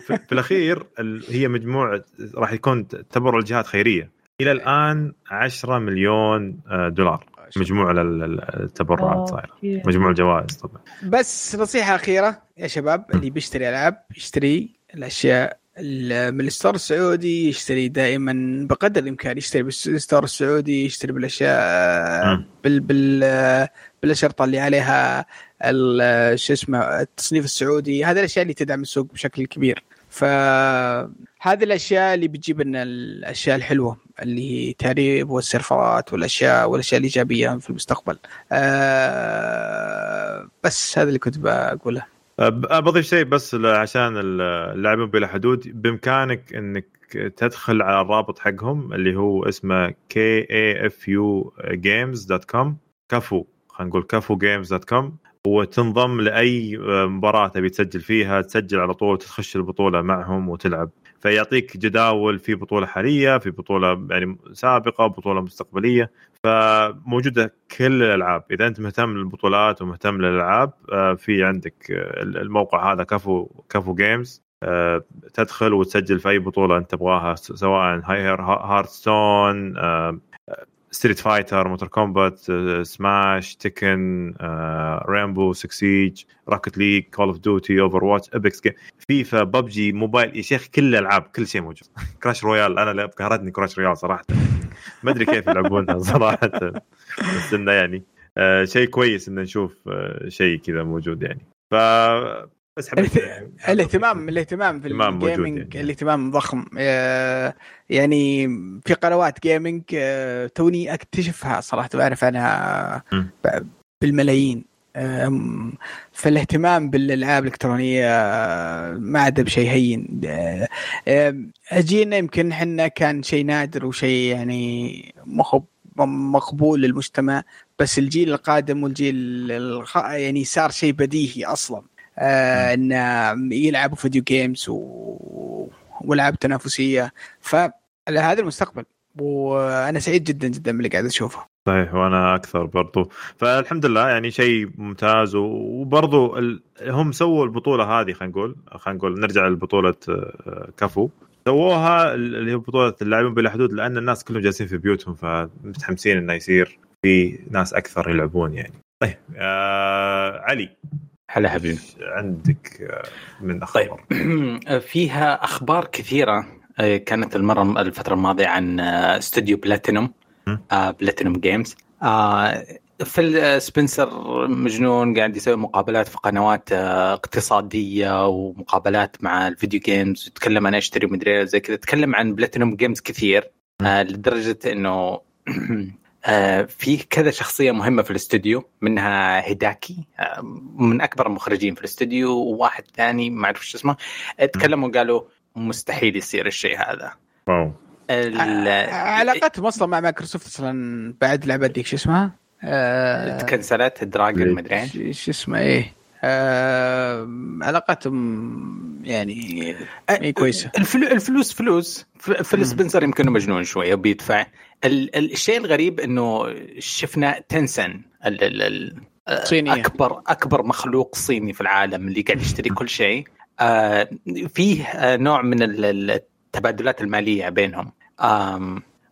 في, في الأخير ال- هي مجموعة راح يكون تبرع لجهات خيرية. إلى الآن 10 مليون آه، دولار مجموع لل- لل- التبرعات صايرة. مجموع الجوائز طبعا. بس نصيحة أخيرة يا شباب اللي بيشتري ألعاب يشتري الأشياء ال- من ال store السعودي يشتري دائما بقدر الإمكان يشتري بال store السعودي يشتري بالأشياء. بال بال بالأشرطة اللي عليها شو اسمه التصنيف السعودي. هذه الأشياء اللي تدعم السوق بشكل كبير. فهذه الأشياء اللي بتجيب لنا الأشياء الحلوة اللي هي تعريب والسيرفرات والأشياء والأشياء الإيجابية في المستقبل. آه بس هذا اللي كنت بقوله. بضيف شيء بس عشان اللاعبين بلا حدود. بإمكانك إنك تدخل على الرابط حقهم اللي هو اسمه kafu games.com كفو خلينا نقول كفو games.com وتنضم لأي مباراة تبي تسجل فيها تسجل على طول تخش البطولة معهم وتلعب. فيعطيك جداول في بطولة حالية في بطولة يعني سابقة بطولة مستقبلية. فموجودة كل الألعاب. إذا أنت مهتم للبطولات ومهتم للألعاب آه، في عندك آه، الموقع هذا كفو كفو Games آه، تدخل وتسجل في أي بطولة أنت تبغاها سواء هاير Hearthstone Street Fighter Mortal Kombat Smash Tekken Rainbow 6 Siege Rocket League Call of Duty Overwatch Apex FIFA PUBG Mobile يا شيخ كل الألعاب كل شيء موجود. Clash Royale أنا قهرتني Clash Royale صراحة. ما أدري كيف يلعبونها صراحة. بس إنه يعني آه، شيء كويس إن نشوف آه، شيء كذا موجود يعني. ف بس حبيت الاهتمام الاهتمام في ال gaming يعني. الاهتمام ضخم. آه، يعني في قنوات gaming آه، توني اكتشفها صراحة بعرف عنها بالملايين. آم، فالاهتمام بالألعاب الإلكترونية آه، ما عاد بشيء هين. آه، آم، جينا يمكن إحنا كان شيء نادر وشيء يعني مخب مقبول للمجتمع بس الجيل القادم والجيل الخ... يعني صار شيء بديهي أصلا. آه انه يلعبوا video games و... وألعاب تنافسية. فهذا المستقبل وأنا سعيد جدا جدا باللي قاعد أشوفه. صحيح وأنا أكثر برضو. فالحمد لله يعني شيء ممتاز وبرضو ال... هم سووا البطولة هذه خلينا نقول خلينا نقول نرجع لبطولة آه، كفو سووها اللي هي بطولة اللاعبين بلا حدود لأن الناس كلهم جالسين في بيوتهم فمتحمسين إنه يصير في ناس أكثر يلعبون يعني. طيب آه علي. هلا حبيبي. عندك آه، من أخبار؟ طيب. فيها أخبار كثيرة آه، كانت المرة الفترة الماضية عن آه، استوديو Platinum Platinum Games فيل سبنسر مجنون قاعد يسوي مقابلات في قنوات اقتصادية ومقابلات مع ال video games يتكلم أنا اشتري مدري زي كذا. تكلم عن Platinum Games كثير لدرجة إنه في كذا شخصية مهمة في الاستوديو منها هيديكي آه، من أكبر المخرجين في الاستوديو وواحد ثاني ما أعرف شو اسمه. تكلموا قالوا مستحيل يصير الشيء هذا. واو. علاقتهم أصلا مع مايكروسوفت أصلا بعد لعبة ديك شو اسمها؟ آه تكنسلت dragon مدري شو اسمه إيه. آه علاقتهم يعني كويسة. الفلو الفلوس فلوس. ف- فيل سبنسر يمكن مجنون شوية ال- الشيء الغريب إنه شفنا Tencent ال- ال- ال- صينية. أكبر أكبر مخلوق صيني في العالم اللي قاعد يشتري كل شيء. آه، فيه آه، نوع من ال- ال- التبادلات المالية بينهم.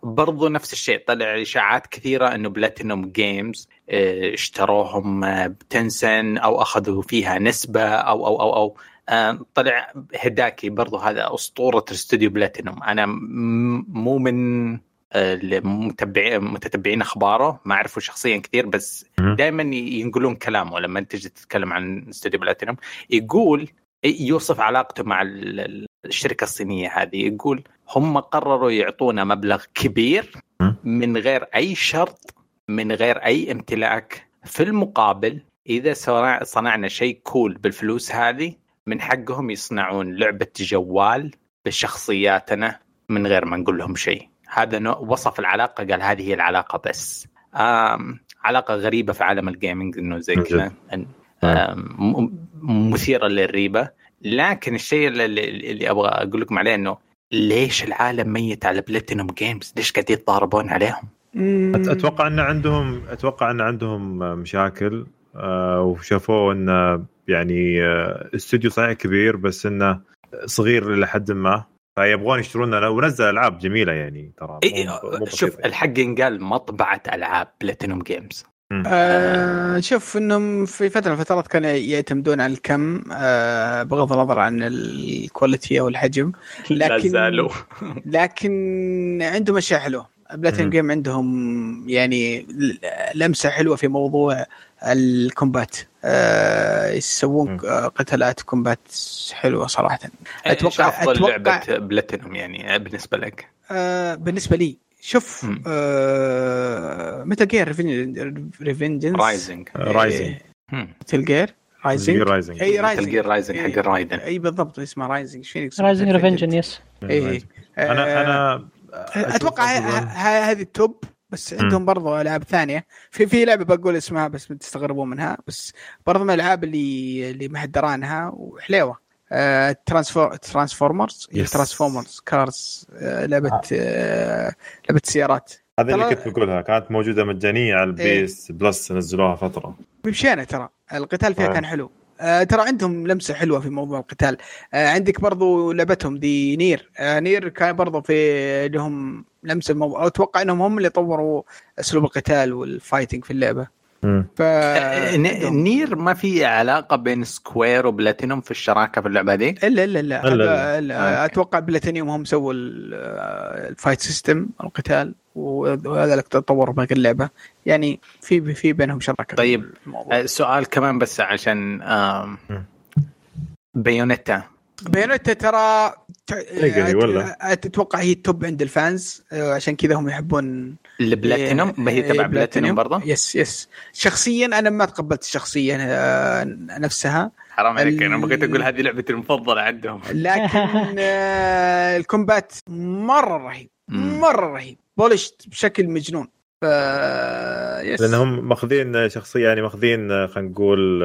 برضو نفس الشيء طلع إشاعات كثيرة إنه Platinum Games آه، اشتروهم آه، ب Tencent أو أخذوا فيها نسبة أو أو أو أو. طلع هيديكي برضو هذا أسطورة استوديو بلاتينوم أنا مو من المتبعين متتبعين أخباره ما اعرفه شخصيا كثير بس. دائما ينقلون كلامه لما تجي تتكلم عن استوديو بلاتينوم يقول يوصف علاقته مع ال- ال- الشركة الصينية هذه يقول هم قرروا يعطونا مبلغ كبير. من غير أي شرط من غير أي امتلاك في المقابل إذا صنع- صنعنا شيء كول بالفلوس هذه من حقهم يصنعون لعبة جوال بشخصياتنا من غير ما نقول لهم شيء هذا نوع وصف العلاقة قال هذه هي العلاقة بس. آم علاقة غريبة في عالم ال gaming إنه زي كذا. م- مثيرة للريبة. لكن الشيء اللي, اللي أبغى أقول لكم عليه إنه ليش العالم ميت على Platinum Games؟ ليش قاعدين يتضاربون عليهم؟ أتوقع إن عندهم أتوقع إن عندهم مشاكل. آه، وشافوه إنه يعني آه، استوديو صحيح كبير بس إنه صغير إلى حد ما. فيبغون يشترون له ونزل ألعاب جميلة يعني ترى إيه شوف يعني. الحق ينقال مطبعة ألعاب Platinum Games آه شوف إنهم في فترة من الفترات كانوا يعتمدون على الكم آه بغض النظر عن ال quality أو الحجم. لكن زالوا. لكن عندهم أشياء حلوة. بلاتين مم. Games عندهم يعني لمسة حلوة في موضوع ال combat. آه يسوون. آه، قتالات combat حلوة صراحة. أتوقع أفضل أتوقع لعبه بلاتينوم يعني بالنسبة لك؟ آه بالنسبة لي شوف. آه Metal Gear Revengeance Rising Rising Metal Gear Rising Rising اي Rising Rising حق الرايدن اي بالضبط اسمه Rising إيش فينيكس Rising Revengeance yes اي أنا أنا أتوقع هذه ال top بس عندهم برضو ألعاب ثانية. في في لعبة بقول اسمها بس تستغربون منها. بس برضو من الألعاب اللي اللي ما حد درى عنها وحليوة. آه ترانسفور ترانسفورمرز Yes. ترانسفورمرز كارز آه لعبة آه. لعبة سيارات. هذا اللي كنت بقولها. كانت موجودة مجانية على ال PS Plus نزلوها فترة. مشينا ترى. القتال فيها آه. كان حلو. آه ترى عندهم لمسة حلوة في موضوع القتال. آه عندك برضو لعبتهم دي Nier. آه Nier كان برضو في لهم لمسة مو... أتوقع إنهم هم اللي طوروا أسلوب القتال وال fighting في اللعبة. ف ن- Nier ما في علاقة بين Square و Platinum في الشراكة في اللعبة دي الا الا لا, إلا لا, لا. لا. okay. أتوقع بلاتينيوم هم سووا آه، ال fight system القتال وهذا اللي طوروا باقي اللعبة يعني في في بينهم شراكة طيب. آه، سؤال كمان بس عشان. بيونيتا بيانوتا ترى تقري ولا؟ أتوقع هي ال top عند ال fans آه، عشان كذا هم يحبون البلاتينوم إيه، هي إيه، تبع بلاتينوم برضه؟ yes yes. شخصيا أنا ما تقبلت الشخصيه آه، نفسها. حرام عليك أنا بغيت أقول هذه لعبتي المفضلة عندهم. لكن آه، ال combat مرة رهيب. مرة رهيب. polished بشكل مجنون. ف yes. لأنهم ماخذين شخصية يعني ماخذين آه، خلينا نقول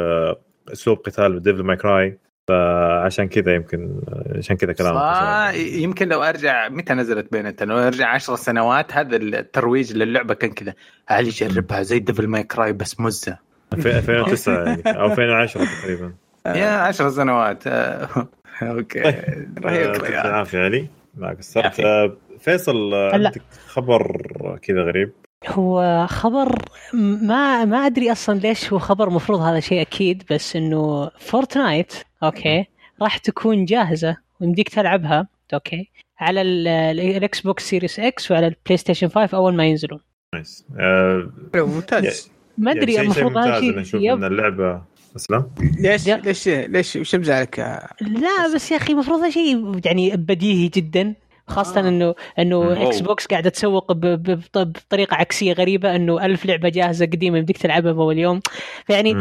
أسلوب قتال Devil May Cry فعشان كذا يمكن عشان كذا كلامك. يمكن لو أرجع متى نزلت Bayonetta لو أرجع عشر سنوات هذا الترويج للعبة كان كذا. هل يجربها زي Devil May Cry بس مزة. 2009 يعني أو 2010 تقريبا. يا عشر سنوات. okay. طيب. آه، يعطيك العافية علي. ما قصرت. آه، فيصل آه،. عندك خبر كذا غريب؟ هو خبر ما ما أدري أصلا ليش هو خبر مفروض هذا شيء أكيد بس إنه Fortnite okay. راح تكون جاهزة ويمديك تلعبها. okay. على ال- ال- ال Xbox Series X وعلى ال PlayStation 5 أول ما ينزلوا nice آه، حلو، ممتاز. ما يعني ادري شيء- شيء المفروض هذا شيء نشوف. إن اللعبة أسلم. ليش ليش ليش وش مزعلك؟ لا بس يا أخي المفروض هذا شيء يعني بديهي جدا. خاصة آه. انه إنه أوه. Xbox قاعدة تسوق ب- ب- بطريقة عكسية غريبة إنه ألف لعبة جاهزة قديمة يمديك تلعبها بأول يوم فيعني.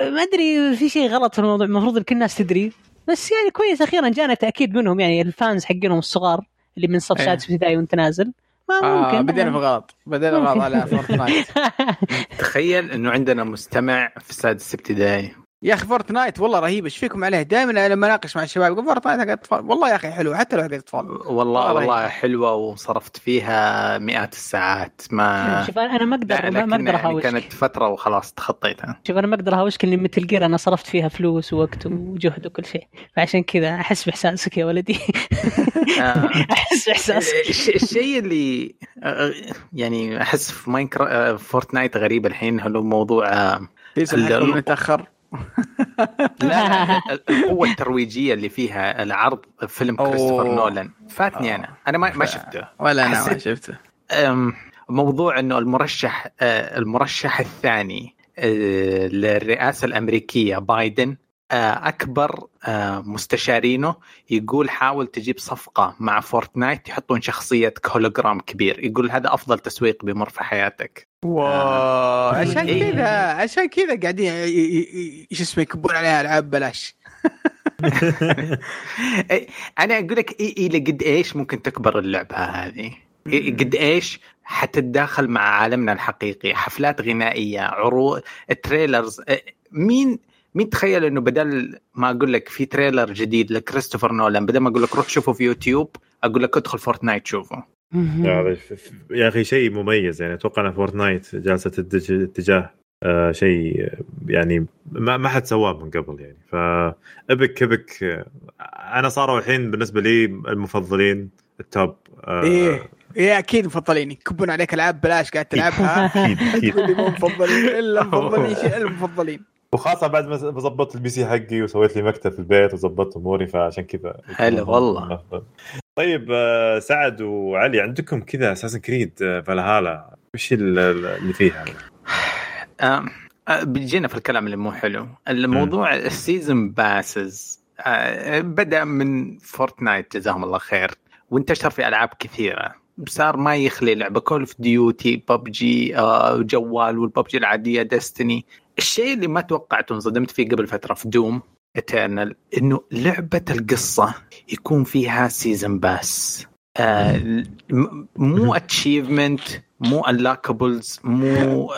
ما أدري في شيء غلط في الموضوع المفروض كل الناس تدري بس يعني كويس أخيرا جانا تأكيد منهم يعني ال fans حقينهم الصغار اللي من صف إيه. سادس ابتدائي وأنت نازل ما آه ممكن بدينا في غلط بدينا ممكن. غلط على Fortnite تخيل إنه عندنا مستمع في سادس ابتدائي يا أخي Fortnite والله رهيبه إيش فيكم عليه؟ دائما لما اناقش مع الشباب. يقول Fortnite حق اطفال والله يا أخي حلو. حتى لو حق اطفال والله والله والله حلوة وصرفت فيها مئات الساعات. ما شوف أنا ما أقدر ما أقدر يعني أهاوشك. كانت فترة وخلاص تخطيتها. شوف أنا ما أقدر أهاوشك إني مثل جير أنا صرفت فيها فلوس ووقت وجهد وكل شيء. فعشان كذا أحس بإحساسك يا ولدي. آه. أحس بإحساسك. الش- الشيء اللي آه، يعني أحس في Minecraft Fortnite غريب الحين. هو موضوع آه، متأخر؟ لا لا القوة الترويجية اللي فيها العرض فيلم كريستوفر. نولان. فاتني أنا. أنا ما ما شفته. ولا أنا ما شفته. موضوع إنه المرشح آه، المرشح الثاني آه، للرئاسة الأمريكية بايدن أكبر آه، مستشارينه يقول حاول تجيب صفقة مع Fortnite يحطون شخصية هولوجرام كبير. يقول هذا أفضل تسويق بمر في حياتك. wow عشان إيه. كذا عشان كذا قاعدين إيش اسمه يكبون عليها ألعاب بلاش. إيه، أنا أقول لك إيه إلى قد إيش ممكن تكبر اللعبة هذه؟ قد إيش حتتداخل مع عالمنا الحقيقي؟ حفلات غنائية عروض trailers مين مين تخيل إنه بدل ما أقول لك في trailer جديد لكريستوفر نولان بدل ما أقول لك روح شوفه في يوتيوب أقول لك ادخل Fortnite شوفه. يا أخي شيء مميز يعني أتوقع إن Fortnite جالسة تتجه اتجاه آه شيء يعني ما ما حد سواه من قبل يعني. ف Epic Epic آه، أنا صاروا الحين بالنسبة لي المفضلين ال top آه إيه. هي أكيد مفضلين. يكبون عليك ألعاب بلاش قاعد تلعبها. أكيد أكيد مو مفضلين. إلا مفضلين شيء المفضلين. وخاصة بعد ما ظبطت ال PC حقي وسويت لي مكتب في البيت وظبطت أموري فعشان كذا هلا والله. أفضل. طيب آه، سعد وعلي عندكم كذا Assassin's Creed Valhalla وش ال- ال- اللي فيها؟ آه، آه، بيجينا في الكلام اللي مو حلو الموضوع ال season passes آه، بدأ من Fortnite جزاهم الله خير وانتشر في ألعاب كثيرة صار ما يخلي لعبة Call of Duty PUBG جوال والببجي العادية Destiny الشيء اللي ما توقعته انصدمت فيه قبل فترة في Doom Eternal إنه لعبة القصة يكون فيها season pass آه مو achievement مو unlockables مو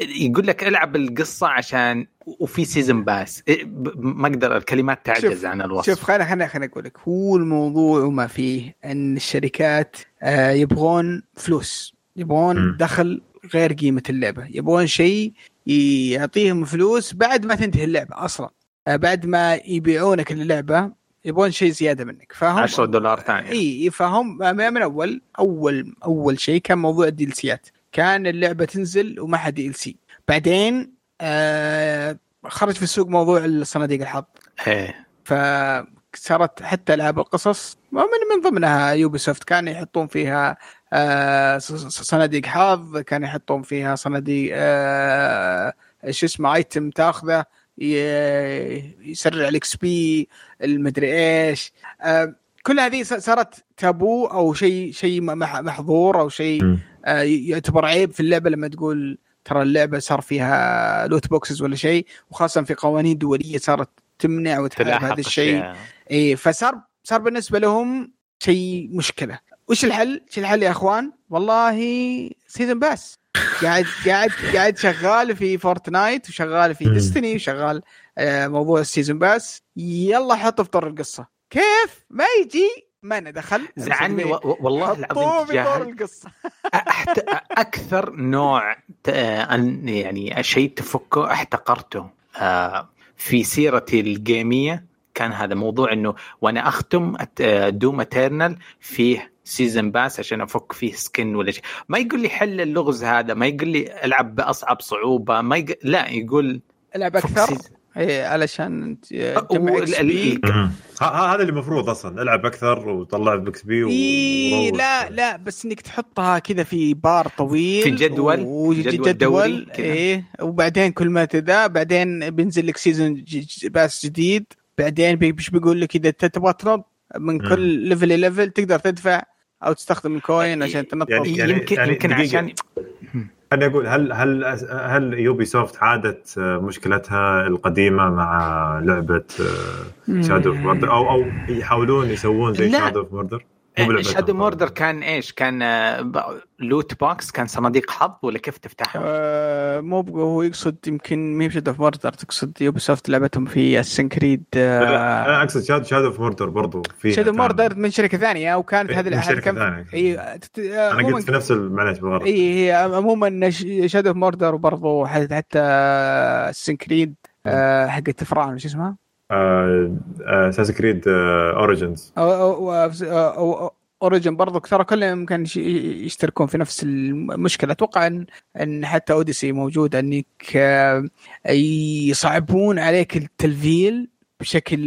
يقول لك العب القصة عشان وفي season pass إيه، ب- ما أقدر الكلمات تعجز عن الوصف. شوف خليني خليني خليني أقول لك هو الموضوع وما فيه إن الشركات آه، يبغون فلوس يبغون. دخل غير قيمة اللعبة يبغون شيء يعطيهم فلوس بعد ما تنتهي اللعبة أصلا. آه، بعد ما يبيعونك اللعبة يبغون شيء زيادة منك. فهم؟ 10 دولار ثاني إي فهم. من أول أول أول شيء كان موضوع ال DLC يات. كان اللعبة تنزل وما حد DLC بعدين آه خرج في السوق موضوع الصناديق الحظ. إيه. فصارت حتى ألعاب القصص من من ضمنها Ubisoft كان يحطون فيها آه صناديق حظ كان يحطون فيها صناديق آه شو اسمه item تاخذه يسرع ال XP المدري إيش آه كل هذه صارت تابو أو شيء شيء مح- محظور أو شيء. آه، يعتبر عيب في اللعبة لما تقول ترى اللعبة صار فيها loot boxes ولا شيء وخاصة في قوانين دولية صارت تمنع وتحارب هذا الشيء. اي فصار صار بالنسبة لهم شيء مشكلة وش الحل؟ وش الحل يا اخوان؟ والله season pass قاعد قاعد قاعد شغال في Fortnite وشغال في. Destiny وشغال آه، موضوع ال season pass يلا حطه في طور القصة كيف؟ ما يجي ما أنا دخل زعلني و- والله العظيم تجاهل القصة أحت... أكثر نوع ت... أن يعني شيء تفكه احتقرته آه، في سيرتي الجيمية كان هذا موضوع إنه وأنا أختم آه، Doom Eternal فيه season pass عشان أفك فيه skin ولا شيء ما يقول لي حل اللغز هذا ما يقول لي ألعب بأصعب صعوبة ما يق... لا يقول ألعب أكثر. إيه علشان هذا اللي المفروض أصلا ألعب أكثر وطلع ب XP و... إيه. لا لا بس إنك تحطها كذا في بار طويل في جدول، وجدول جدول دوري كذا. إيه وبعدين كل ما تذا بعدين بينزل لك season pass جديد بعدين مش بيقول لك إذا تبغى تنط من. كل level لل level تقدر تدفع أو تستخدم ال coin عشان تنط يعني- يعني- يمكن يعني يمكن دقيقة. عشان خليني أقول هل هل هل يوبي سوفت عادت مشكلتها القديمة مع لعبة شادو اوف موردر أو أو يحاولون يسوون زي. شادو اوف موردر. شادو موردر كان إيش؟ كان آه، ب- loot box كان صناديق حظ ولا كيف تفتحها؟ آه مو هو يقصد يمكن ما بشادو اوف موردر تقصد يوبي سوفت لعبتهم في اساسن كريد لا، أنا أقصد شادو شادو اوف موردر برضو في شادو موردر من شركة ثانية وكانت من هذه شركة كان- ثانية. اي تت- أنا قلت في نفس معلش بالغلط اي هي عموما شادو اوف موردر وبرضه حتى حتى اساسن كريد آه، حقت فرعون شو اسمها؟ أساسن كريد اوريجنز اوريجن برضو ترى كلهم يش- يشتركون في نفس المشكلة. أتوقع ان إن حتى اوديسي موجود إنك آه، يصعبون عليك التلفيل بشكل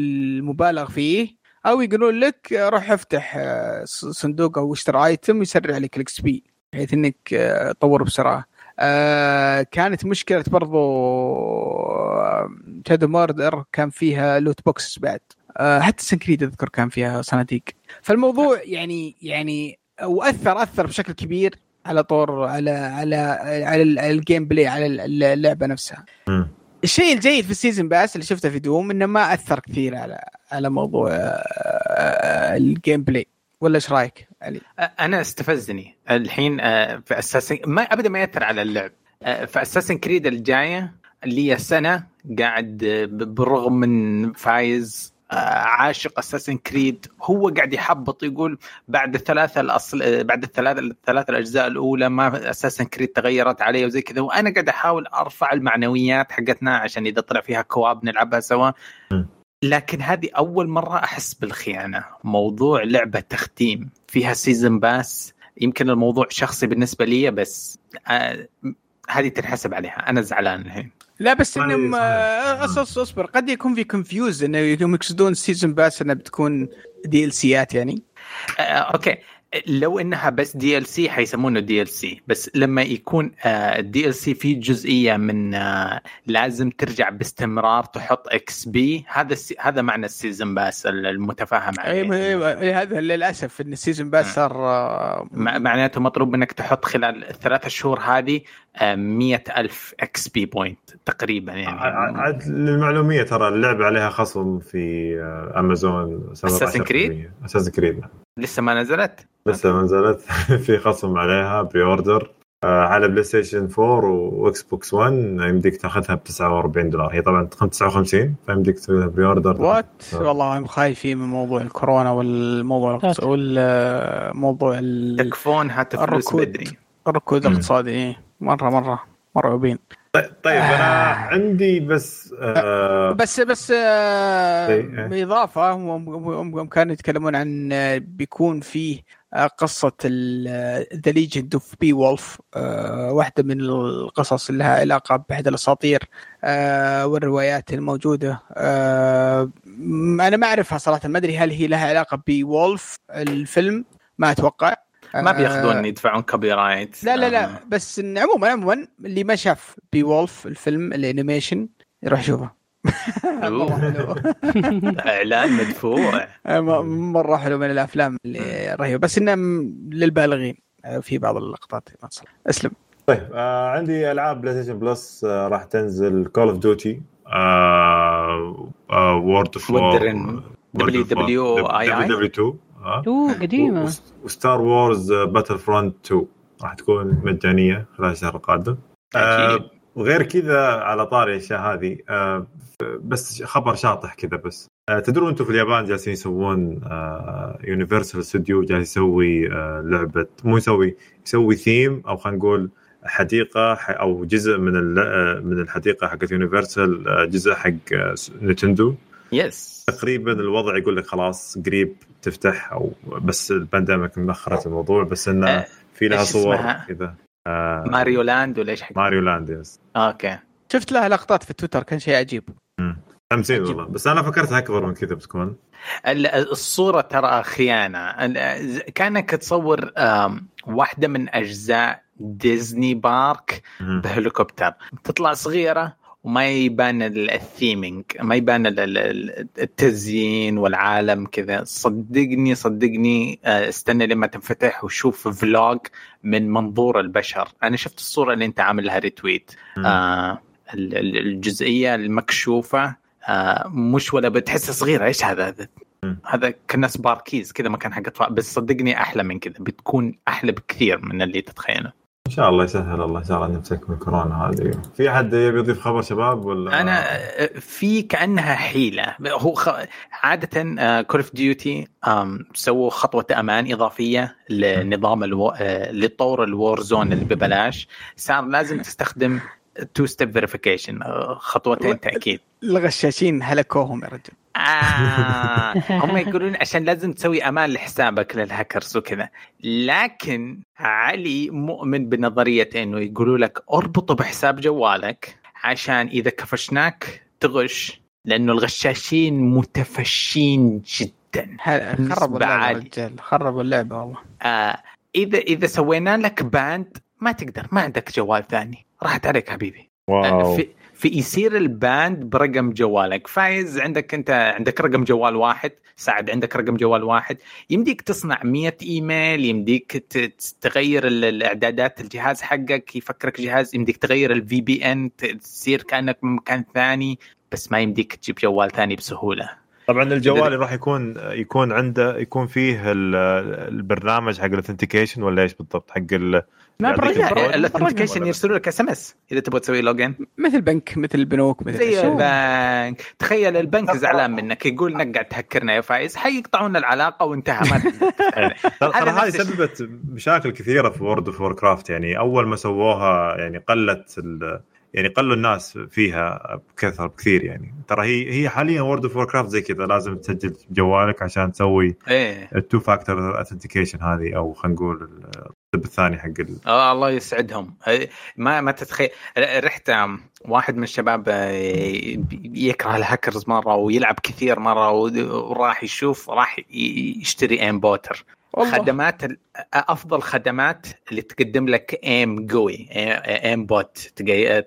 مبالغ فيه أو يقولون لك آه، روح افتح آه، صندوق أو اشتري item يسرع لك ال XP بحيث إنك تطور بسرعة. آه كانت مشكلة برضو شادو موردر كان فيها loot boxes بعد. آه حتى سنكريد أذكر كان فيها صناديق. فالموضوع يعني يعني وأثر أثر بشكل كبير على طور على على على, ال- على ال gameplay على ال- اللعبة نفسها. الشيء الجيد في ال season pass اللي شفته في دوم إنه ما أثر كثير على على موضوع آه، ال gameplay ولا إيش رأيك علي؟ أنا استفزني. الحين في اساسن ما أبدا ما يأثر على اللعب. في اساسن كريد الجاية اللي هي سنة قاعد بالرغم من فايز عاشق اساسن كريد هو قاعد يحبط يقول بعد الثلاثة الأصل بعد الثلاثة الثلاثة الأجزاء الأولى ما اساسن كريد تغيرت علي وزي كذا. وأنا قاعد أحاول أرفع المعنويات حقتنا عشان إذا طلع فيها كواب نلعبها سوا. لكن هذه أول مرة أحس بالخيانة. موضوع لعبة تختيم. فيها season pass يمكن الموضوع شخصي بالنسبة لي بس آه هذه تنحسب عليها. أنا زعلان الحين. لا بس إنهم. آه، أص- أصبر. قد يكون في confuse إنه يوم يقصدون season pass انها بتكون DLC ات يعني. آه أوكي. لو إنها بس دي ال سي حيسمونه دي ال سي بس لما يكون ال DLC فيه جزئية من آه لازم ترجع باستمرار تحط XP هذا السي هذا معنى ال season pass المتفاهم اي عليه أي- أي هذا للأسف إن ال season pass صار آه، مع- معناته مطلوب منك تحط خلال الثلاث شهور هذه مئة ألف XP point تقريبا يعني عاد للمعلومية ترى اللعبة عليها خصم في آه، امازون 17% كريد؟ اساسن كريد لسه ما نزلت لسه ما نزلت في خصم عليها pre-order آه، على بلاي ستيشن 4 واكس بوكس 1 يمديك تاخذها ب 49 دولار هي طبعا 59 فيمديك تسويها pre-order وات آه. والله هم خايفين من موضوع الكورونا والموضوع والموضوع ال- تكفون هات فلوس الركود. بدري الركود. الاقتصادي إيه. مرة مرة مرعوبين طيب أنا آه. عندي بس آه بس بس آه، إيه. بإضافة هم هم- هم كانوا يتكلمون عن آه، بيكون فيه آه، قصة ذا ليجند اوف بي وولف واحدة من القصص اللي لها علاقة باحد الأساطير آه، والروايات الموجودة آه، أنا ما أعرفها صراحة ما أدري هل هي لها علاقة بوولف الفيلم ما أتوقع ما آه، بياخذون يدفعون copyright لا لا لا بس إن عموما عموما اللي ما شاف بي وولف الفيلم ال animation يروح يشوفه. إعلان مدفوع. م- مرة حلو من الأفلام اللي رهيبة. بس إنه للبالغين. آه، في بعض اللقطات. ما تصل أسلم. طيب آه عندي ألعاب بلاي ستيشن بلس آه راح تنزل كول اوف ديوتي وورلد وور 2. WWII. دبليو 2 أوه قديمة. وستار وورز باتل فرونت 2 راح تكون مجانية خلال الشهر القادم. آه وغير كذا على طاري الأشياء هذه آه بس خبر شاطح كذا بس. آه تدرون أنتم في اليابان جالسين يسوون آه يونيفرسال استوديو جالس يسوي آه لعبة مو يسوي يسوي ثيم أو خلينا نقول حديقة أو جزء من آه، من الحديقة حقت يونيفرسال آه، جزء حق آه، نينتندو yes تقريبا الوضع يقول لك خلاص قريب تفتح أو بس ال pandemic مأخرت الموضوع بس إنه آه، في لها صور؟ كذا. آه ماريو لاند ولا إيش حق ماريو لاند yes. أوكي. شفت لها لقطات في تويتر كان شيء عجيب. تمثيل. والله. بس أنا فكرتها أكبر من كذا بتكون. ال- الصورة ترى خيانة ال- كأنك تصور آم، واحدة من أجزاء ديزني بارك. بهليكوبتر. تطلع صغيرة وما يبان ال- ال theming ما يبان ال- ال- ال- التزيين والعالم كذا. صدقني صدقني آه، استنى لما تنفتح وشوف vlog من منظور البشر. أنا شفت الصورة اللي أنت عامل لها ريتويت. آه ال- ال- الجزئية المكشوفة آه مش ولا بتحسها صغيرة. إيش هذا؟ هذا. هذا كناس باركيز كذا مكان حق أطفال. بس صدقني أحلى من كذا. بتكون أحلى بكثير من اللي تتخيله. إن شاء الله يسهل الله ان شاء الله نمسك من كورونا هذه. في أحد يبي يضيف خبر شباب ولا؟ أنا في كأنها حيلة. هو خ... عادة كول اوف ديوتي سووا خطوة أمان إضافية لنظام ألو... آه، لتطور ال Warzone اللي ببلاش. صار لازم تستخدم two step verification خطوتين تأكيد. الغشاشين هلكوهم يا رجل. آه هم يقولون عشان لازم تسوي أمان لحسابك للهاكرز وكذا. لكن علي مؤمن بنظرية إنه يقولوا لك أربطه بحساب جوالك عشان إذا كفشناك تغش لأنه الغشاشين متفشين جدا. خربوا اللعبة. رجال خربوا اللعبة والله. آه اذا إذا سوينا لك ban ما تقدر ما عندك جوال ثاني. راحت عليك حبيبي. واو. في في يصير ال ban برقم جوالك. فايز عندك انت عندك رقم جوال واحد سعد عندك رقم جوال واحد. يمديك تصنع 100 إيميل يمديك تغير ال- الإعدادات الجهاز حقك يفكرك جهاز يمديك تغير ال VPN تصير كأنك من مكان ثاني بس ما يمديك تجيب جوال ثاني بسهولة. طبعا الجوال راح يكون يكون عنده يكون فيه ال- البرنامج حق ال authentication ولا إيش بالضبط؟ حق ما ولا- يرسلوا لك SMS إذا تبغى تسوي login مثل بنك مثل البنوك مثل زي. البنك. تخيل البنك زعلان منك يقول إنك قاعد تهكرنا يا فايز. حيقطعون العلاقة وانتهى ما تتكلم. ترى هذه. سببت مشاكل كثيرة في World of Warcraft يعني أول ما سووها يعني قلت ال... يعني قلوا الناس فيها بكثره بكثير يعني. ترى هي هي حاليا World of Warcraft زي كذا لازم تسجل جوالك عشان تسوي إيه. ال two factor authentication هذه أو خلينا نقول الطب الثاني حق ال... آه الله يسعدهم. ما ما تتخيل. رحت واحد من الشباب آه، يكره الهاكرز مرة ويلعب كثير مرة وراح يشوف راح يشتري aim بوتر والله. خدمات ال- أفضل خدمات اللي تقدم لك aim قوي aim bot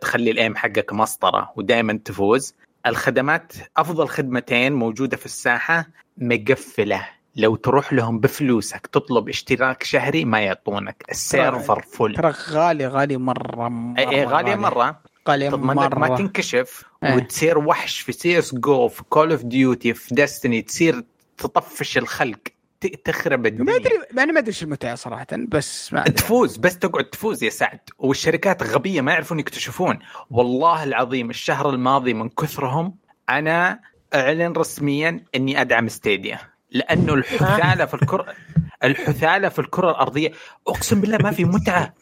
تخلي ال aim حقك مسطرة ودائما تفوز. الخدمات أفضل خدمتين موجودة في الساحة مقفلة. لو تروح لهم بفلوسك تطلب اشتراك شهري ما يعطونك. ال server full ترى غالي غالي مره مرة اي غاليه مرة. غالي تضمن لك ما مرة. تنكشف إيه. وتصير وحش في سي إس جو في Call of Duty في Destiny تصير تطفش الخلق تخرب ما الدنيا ادري أنا ما أدري إيش المتعة صراحة بس ما أدري. تفوز بس تقعد تفوز يا سعد. والشركات غبية ما يعرفون يكتشفون. والله العظيم الشهر الماضي من كثرهم أنا أعلن رسميا إني أدعم Stadia لأنه الحثالة في الكره الحثالة في الكرة الأرضية. أقسم بالله ما في متعة.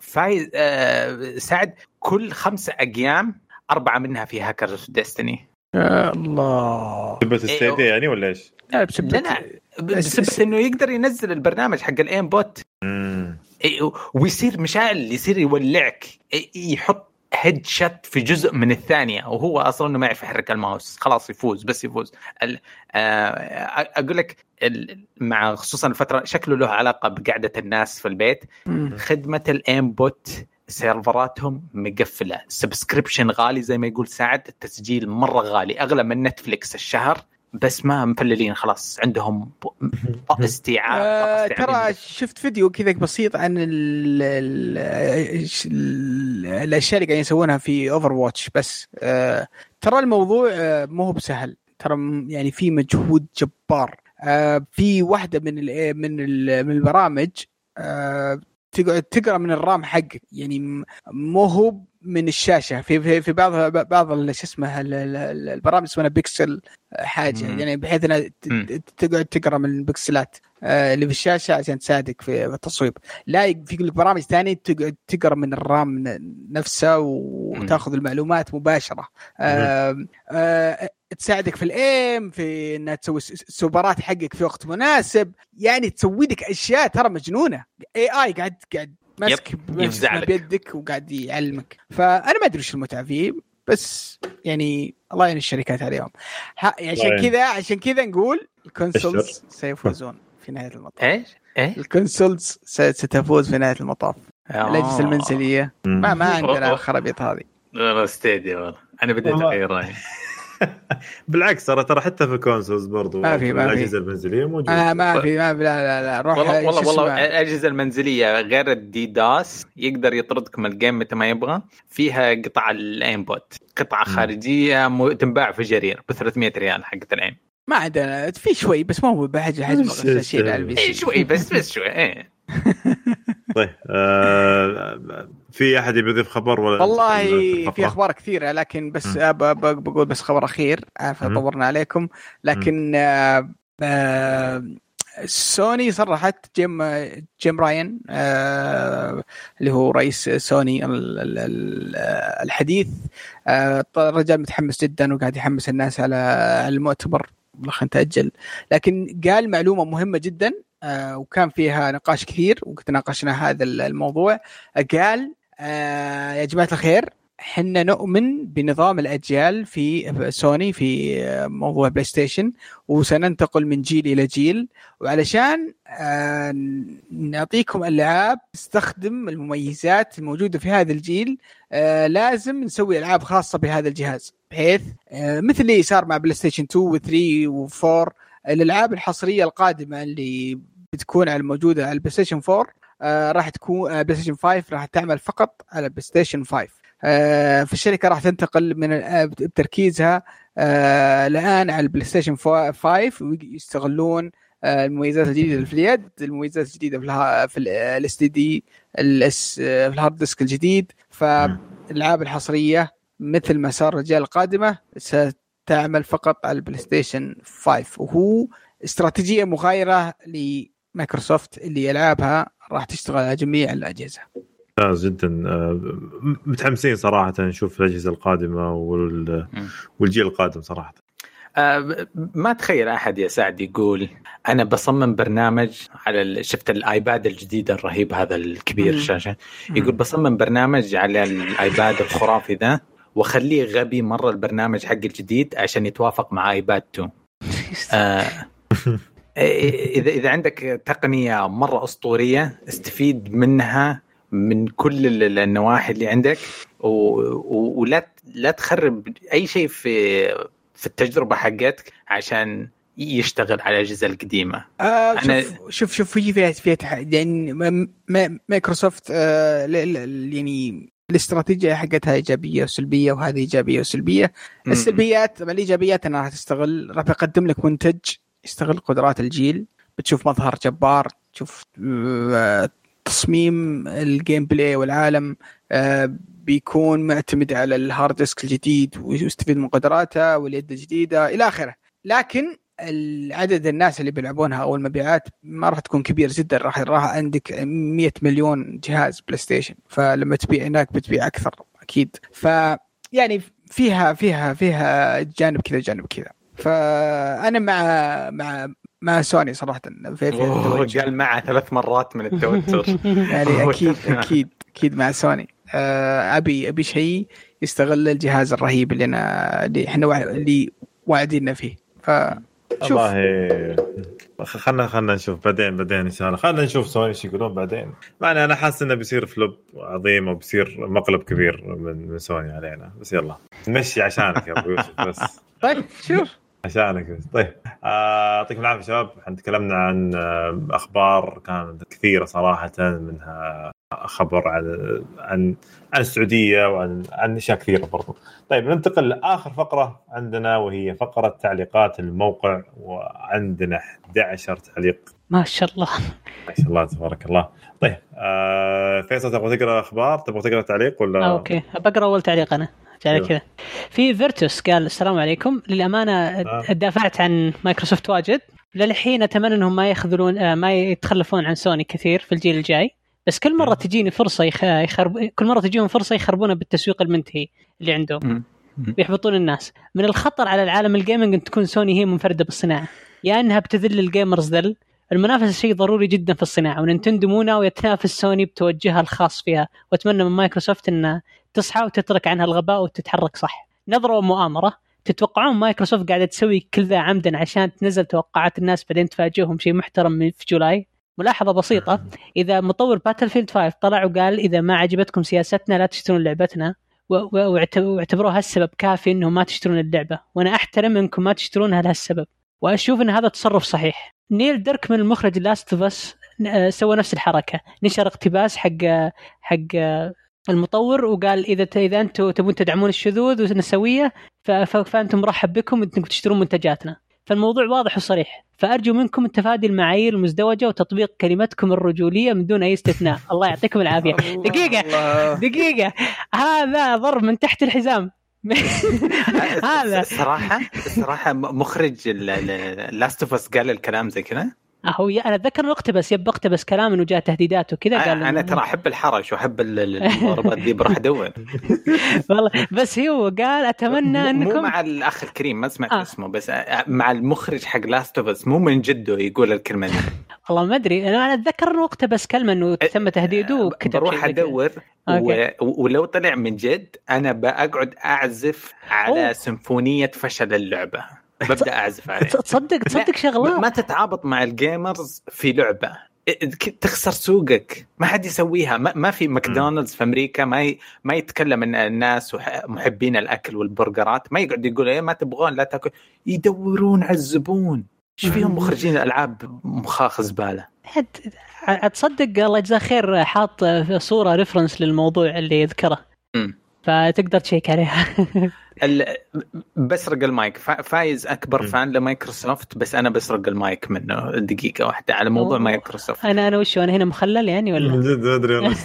فايز آه سعد كل خمسة أيام أربعة منها في hackers Destiny. يا الله. بس ال Stadia يعني ولا إيش؟ لا بس لا لا. بس, بس إنه يقدر ينزل البرنامج حق ال aim bot. إيه، ويصير مشعل يصير يولعك إيه، يحط headshot في جزء من الثانية وهو أصلا إنه ما يعرف يحرك الماوس. خلاص يفوز بس يفوز. ال- آه، أقول لك ال- مع خصوصا الفترة شكله له علاقة بقعدة الناس في البيت. خدمة ال aim bot سيرفراتهم مقفلة. subscription غالي زي ما يقول سعد التسجيل مرة غالي. أغلى من Netflix الشهر. بس ما مفللين خلاص عندهم استيعاب آه استيعاب ترى شفت فيديو كذا بسيط عن ال ال إيش ال الأشياء اللي قاعدين يسوونها في Overwatch بس آه ترى الموضوع آه مو هو بسهل. ترى يعني في مجهود جبار. آه في واحدة من ال من ال من البرامج آه تقعد تقرأ من ال RAM حقك. يعني مو هو من الشاشة. في في, بعض بعض شو اسمه ال- ال- ال- البرامج اسمها بيكسل حاجة. مم. يعني بحيث إنها تقعد تقرأ من البكسلات آه، اللي في الشاشة عشان تساعدك في التصويب. لا في برامج ثانية تقعد تقرأ من ال RAM نفسه وتأخذ المعلومات مباشرة. آه، آه، تساعدك في ال aim في إنها تسوي السوبرات حقك في وقت مناسب. يعني تسوي لك أشياء ترى مجنونة. اي اي قاعد قاعد ماسك يفزع. بيدك وقاعد يعلمك فأنا ما أدري إيش المتعة فيه بس يعني الله يعين الشركات عليهم ها يعني عشان. كذا عشان كذا نقول الكونسولز سيفوزون في نهاية المطاف إيش؟ إيش؟ الكونسولز ستفوز في نهاية المطاف الأجهزة آه. المنزليه ما ما عندنا. الخرابيط هذه والله ستيديا والله أنا بديت. أغير رأيي بالعكس ترى ترى حتى في الكونسولز برضو ما في- ما في. الأجهزة المنزلية موجودة. آه ما في ما في لا لا لا روح والله والله والله؟ الأجهزة المنزلية غير الدي داس يقدر يطردك من الجيم متى ما يبغى. فيها قطع ال aim bot قطعه خارجية م- تنباع في جرير ب 300 ريال حقت ال aim ما عندنا في شوي بس ما هو بحجم حجم الشيء شوي بس بس شوي إيه طيب آه في أحد يبي يضيف خبر ولا؟ والله في أخبار كثيرة لكن بس. آه، بقول بس خبر أخير مم. طورنا عليكم. لكن آه، آه، سوني صرحت جيم Jim Ryan آه، اللي هو رئيس سوني ال- ال- ال- الحديث. آه، الرجال متحمس جدا وقاعد يحمس الناس على المؤتمر خلينا نتاجل لكن قال معلومة مهمة جدا آه، وكان فيها نقاش كثير وتناقشنا هذا الموضوع قال آه، يا جماعة الخير حنا نؤمن بنظام الأجيال في سوني في آه، موضوع PlayStation وسننتقل من جيل إلى جيل وعلشان آه، نعطيكم ألعاب تستخدم المميزات الموجودة في هذا الجيل آه، لازم نسوي ألعاب خاصة بهذا الجهاز بحيث آه، مثل اللي صار مع بلاي ستيشن 2 و3 و4 الألعاب الحصرية القادمة اللي بتكون على الموجودة على البلاي ستيشن 4 آه، راح تكون آه، بلاي ستيشن 5 راح تعمل فقط على بلاي ستيشن 5 آه، فالشركة راح تنتقل من آه، بتركيزها آه، الآن على البلاي ستيشن 5 ويستغلون آه، المميزات الجديدة في اليد المميزات الجديدة في في ال SSD في ال hard disk الجديد. فالألعاب الحصرية مثل ما صار الرجال القادمة ستعمل فقط على البلاي ستيشن 5 وهو استراتيجية مغايرة لمايكروسوفت اللي العابها راح تشتغل على جميع الأجهزة. ممتاز جدا. آه، متحمسين صراحة نشوف الأجهزة القادمة وال... والجيل القادم صراحة. أه ما تخيل أحد يا سعد يقول أنا بصمم برنامج على شفت الآيباد الجديد الرهيب هذا الكبير. الشاشه يقول بصمم برنامج على الآيباد الخرافي ذا واخليه غبي مرة البرنامج حق الجديد عشان يتوافق مع آيباد 2 آه اذا إذا عندك تقنية مرة أسطورية استفيد منها من كل ال- النواحي اللي عندك و- و- ولا لا تخرب أي شيء في في التجربة حقتك عشان يشتغل على الاجهزه القديمة. آه أنا- شوف شوف شوف في فيها فيها تح... يعني مايكروسوفت آه ل- ل- يعني الاستراتيجية حقتها إيجابية وسلبية وهذه إيجابية وسلبية. السلبيات الإيجابيات؟ إنها راح تستغل راح يقدم لك منتج يستغل قدرات الجيل. بتشوف مظهر جبار تشوف آه، تصميم ال gameplay والعالم آه، بيكون معتمد على ال hard disk الجديد ويستفيد من قدراته واليد الجديدة إلى آخره. لكن عدد الناس اللي بيلعبونها أو المبيعات ما راح تكون كبير جدا. راح راح عندك 100 مليون جهاز بلاي ستيشن فلما تبيع هناك بتبيع أكثر أكيد. ف يعني فيها فيها فيها جانب كذا جانب كذا. فأنا مع مع مع سوني صراحة. في, في. قال معه ثلاث مرات من التوتر يعني أكيد أكيد أكيد مع سوني. آه، ابي أبي شيء يستغل الجهاز الرهيب اللي أنا اللي إحنا اللي واعديننا فيه. ف والله خلنا خلنا نشوف بعدين بعدين إن شاء الله. خلنا نشوف سوني إيش يقولون بعدين. يعني أنا حاسس إنه بيصير flop عظيم وبيصير مقلب كبير من من سوني علينا. بس يلا. نمشي عشانك يا أبو يوسف بس. طيب شوف. عشانك بس طيب آه، يعطيكم العافية شباب إحنا تكلمنا عن آه، أخبار كانت كثيرة صراحة منها خبر عن عن عن السعودية وعن عن أشياء كثيرة برضو. طيب ننتقل لآخر فقرة عندنا وهي فقرة تعليقات الموقع وعندنا 11 تعليق ما شاء الله ما شاء الله تبارك الله. طيب آه فيصل تبغى تقرأ أخبار؟ تبغى تقرأ تعليق ولا؟ آه، أوكي. بقرأ أول تعليق أنا. على أيوه. كذا. في فيرتوس قال السلام عليكم. للأمانة آه. دافعت عن مايكروسوفت واجد. للحين أتمنى إنهم ما يخذلون آه، ما يتخلفون عن سوني كثير في الجيل الجاي. بس كل مرة. تجيني فرصة يخ... يخرب... كل مرة تجيهم فرصة يخربونها بالتسويق المنتهي اللي عندهم. بيحبطون الناس. من الخطر على العالم ال gaming إن تكون سوني هي منفردة بالصناعة. يا إنها بتذل ال gamers ذل المنافسة شيء ضروري جدا في الصناعة ونينتندو مو ناوية تنافس سوني بتوجهها الخاص فيها وأتمنى من مايكروسوفت إنها تصحى وتترك عنها الغباء وتتحرك صح. نظرة ومؤامرة تتوقعون مايكروسوفت قاعدة تسوي كل ذا عمدا عشان تنزل توقعات الناس بعدين تفاجئهم شيء محترم في July؟ ملاحظة بسيطة إذا مطور Battlefield 5 طلع وقال إذا ما عجبتكم سياستنا لا تشترون لعبتنا واعتبروها السبب كافي إنهم ما تشترون اللعبة وأنا أحترم إنكم ما تشترونها لهالسبب وأشوف إن هذا تصرف صحيح. نيل دركمان المخرج Last of Us سوى نفس الحركة. نشر اقتباس حق حق آه، المطور وقال إذا إذا أنتم تبون تدعمون الشذوذ والنسوية فأنتم مرحب بكم انكم تشترون منتجاتنا. فالموضوع واضح وصريح. فأرجو منكم تفادي المعايير المزدوجة وتطبيق كلمتكم الرجولية من دون أي استثناء. الله يعطيكم العافية. دقيقة. دقيقة. هذا ضرب من تحت الحزام. هذا. صراحة صراحة مخرج Last of Us قال الكلام زي كذا. هو أنا أتذكر إنه اقتبس yep اقتبس كلام إنه جاء تهديدات وكذا قال أنا ترى أحب الحرش وأحب ال- ال- المضاربات دي بروح ادور والله بس هو قال أتمنى مو- مو أنكم مع الأخ الكريم ما سمعت آه. اسمه بس مع المخرج حق Last of Us مو من جده يقول الكلمة دي والله ما أدري أنا أتذكر إنه اقتبس كلمة إنه تم تهديده وكتب بروح. أدور و... ولو طلع من جد أنا بقعد أعزف على أوه. سيمفونية فشل اللعبة ببدا أعزف عليه. تصدق تصدق ما شغله تتعابط مع ال gamers في لعبة. تخسر سوقك. ما حد يسويها. ما, ما في ماكدونالدز في أمريكا ما ي... ما يتكلم إن الناس محبين الأكل والبرجرات. ما يقعد يقول إيه ما تبغون لا تاكل. يدورون على الزبون. إيش فيهم؟ مخرجين الالعاب مخاخ زبالة. تصدق الله يجزاه خير حاط صورة reference للموضوع اللي يذكره. مم. فتقدر تشيك عليها. ال... بسرق المايك. فا- فايز أكبر. fan لمايكروسوفت بس أنا بسرق المايك منه دقيقة واحدة على موضوع أوه. مايكروسوفت. أنا أنا وشو أنا هنا مخلل يعني من ولا جد ما أدري والله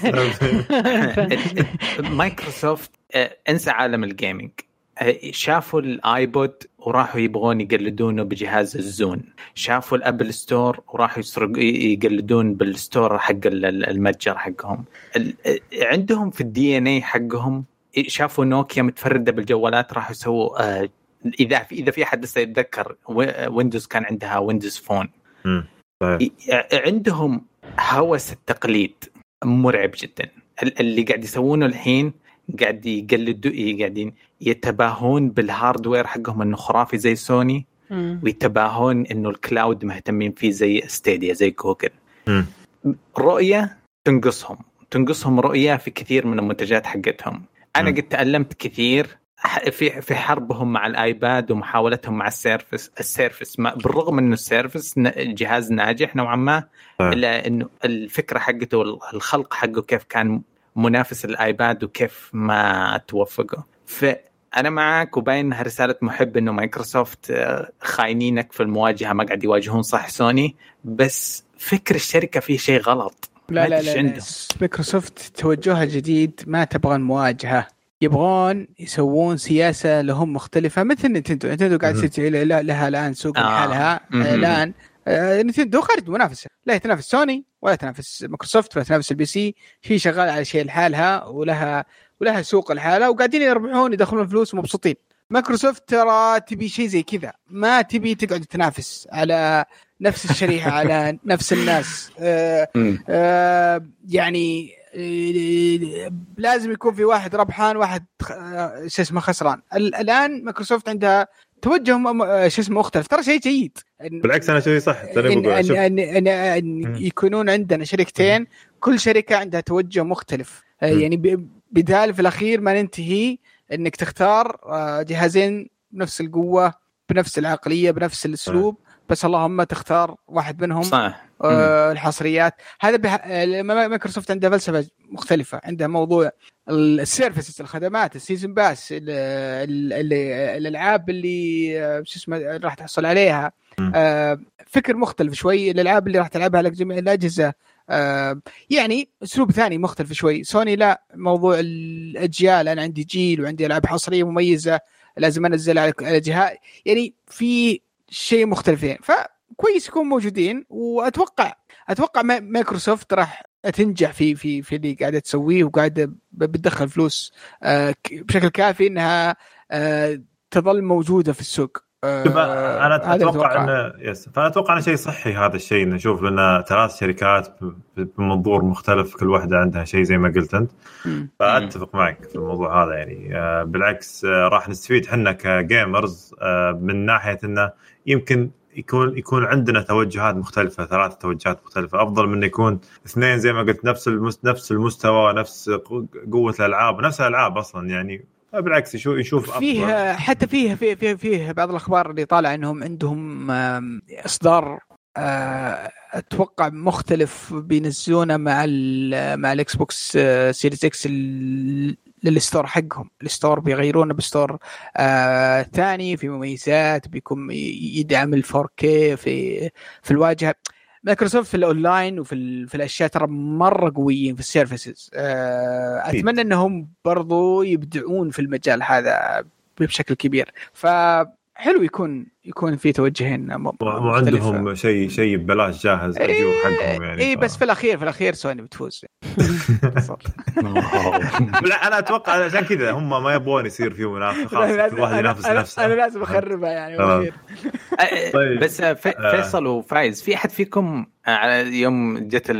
مايكروسوفت آه، انسى عالم ال gaming آه، شافوا الآيبود وراحوا يبغون يقلدونه بجهاز الزون. شافوا ال Apple Store وراحوا يسرق يقلدون بال store حق المتجر حقهم. عندهم في ال DNA حقهم شافوا نوكيا متفردة بالجوالات راحوا يسووا آه، إذا في إذا في أحد لسه يتذكر ويندوز كان عندها Windows Phone عندهم هوس التقليد مرعب جدا. اللي قاعد يسوونه الحين قاعد يقلدوا قاعدين يتباهون بال hardware حقهم إنه خرافي زي سوني ويتباهون إنه ال cloud مهتمين فيه زي ستيديا زي جوجل رؤية تنقصهم. تنقصهم رؤية في كثير من المنتجات حقتهم. أنا قد تالمت كثير. في في حربهم مع الآيباد ومحاولتهم مع السيرفس السيرفس بالرغم إنه السيرفس جهاز ناجح نوعا ما إلا إنه الفكرة حقته والخلق حقه كيف كان منافس الآيباد وكيف ما توفقوا. فأنا معك وباين إنها رسالة محب إنه مايكروسوفت آه، خاينينك في المواجهة ما قاعد يواجهون صح سوني؟ بس فكر الشركة فيه شيء غلط. لا لا لا, لا. مايكروسوفت توجهها الجديد ما تبغى المواجهه يبغون يسوون سياسة لهم مختلفة مثل نتندو. نتندو قاعد تصير لها الآن سوق آه. لحالها. الآن آه نتندو خارج منافسة. لا تنافس سوني ولا تنافس مايكروسوفت ولا تنافس ال PC. هي شغاله على شيء لحالها ولها ولها سوق لحالها وقاعدين يربحون يدخلون فلوس ومبسوطين مايكروسوفت ترى تبي شيء زي كذا. ما تبي تقعد تنافس على نفس الشريحة على نفس الناس. آه آه يعني آه لازم يكون في واحد ربحان واحد شو اسمه خسران. الآن مايكروسوفت عندها توجه شو اسمه مختلف. ترى شيء جيد. بالعكس أنا شيء صح إن, إن, إن, إن, إن يكونون عندنا شركتين كل شركة عندها توجه مختلف. يعني بدال في الأخير ما ننتهي إنك تختار جهازين بنفس القوة بنفس العقلية بنفس الأسلوب بس اللهم تختار واحد منهم صح آه الحصريات. هذا بح... مايكروسوفت عندها فلسفة مختلفة. عندها موضوع ال services الخدمات ال season pass الألعاب اللي آه، شو اسمه راح تحصل عليها. آه فكر مختلف شوي. الألعاب اللي راح تلعبها على جميع الأجهزة. آه يعني أسلوب ثاني مختلف شوي. سوني لا موضوع الأجيال. أنا عندي جيل وعندي ألعاب حصرية مميزة. لازم أنزل على جهاز. يعني في شيء مختلفين. فكويس يكون موجودين واتوقع أتوقع مايكروسوفت راح تنجح في في في اللي قاعدة تسويه وقاعدة بتدخل فلوس آه، بشكل كافي إنها آه، تظل موجودة في السوق. آه أنا أتوقع انه yes فانا أتوقع إنه شيء صحي هذا الشيء نشوف لنا ثلاث شركات بمنظور مختلف كل واحدة عندها شيء زي ما قلت أنت. فأتفق معك في الموضوع هذا يعني. بالعكس راح نستفيد إحنا كجيمرز من ناحية إنه يمكن يكون يكون عندنا توجهات مختلفة ثلاث توجهات مختلفة. أفضل من يكون اثنين زي ما قلت نفس نفس المستوى نفس قوة الألعاب نفس الألعاب أصلا يعني. بالعكس يشوف يشوف فيه حتى فيه فيه فيه, فيه بعض الأخبار اللي طالع إنهم عندهم إصدار آه، أتوقع مختلف بينزلونه مع مع الإكس بوكس سيريز إكس لل store حقهم. ال store بيغيرونه ب store آه ثاني في مميزات بيكون يدعم ال 4K في في الواجهة. مايكروسوفت في الأونلاين وفي في الأشياء ترى مرة قويين في ال services. آه أتمنى إنهم برضو يبدعون في المجال هذا بشكل كبير. ف حلو يكون يكون في توجهين وعندهم شيء شيء ببلاش جاهز إيه حقهم يعني اي بس في الأخير في الأخير سوني بتفوز. لا أنا أتوقع عشان كذا هم ما يبغون يصير في منافسة خلاص كل واحد ينافس نفسه. أنا لازم أخربها يعني طيب. بس آه، فيصل وفايز في أحد فيكم آه، على يوم جت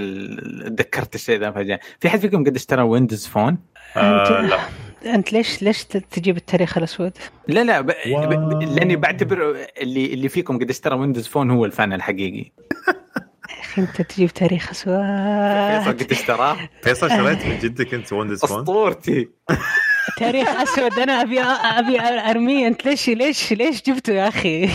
تذكرت الشيء ذا فجأة في أحد فيكم قد اشترى ويندوز فون؟ آه لا. أنت ليش ليش تجيب التاريخ الأسود؟ لا لا ب... ب... لأني بعتبر اللي اللي فيكم قد اشترى ويندوز فون هو ال fan الحقيقي أخي أنت تجيب تاريخ أسود فيصل قد اشتراه؟ فيصل شريت من جدك أنت ويندوز فون؟ أسطورتي تاريخ أسود أنا أبي أبي أرميه أنت ليش ليش ليش جبته يا أخي؟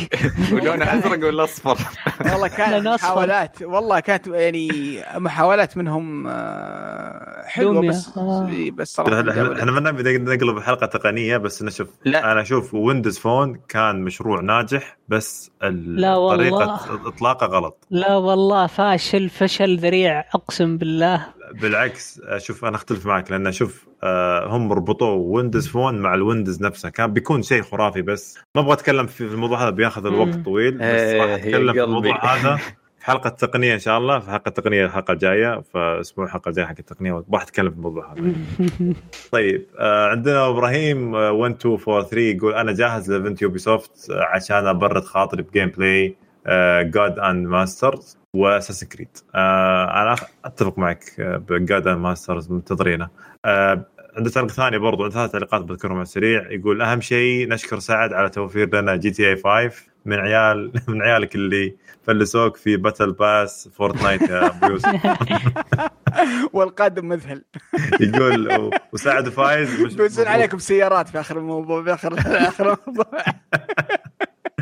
ولونه أزرق ولا اصفر؟ والله كانت محاولات والله كانت يعني محاولات منهم آه، حلوة بس آه. بس صراحة إحنا ما نبي نقلب الحلقة تقنية بس نشوف لا. أنا أشوف ويندوز فون كان مشروع ناجح بس طريقة إطلاقه غلط لا والله فاشل فشل ذريع أقسم بالله بالعكس آه، شوف أنا أختلف معك لأن شوف آه، هم ربطوا ويندوز فون مع الويندوز نفسه كان بيكون شيء خرافي بس. ما أبغى أتكلم في الموضوع هذا بياخذ الوقت. طويل بس إيه، راح يا أتكلم في. الموضوع هذا في حلقة تقنيه إن شاء الله. في حلقة تقنيه الحلقة الجاية فأسبوع الحلقة الجاية حق التقنية راح أتكلم في الموضوع هذا. طيب آه عندنا إبراهيم آه 1 2 4 3 يقول أنا جاهز ل event يوبي سوفت عشان أبرد خاطري ب gameplay Gods and Monsters و Assassin's Creed. أنا أخ- أتفق معك ب Gods and Monsters منتظرينه آه عنده تعليق ثاني برضو عنده ثلاث تعليقات بذكرهم على السريع. يقول أهم شيء نشكر سعد على توفير لنا GTA 5 من عيال من عيالك اللي فلسوك في battle pass فورتنايت يا أبو يوسف. والقادم مذهل. يقول وسعد فايز. بيوزن عليكم سيارات في آخر الموضوع في اخر آخر الموضوع.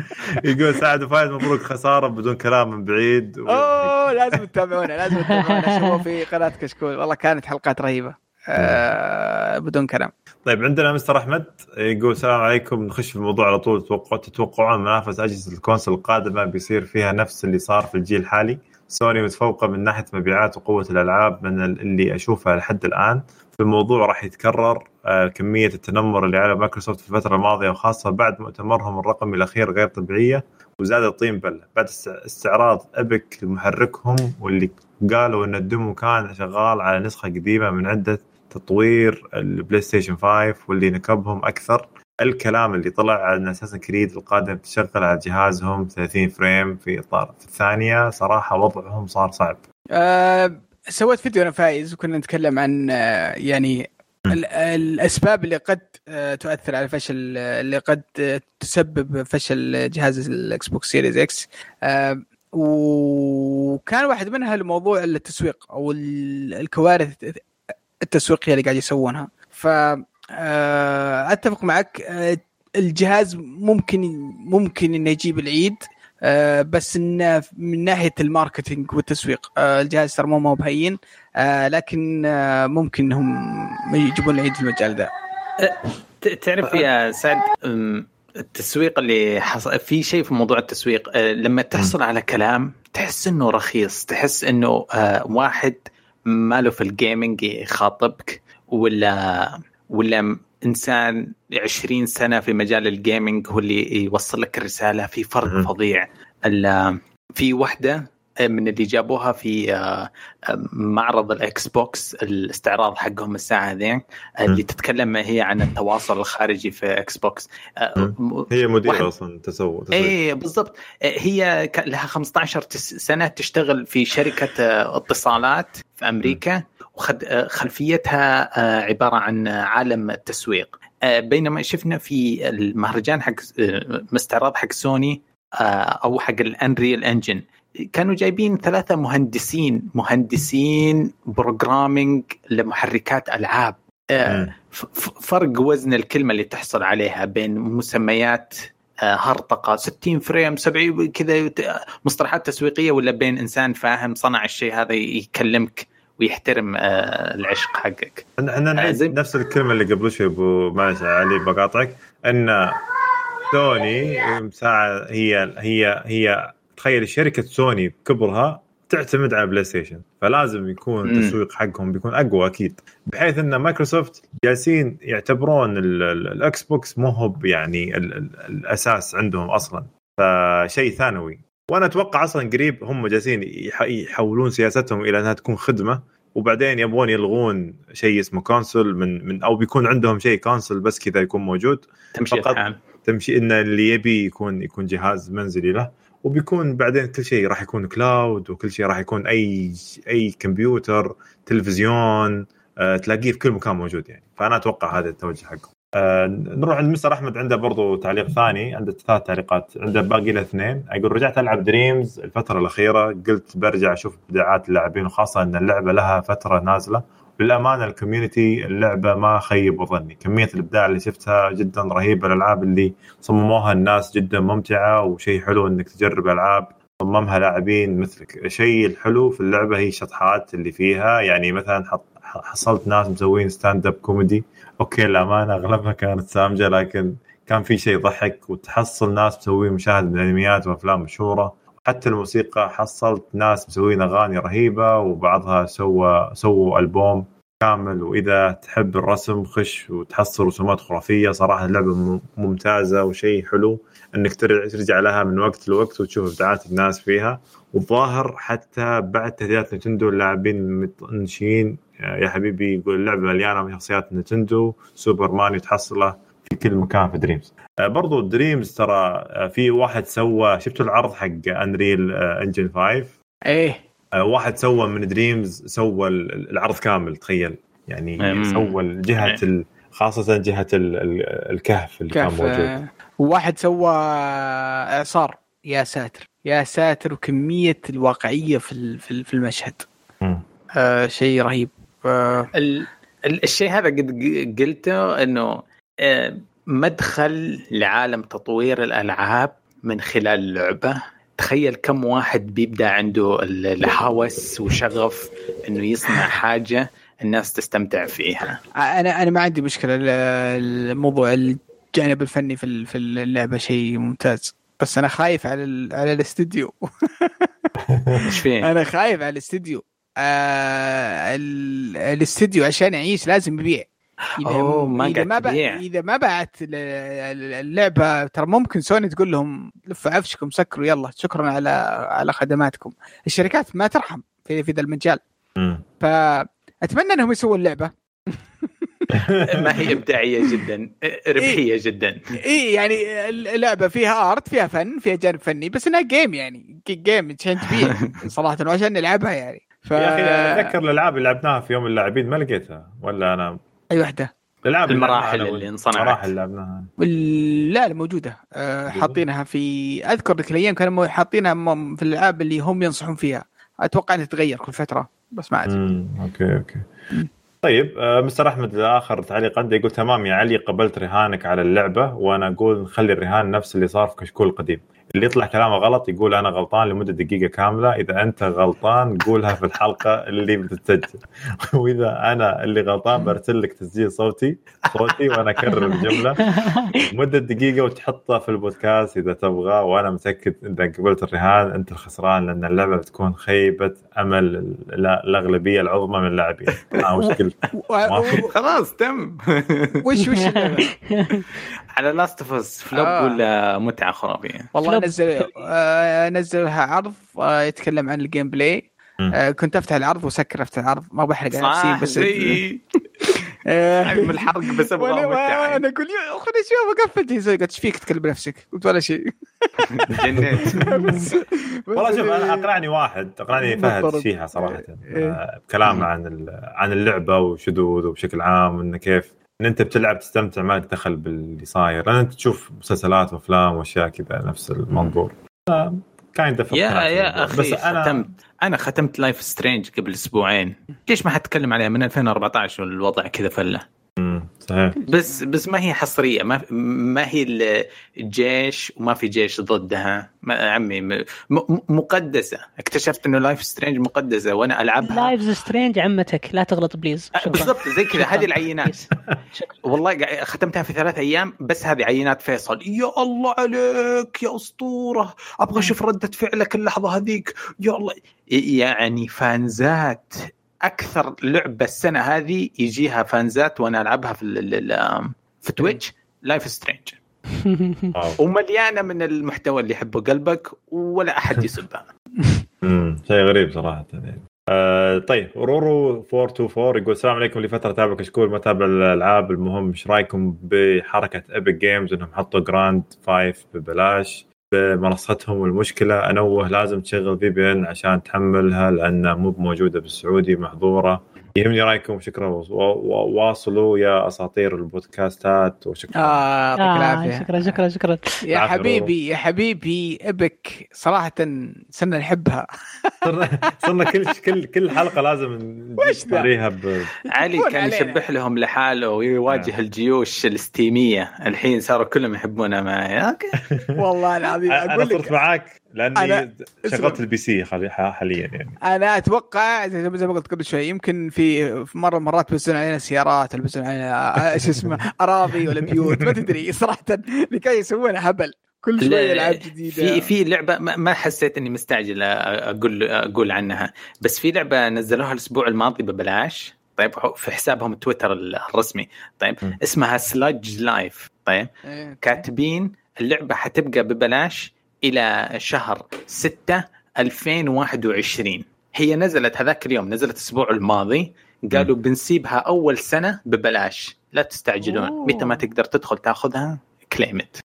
يقول سعد فايز مبروك خسارة بدون كلام من بعيد. و... أوه لازم تتابعونا لازم تتابعونا. شوفوا في قناة كشكول. والله كانت حلقات رهيبة. آه بدون كلام. طيب عندنا مستر أحمد يقول السلام عليكم. نخش في الموضوع على طول. توقع تتوقعون منافس أجهزة ال console القادمة بيصير فيها نفس اللي صار في الجيل الحالي؟ سوني متفوقة من ناحية مبيعات وقوة الألعاب من اللي أشوفها لحد الآن. في الموضوع راح يتكرر آه، كمية التنمر اللي على مايكروسوفت في الفترة الماضية وخاصة بعد مؤتمرهم الرقمي الأخير غير طبيعية وزاد الطين بلة. بعد است- استعراض إيبك لمحركهم واللي قالوا إن ال demo كان شغال على نسخة قديمة من عدة تطوير البلاي ستيشن 5 واللي نكبهم أكثر. الكلام اللي طلع عن Assassin's Creed القادم تشغل على جهازهم 30 frame في إطار في الثانية. صراحة وضعهم صار صعب. آه سويت فيديو أنا فايز وكنا نتكلم عن آه يعني الأسباب اللي قد آه تؤثر على فشل آه، اللي قد تسبب فشل جهاز الاكس بوكس سيريز إكس. وكان واحد منها الموضوع التسويق أو ال- الكوارث التسويقية اللي قاعد يسوونها. ف أتفق معك. آه، الجهاز ممكن ممكن إنه يجيب العيد آه، بس إنه من ناحية ال marketing والتسويق آه، الجهاز ترى مو بهين آه، لكن آه، ممكن إنهم يجيبون العيد في المجال ذا. تعرف يا سعد التسويق اللي حصل في شيء في موضوع التسويق أه، لما تحصل على كلام تحس إنه رخيص تحس إنه أه، واحد ماله في ال gaming يخاطبك ولا ولا إنسان 20 سنة في مجال ال gaming هو اللي يوصل لك الرسالة؟ في فرق. فظيع. في واحدة من اللي جابوها في أه، معرض ال Xbox الاستعراض حقهم الساعة ذين اللي تتكلم هي عن التواصل الخارجي في Xbox آه، هي مديرة واحد- أصلا تسوق. إيه بالضبط. آه، هي لها 15 تس- سنة تشتغل في شركة آه، اتصالات في أمريكا. وخلفيتها عبارة عن عالم التسويق. آه، بينما شفنا في المهرجان حق آه، مستعرض حق سوني آه، أو حق ال Unreal Engine كانوا جايبين ثلاثة مهندسين مهندسين programming لمحركات آه، ف- فرق وزن الكلمة اللي تحصل عليها بين مسميات آه، هرطقة 60 frame 70 كذا مصطلحات تسويقية ولا بين إنسان فاهم صنع الشيء هذا يكلمك. ويحترم آه، العشق حقك. إحنا إحنا نعيد نفس الكلمة اللي قبل شوي أبو معلش علي بقاطعك. إن سوني هي هي هي تخيل شركة سوني بكبرها تعتمد على PlayStation. فلازم يكون. التسويق حقهم بيكون أقوى أكيد. بحيث إن مايكروسوفت جالسين يعتبرون ال- ال- ال Xbox مو هو يعني ال- ال- الأساس عندهم أصلا. فشيء ثانوي. وأنا أتوقع أصلا قريب هم جالسين يح- يحولون سياستهم إلى إنها تكون خدمة وبعدين يبغون يلغون شيء اسمه console من من أو بيكون عندهم شيء console بس كذا يكون موجود. تمشي فقط. الحال. تمشي إن اللي يبي يكون يكون جهاز منزلي له وبيكون بعدين كل شيء راح يكون cloud وكل شيء راح يكون أي أي كمبيوتر تلفزيون آه تلاقيه في كل مكان موجود يعني. فأنا أتوقع هذا التوجه حقهم. آه نروح عند مستر أحمد عنده برضو تعليق ثاني عنده ثلاث تعليقات عنده باقي له اثنين. يقول رجعت ألعب Dreams الفترة الأخيرة قلت برجع أشوف إبداعات اللاعبين وخاصة إن اللعبة لها فترة نازلة. للأمانة ال community اللعبة ما خيب ظني كمية الإبداع اللي شفتها جدا رهيبة الألعاب اللي صمموها الناس جدا ممتعة وشيء حلو إنك تجرب ألعاب صممها لاعبين مثلك. الشيء الحلو في اللعبة هي الشطحات اللي فيها. يعني مثلا حصلت ناس مسوين stand up comedy okay الأمانة أغلبها كانت سامجه لكن كان في شيء يضحك وتحصل ناس مسوين مشاهد من انميات وأفلام مشهورة. حتى الموسيقى حصلت ناس مسوين أغاني رهيبة وبعضها سوى سووا ألبوم كامل. وإذا تحب الرسم خش وتحصل رسومات خرافية. صراحة اللعبة ممتازة وشيء حلو إنك ترجع لها من وقت لوقت وتشوف إبداعات الناس فيها. والظاهر حتى بعد تحديثات Nintendo اللاعبين مطنشين يا حبيبي يقول اللعبة مليانة من شخصيات Nintendo Super Mario تحصله في كل مكان في Dreams. آه، برضو Dreams ترى آه، في واحد سوى شفتوا العرض حق Unreal Engine 5 إيه. آه، واحد سوى من دريمز سوى ال- العرض كامل تخيل. يعني أمم. سوى جهة ال- خاصة جهة ال- ال- الكهف اللي كان موجود. آه، وواحد سوى اعصار يا ساتر. يا ساتر وكمية الواقعية في ال- في ال- في المشهد. مم. آه شيء رهيب. آه ال... ال- الشيء هذا قد ق- قلته إنه آه، مدخل لعالم تطوير الألعاب من خلال اللعبه تخيل كم واحد بيبدأ عنده ال- الهوس وشغف إنه يصنع حاجة الناس تستمتع فيها. أنا أنا ما عندي مشكلة. ال- الموضوع الجانب الفني في ال- في اللعبة شيء ممتاز. بس أنا خايف على ال- على الاستديو. إيش فيه؟ أنا خايف على الاستديو. آه ال- الاستديو عشان يعيش لازم يبيع. إذا أوه، ما إذا قاعد ما بع- تبيع. إذا ما بعت ال- ال- اللعبة ترى ممكن سوني تقول لهم لفوا عفشكم سكروا يلا شكرا على على خدماتكم. الشركات ما ترحم في في ذا المجال. فأتمنى إنهم يسووا اللعبة. ما هي إبداعية جدا ربحية جدا. اي يعني اللعبة فيها art فيها فن فيها جانب فني بس إنها game يعني game عشان تبيع صراحة وعشان نلعبها يعني. ف يا أخي أتذكر الألعاب اللي لعبناها في يوم اللاعبين ما لقيتها ولا أنا؟ أي واحدة الألعاب المراحل اللي. انصنعت. المراحل اللي لعبناها. وال- لا لا موجودة. أه حاطينها في أذكر ذيك الأيام كانوا حاطينها في الألعاب اللي هم ينصحون فيها. أتوقع إنها تتغير كل فترة بس ما أدري. okay okay. طيب آه، مستر أحمد آخر تعليق عندي يقول تمام يا علي قبلت رهانك على اللعبة وأنا أقول نخلي الرهان نفس اللي صار في كشكول القديم اللي يطلع كلامه غلط يقول أنا غلطان لمدة دقيقة كاملة. إذا أنت غلطان قولها في الحلقة اللي بتتسجل. وإذا أنا اللي غلطان برسل لك تسجيل صوتي صوتي وأنا أكرر الجملة. مدة دقيقة وتحطها في البودكاست إذا تبغى. وأنا متأكد اذا قبلت الرهان أنت الخسران لأن اللعبة بتكون خيبة أمل ال- الأغلبية العظمى من اللاعبين. آه، و- خلاص تم. وش وش؟ على Last of Us flop آه. ولا متعة خرافيه والله flop. نزل آه نزلها عرض آه يتكلم عن ال gameplay. آه كنت أفتح العرض وسكر أفتح العرض. ما بحرق على نفسي بس زي حجم الحرق بس أبغى متعه أنا أقول يا خليني أشوف أقفل جهازي قلت إيش فيك تتكلم بنفسك؟ قلت ولا شيء. جنيت والله شوف أنا أقنعني واحد أقنعني فهد. فيها صراحة. إيه. بكلامه عن ال- عن اللعبة وشذوذ وبشكل عام وإنه كيف إن أنت بتلعب تستمتع ما لك دخل باللي صاير. لأن أنت تشوف مسلسلات وأفلام وأشياء كذا نفس المنظور. كاين يا يا أخي بس أنا ختمت. أنا ختمت Life is Strange قبل أسبوعين. ليش ما حتكلم عليها؟ من 2014 والوضع كذا فله. صحيح. بس بس ما هي حصرية ما ما هي ال- الجيش وما في جيش ضدها. ما عمي م- م- مقدسة. اكتشفت إنه لايف سترينج مقدسة وأنا ألعبها. لايفز سترينج عمتك لا تغلط بليز شكرا. بالضبط زي كذا. هذه العينات. والله ختمتها في ثلاث أيام بس هذه عينات فيصل. يا الله عليك يا أسطورة. أبغى أشوف ردة فعلك اللحظة هذيك. يا الله. يعني فانزات. أكثر لعبة السنة هذه يجيها فانزات وأنا ألعبها في في Twitch Life is Strange. ومليانة من المحتوى اللي يحبه قلبك ولا أحد يسبها امم شيء غريب صراحة يعني. آه طيب رورو 424 يقول السلام عليكم لفتره أتابع كشكول ما أتابع الألعاب المهم إيش رأيكم بحركة Epic Games إنهم حطوا Grand 5 ببلاش بمنصتهم والمشكلة. انوه لازم تشغل VPN عشان تحملها لانها مو موجوده بالسعودي محظورة. يهمني رأيكم شكرا واصلوا يا أساطير البودكاستات وشكرا. آه يعطيك آه العافية. شكرا شكرا شكرا. يا حبيبي يا حبيبي أبك صراحة صرنا نحبها. صرنا صرنا كل كل كل حلقة لازم؟ نوريها ب... علي كان. يشبح لهم لحاله ويواجه الجيوش الستيمية. الحين صاروا كلهم يحبونها معي. okay. والله العظيم. أنا صرت معاك. لأني أنا- شغلت ال PC حالي- حاليا يعني. أنا أتوقع زي زي ما قلت قبل شوي يمكن في في مرة مرات بيوزعون علينا سيارات ولا بيوزعون علينا آه، شو اسمه أراضي ولا بيوت ما تدري صراحة. اللي كانوا يسوونه هبل. كل لا، شوية العاب جديدة. في في لعبة ما ما حسيت إني مستعجل أقول أقول عنها. بس في لعبة نزلوها الأسبوع الماضي ببلاش. طيب في حسابهم تويتر الرسمي. طيب م. اسمها Sludge Life طيب إيه. كاتبين اللعبة حتبقى ببلاش إلى شهر 6 2021 هي نزلت هذاك اليوم نزلت الأسبوع الماضي. قالوا بنسيبها أول سنة ببلاش. لا تستعجلون. أوه. متى ما تقدر تدخل تاخذها claim it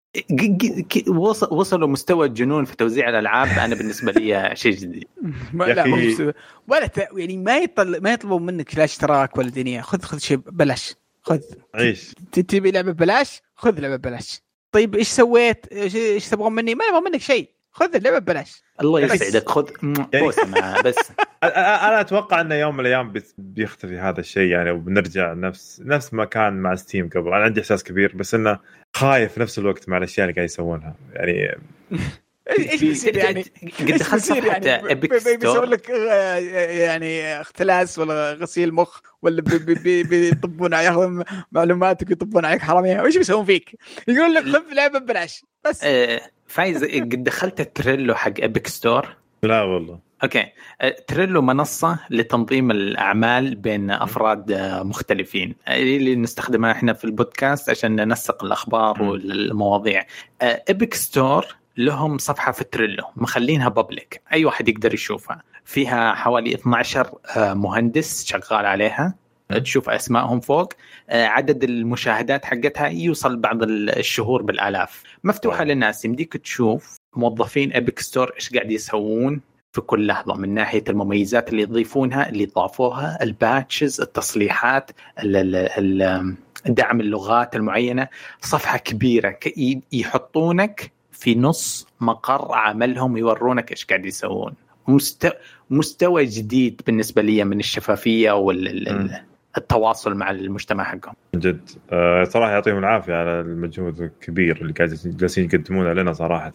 وصلوا مستوى الجنون في توزيع الألعاب. أنا بالنسبة لي شيء جديد. لا مو ولا ت... يعني ما يطل... ما يطلبون منك لا اشتراك ولا دنيا. خذ خذ شيء ببلاش. خذ. عيش. تبي لعبة ببلاش؟ خذ لعبة ببلاش. طيب إيش سويت؟ إيش إيش تبغون مني؟ ما يبغون منك شيء. خذ اللعبة ببلاش. الله يسعدك. خذ بوسة معاه بس. أنا أتوقع إنه يوم من الأيام بيختفي هذا الشيء يعني وبنرجع نفس نفس ما كان مع Steam قبل. أنا عندي إحساس كبير بس إنه خايف في نفس الوقت مع الأشياء اللي قاعد يسوونها. يعني إيش إيش بيصير يعني؟ قد دخلت صفحة يعني؟ Epic بي- بي- بيسوون store لك آه، يعني اختلاس ولا غسيل مخ ولا بي- بي- بي- بيطبون عليك ياخذون معلوماتك ويطبون عليك حرامية وش بيسوون فيك؟ يقولون لك خذ لعبة ببلاش بس آه، فايز قد دخلت ال Trello حق Epic Store لا والله okay آه، Trello منصة لتنظيم الأعمال بين أفراد مختلفين اللي نستخدمها إحنا في البودكاست عشان ننسق الأخبار. والمواضيع Epic Store لهم صفحة في Trello مخلينها public أي واحد يقدر يشوفها. فيها حوالي 12 آه، مهندس شغال عليها. تشوف أسمائهم فوق. آه، عدد المشاهدات حقتها يوصل بعض الشهور بالآلاف. مفتوحة. للناس يمديك تشوف موظفين Epic Store إيش قاعد يسوون في كل لحظة من ناحية المميزات اللي يضيفونها اللي ضافوها ال patches التصليحات ال- ال- ال- دعم اللغات المعينة. صفحة كبيرة يحطونك في نص مقر عملهم يورونك إيش قاعد يسوون. مستوى مستوى جديد بالنسبة لي من الشفافية. والتواصل مع المجتمع حقهم. جد. آه، صراحة يعطيهم العافية على المجهود الكبير اللي قاعد جالسين يقدمونه لنا صراحة.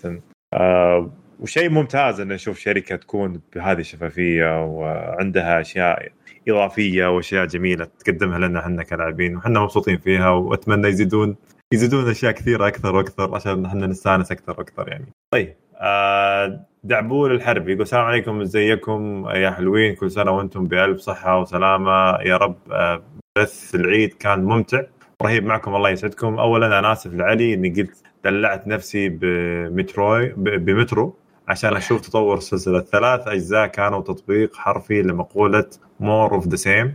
آه، وشيء ممتاز إن نشوف شركة تكون بهذه الشفافية وعندها أشياء إضافية وأشياء جميلة تقدمها لنا إحنا كلاعبين وحنا مبسوطين فيها وأتمنى يزيدون يزيدون أشياء كثيرة أكثر وأكثر عشان إحنا نستأنس أكثر وأكثر يعني. طيب آه، دعبول الحربي يقول السلام عليكم إزيكم؟ يا حلوين كل سنة وأنتم بألف صحة وسلامة. يا رب آه، بث العيد كان ممتع. رهيب معكم الله يسعدكم. اولا أنا آسف لعلي إني قلت دلعت نفسي ب Metro ب Metro عشان أشوف تطور السلسله ثلاث أجزاء كانوا تطبيق حرفي لمقولة more of the same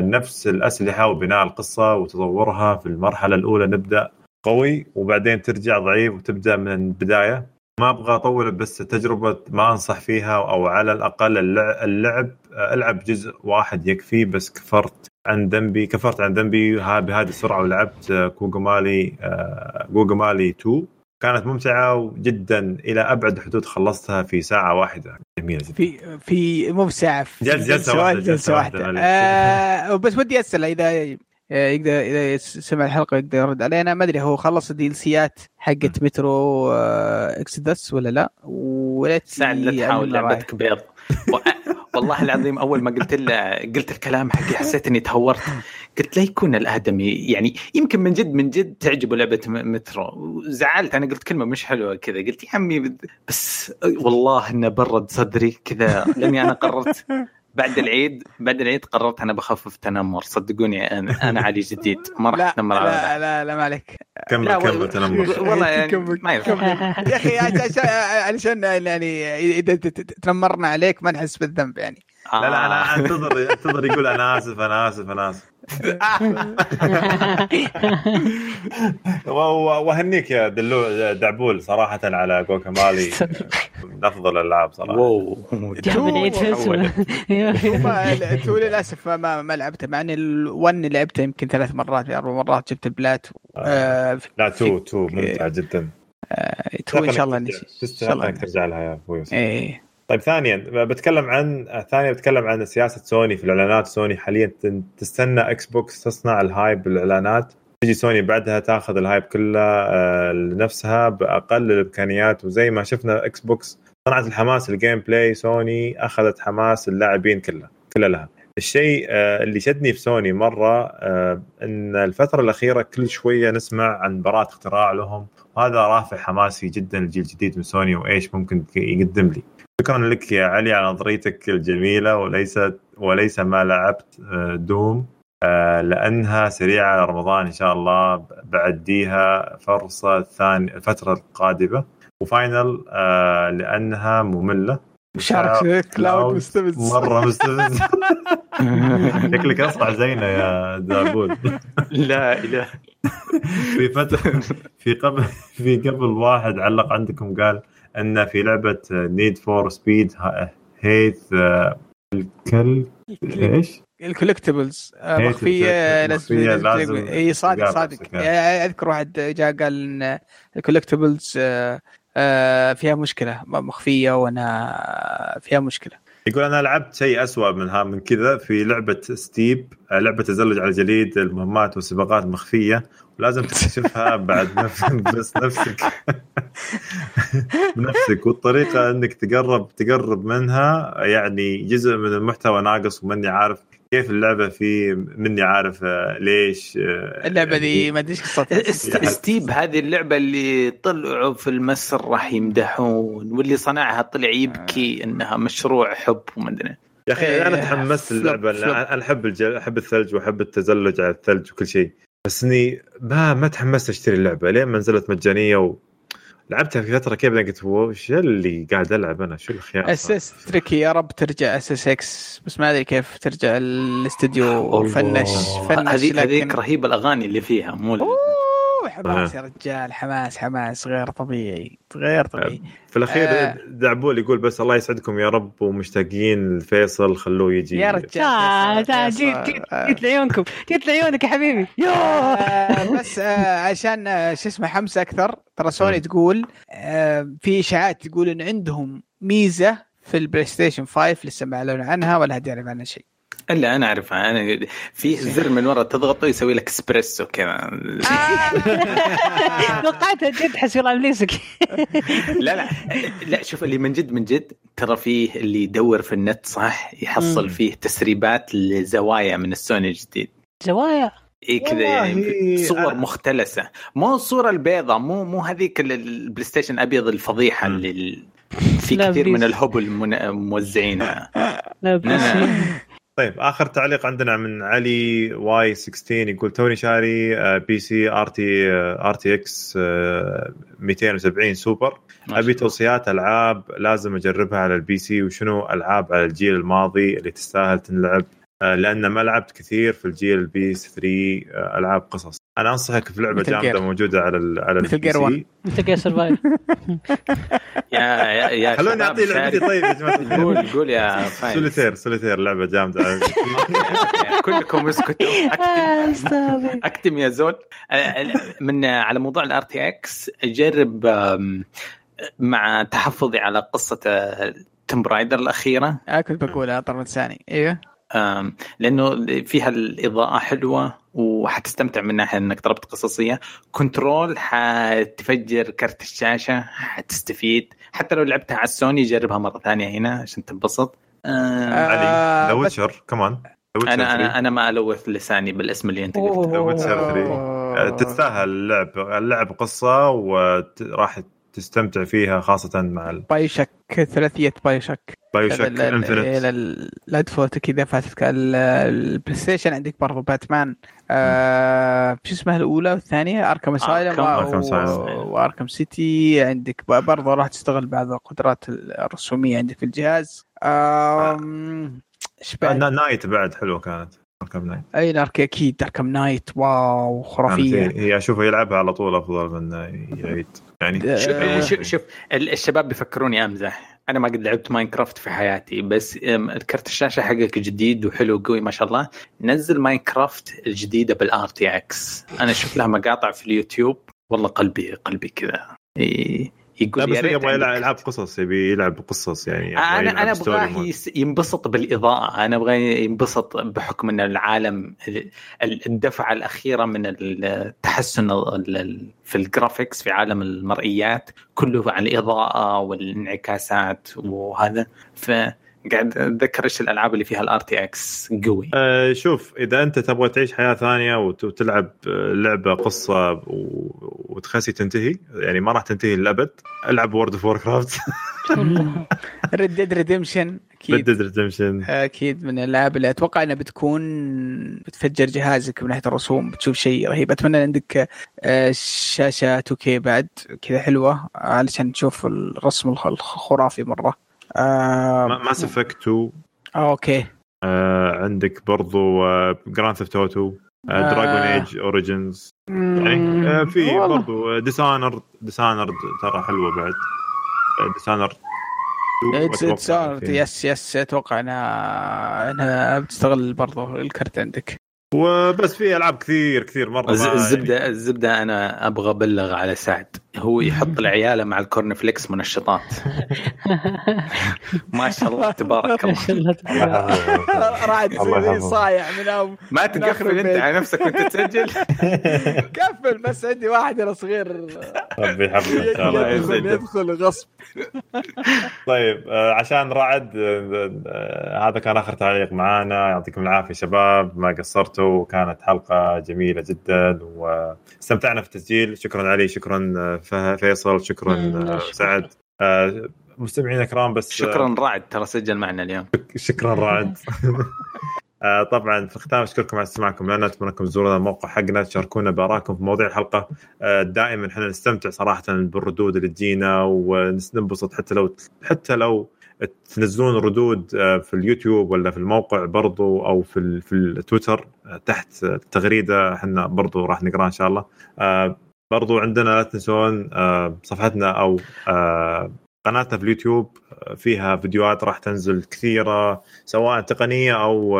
نفس الأسلحة وبناء القصة وتطورها في المرحلة الأولى. نبدأ قوي وبعدين ترجع ضعيف وتبدأ من البداية. ما أبغى أطول بس تجربة ما أنصح فيها أو على الأقل اللع- اللعب آه، ألعب جزء واحد يكفي بس كفرت عن ذنبي كفرت عن ذنبي بهذه السرعة ولعبت آه، كوغومالي آه، كوغومالي 2 كانت ممتعة جدا إلى أبعد حدود خلصتها في ساعة واحدة. جميله جدا. في في مو بساعه في جلسة- جلسة واحدة، جلسة واحدة، معليش. آه بس ودي أسأل إذا آه، يقدر إذا سمع الحلقة يقدر يرد علينا ما أدري هو خلص ال DLC ات حقت مترو آه Exodus ولا لا؟ ولا سعد لا تحاول لعبتك بيض. والله العظيم أول ما قلت له قلت الكلام حقي حسيت إني تهورت. قلت لا يكون الآدمي يعني يمكن من جد من جد تعجبه لعبة مترو. زعلت أنا قلت كلمة مش حلوة كذا. قلت يا عمي بس والله إنه برد صدري كذا. لأني أنا قررت بعد العيد بعد العيد قررت أنا بخفف تنمر صدقوني أنا أنا علي جديد. ما راح أتنمر على. لا لا لا ما عليك. كمل كمل تنمر. والله يعني ما. يا أخي عشان علشان يعني إذا تنمرنا عليك ما نحس بالذنب يعني. لا لا آه. أنا انتظر أنتظر يقول أنا آسف أنا آسف أنا آسف. واهنيك يا دلو دعبول صراحة على جوكامالي من أفضل الألعاب صراحة. واو. two للأسف ما ما لعبته مع ان ال one لعبته يمكن ثلاث مرات أربع مرات. جبت ال plat آه. لا two two ممتع جدا. two إن شاء الله إن شاء الله. انك ترجع لها يا أبوي إيه. طيب ثانيا بتكلم عن ثانيا بتكلم عن سياسة سوني في الإعلانات. سوني حاليا تن- تستنى Xbox تصنع ال hype بالاعلانات تجي سوني بعدها تاخذ ال hype كله آه، لنفسها بأقل الإمكانيات. وزي ما شفنا Xbox صنعت الحماس ال gameplay Sony أخذت حماس اللاعبين كله كله لها. الشيء آه، اللي شدني في سوني مرة آه، إن الفترة الأخيرة كل شوية نسمع عن براءة اختراع لهم. وهذا رافع حماسي جدا للجيل الجديد من سوني وإيش ممكن يقدم لي. شكرا لك يا علي على نظريتك الجميلة وليش وليش ما لعبت آه، Doom لأنها سريعة رمضان إن شاء الله. بعديها فرصة ثانية الفترة القادمة وفاينل لأنها مملة. شارك كلاود مستفز. مرة مستفز. شكلك أصبح زينا يا دابود لا اله في فتره في قبل في قبل واحد علق عندكم قال أن في لعبة نيد فور سبيد هيث الكل إيش؟ الكولكتبلز مخفية لازم إي صادق صادق أذكر واحد جاء قال إن ال collectibles آه، فيها مشكلة مخفية وأنا فيها مشكلة. يقول أنا لعبت شيء اسوء منها من كذا في لعبة Steep آه، لعبة تزلج على جليد المهمات والسباقات مخفية ولازم تكتشفها بعد نفسك بس نفسك. بنفسك والطريقة إنك تقرب تقرب منها يعني جزء من المحتوى ناقص وماني عارف كيف اللعبة في مني عارف آه، ليش آه، اللعبة دي يعني ما أدري قصتها. Steep هذه اللعبة اللي طلعوا في المسرح يمدحون واللي صنعها طلع يبكي إنها مشروع حب وما أدري. يا أخي أنا إيه، تحمست اللعبه أنا أحب الجل... أحب الثلج وأحب التزلج على الثلج وكل شيء. بس إني ما ما تحمست أشتري اللعبة لين ما نزلت مجانية و... لعبتها في فترة كيف؟ قلت وش اللي قاعد ألعب أنا؟ شو الخيار SSX Tricky يا رب ترجع SSX. بس ما أدري كيف ترجع الاستديو فنش فنش هذيك هذيك رهيبة الأغاني اللي فيها مو حماس يا رجال حماس حماس غير طبيعي غير طبيعي. في الأخير آه. دعبول يقول بس الله يسعدكم يا رب ومشتاقين لفيصل خلوه يجي. يا رجال آه جيت جيت جيت لعيونكم جيت لعيونك يا حبيبي. آه بس آه عشان آه شو اسمه حمس أكثر ترى سوني تقول آه في إشاعات تقول إن عندهم ميزة في ال PlayStation 5 لسه ما أعلنوا عنها ولا حد يعرف عنها شيء. الا أنا اعرفها أنا في زر من ورا تضغطه يسوي لك اسبريسو كذا. توقعتها جد حسب إبليسك. لا لا. لا شوف اللي من جد من جد ترى فيه اللي يدور في النت صح؟ يحصل فيه تسريبات لزوايا من السوني الجديد. زوايا؟ إي كذا يعني صور مختلسة. مو الصورة البيضاء مو مو هذيك ال PlayStation الأبيض الفضيحة اللي في كثير من الهبل موزعينها. لا طيب آخر تعليق عندنا من علي Y16 يقول توني شاري آه، بي سي آر تي آر تي إكس 270 سوبر. أبي توصيات ألعاب لازم أجربها على ال PC وشنو ألعاب على الجيل الماضي اللي تستاهل تنلعب؟ آه، لأن ما لعبت كثير في الجيل البي 3 آه، ألعاب قصص. أنا أنصحك في لعبة جامدة موجودة على ال على Metal Gear 1 Metal Gear Survive يا يا يا خلوني أعطي لعبتي طيب يا جماعة. قول قول يا فايز. Solitaire Solitaire لعبة جامدة. كلكم اسكتوا. أكتم. أكتم يا زول. من على موضوع ال RTX اجرب مع تحفظي على قصة Tomb Raider الأخيرة. آه كنت بقولها طرف ثاني. أيوه لأنه فيها الإضاءة حلوة وحتستمتع من ناحية إنك تجربة قصصية. Control حتفجر كرت الشاشة حتستفيد. حتى لو لعبتها على السوني جربها مرة ثانية هنا عشان تنبسط. علي The Witcher كمان أنا أنا أنا ما ألوث لساني بالاسم اللي أنت قلته. The Witcher 3 تستاهل اللعب اللعب قصة وراح تستمتع فيها خاصة مع ال... BioShock ثلاثيه BioShock BioShock Infinite لا تفوتك كذا فاتتك ال PlayStation عندك برضو باتمان. آه شو اسمها الأولى والثانية؟ Arkham Asylum و Arkham City عندك. برضو راح تستغل بعض القدرات الرسومية عندك في الجهاز. إيش بعد؟ Knight بعد حلوة كانت. Arkham Knight أي نارك أكيد Arkham Knight wow خرافية. هي اشوفها يلعبها على طول أفضل من يعيد. يعني شوف شوف الشباب بيفكروني أمزح. أنا ما قد لعبت Minecraft في حياتي بس كرت الشاشة حقك جديد وحلو وقوي ما شاء الله. نزل Minecraft الجديدة بال RTX أنا شفت لها مقاطع في اليوتيوب. والله قلبي قلبي كذا. يقول لا بس يبغى يلعب العاب قصص يبي يلعب قصص يعني أنا أنا أبغاه ينبسط بالإضاءة. أنا أبغى ينبسط بحكم إن العالم الدفعة الأخيرة من التحسن في ال graphics في عالم المرئيات كله عن الإضاءة والانعكاسات وهذا. ف قاعد أتذكر إيش الألعاب اللي فيها ال RTX قوي. آه شوف إذا أنت تبغى تعيش حياة ثانية وت- وتلعب لعبة قصة وتخسي تنتهي يعني ما راح تنتهي للابد ألعب World of Warcraft Red Dead Redemption Red أكيد Dead Redemption أكيد من الألعاب اللي أتوقع إنها بتكون بتفجر جهازك من ناحية الرسوم بتشوف شيء رهيب. أتمنى عندك آه، شاشة 2K بعد كذا حلوة علشان تشوف الرسم الخ- الخرافي مرة. Mass Effect 2 آه، okay. آه عندك برضو آه Grand Theft Auto آه. Dragon Age Origins يعني آه في. برضو Dishonored Dishonored ترى حلوة بعد. Dishonored it's yes yes أتوقع انها إنها بتستغل برضو الكرت عندك. وبس في ألعاب كثير كثير مرة ما- الزبده الزبدة أنا أبغى أبلغ على سعد. هو يحط العياله مع الكورن فليكس منشطات ما شاء الله تبارك ما الله شاء الله. تبارك رعد. صايع من ما آخر تقفل أنت. على نفسك وأنت تسجل. كفل بس عندي واحد أنا صغير. ربي يحفظك إن شاء الله. يدخل غصب طيب آه، عشان رعد آه، آه، هذا كان آخر تعليق معانا. يعطيكم العافية شباب ما قصرتوا. كانت حلقة جميلة جدا واستمتعنا في التسجيل. شكرا علي شكرا فيصل شكرا. سعد. آه، مستمعينا الكرام بس آه، شكرا رعد ترى سجل معنا اليوم. شكرا رعد. آه، طبعا في الختام أشكركم على استماعكم لنا أتمنى أنكم تزورون الموقع حقنا تشاركونا بآرائكم في مواضيع الحلقة. دائما إحنا نستمتع صراحة بالردود اللي تجينا وننبسط حتى لو حتى لو تنزلون ردود في اليوتيوب ولا في الموقع برضو أو في في التويتر تحت التغريده إحنا برضو راح نقرأها إن شاء الله. برضو عندنا لا تنسون آه، صفحتنا أو آه، قناتنا في اليوتيوب آه، فيها فيديوهات راح تنزل كثيرة سواء تقنية أو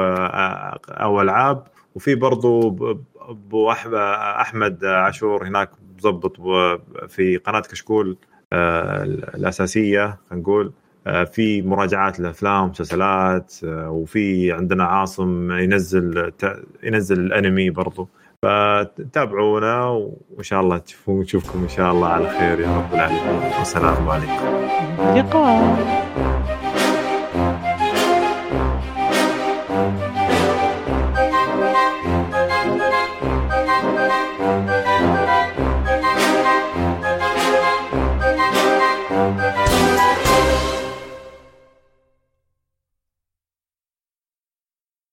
أو ألعاب. وفي برضو أبو أحمد عاشور هناك مضبط و- في قناة كشكول الأساسية نقول في مراجعات لأفلام ومسلسلات وفي عندنا عاصم ينزل ينزل الأنمي برضو. فتابعونا وإن شاء الله تشوفون نشوفكم إن شاء الله على خير يا رب العالمين. والسلام عليكم. لقاء.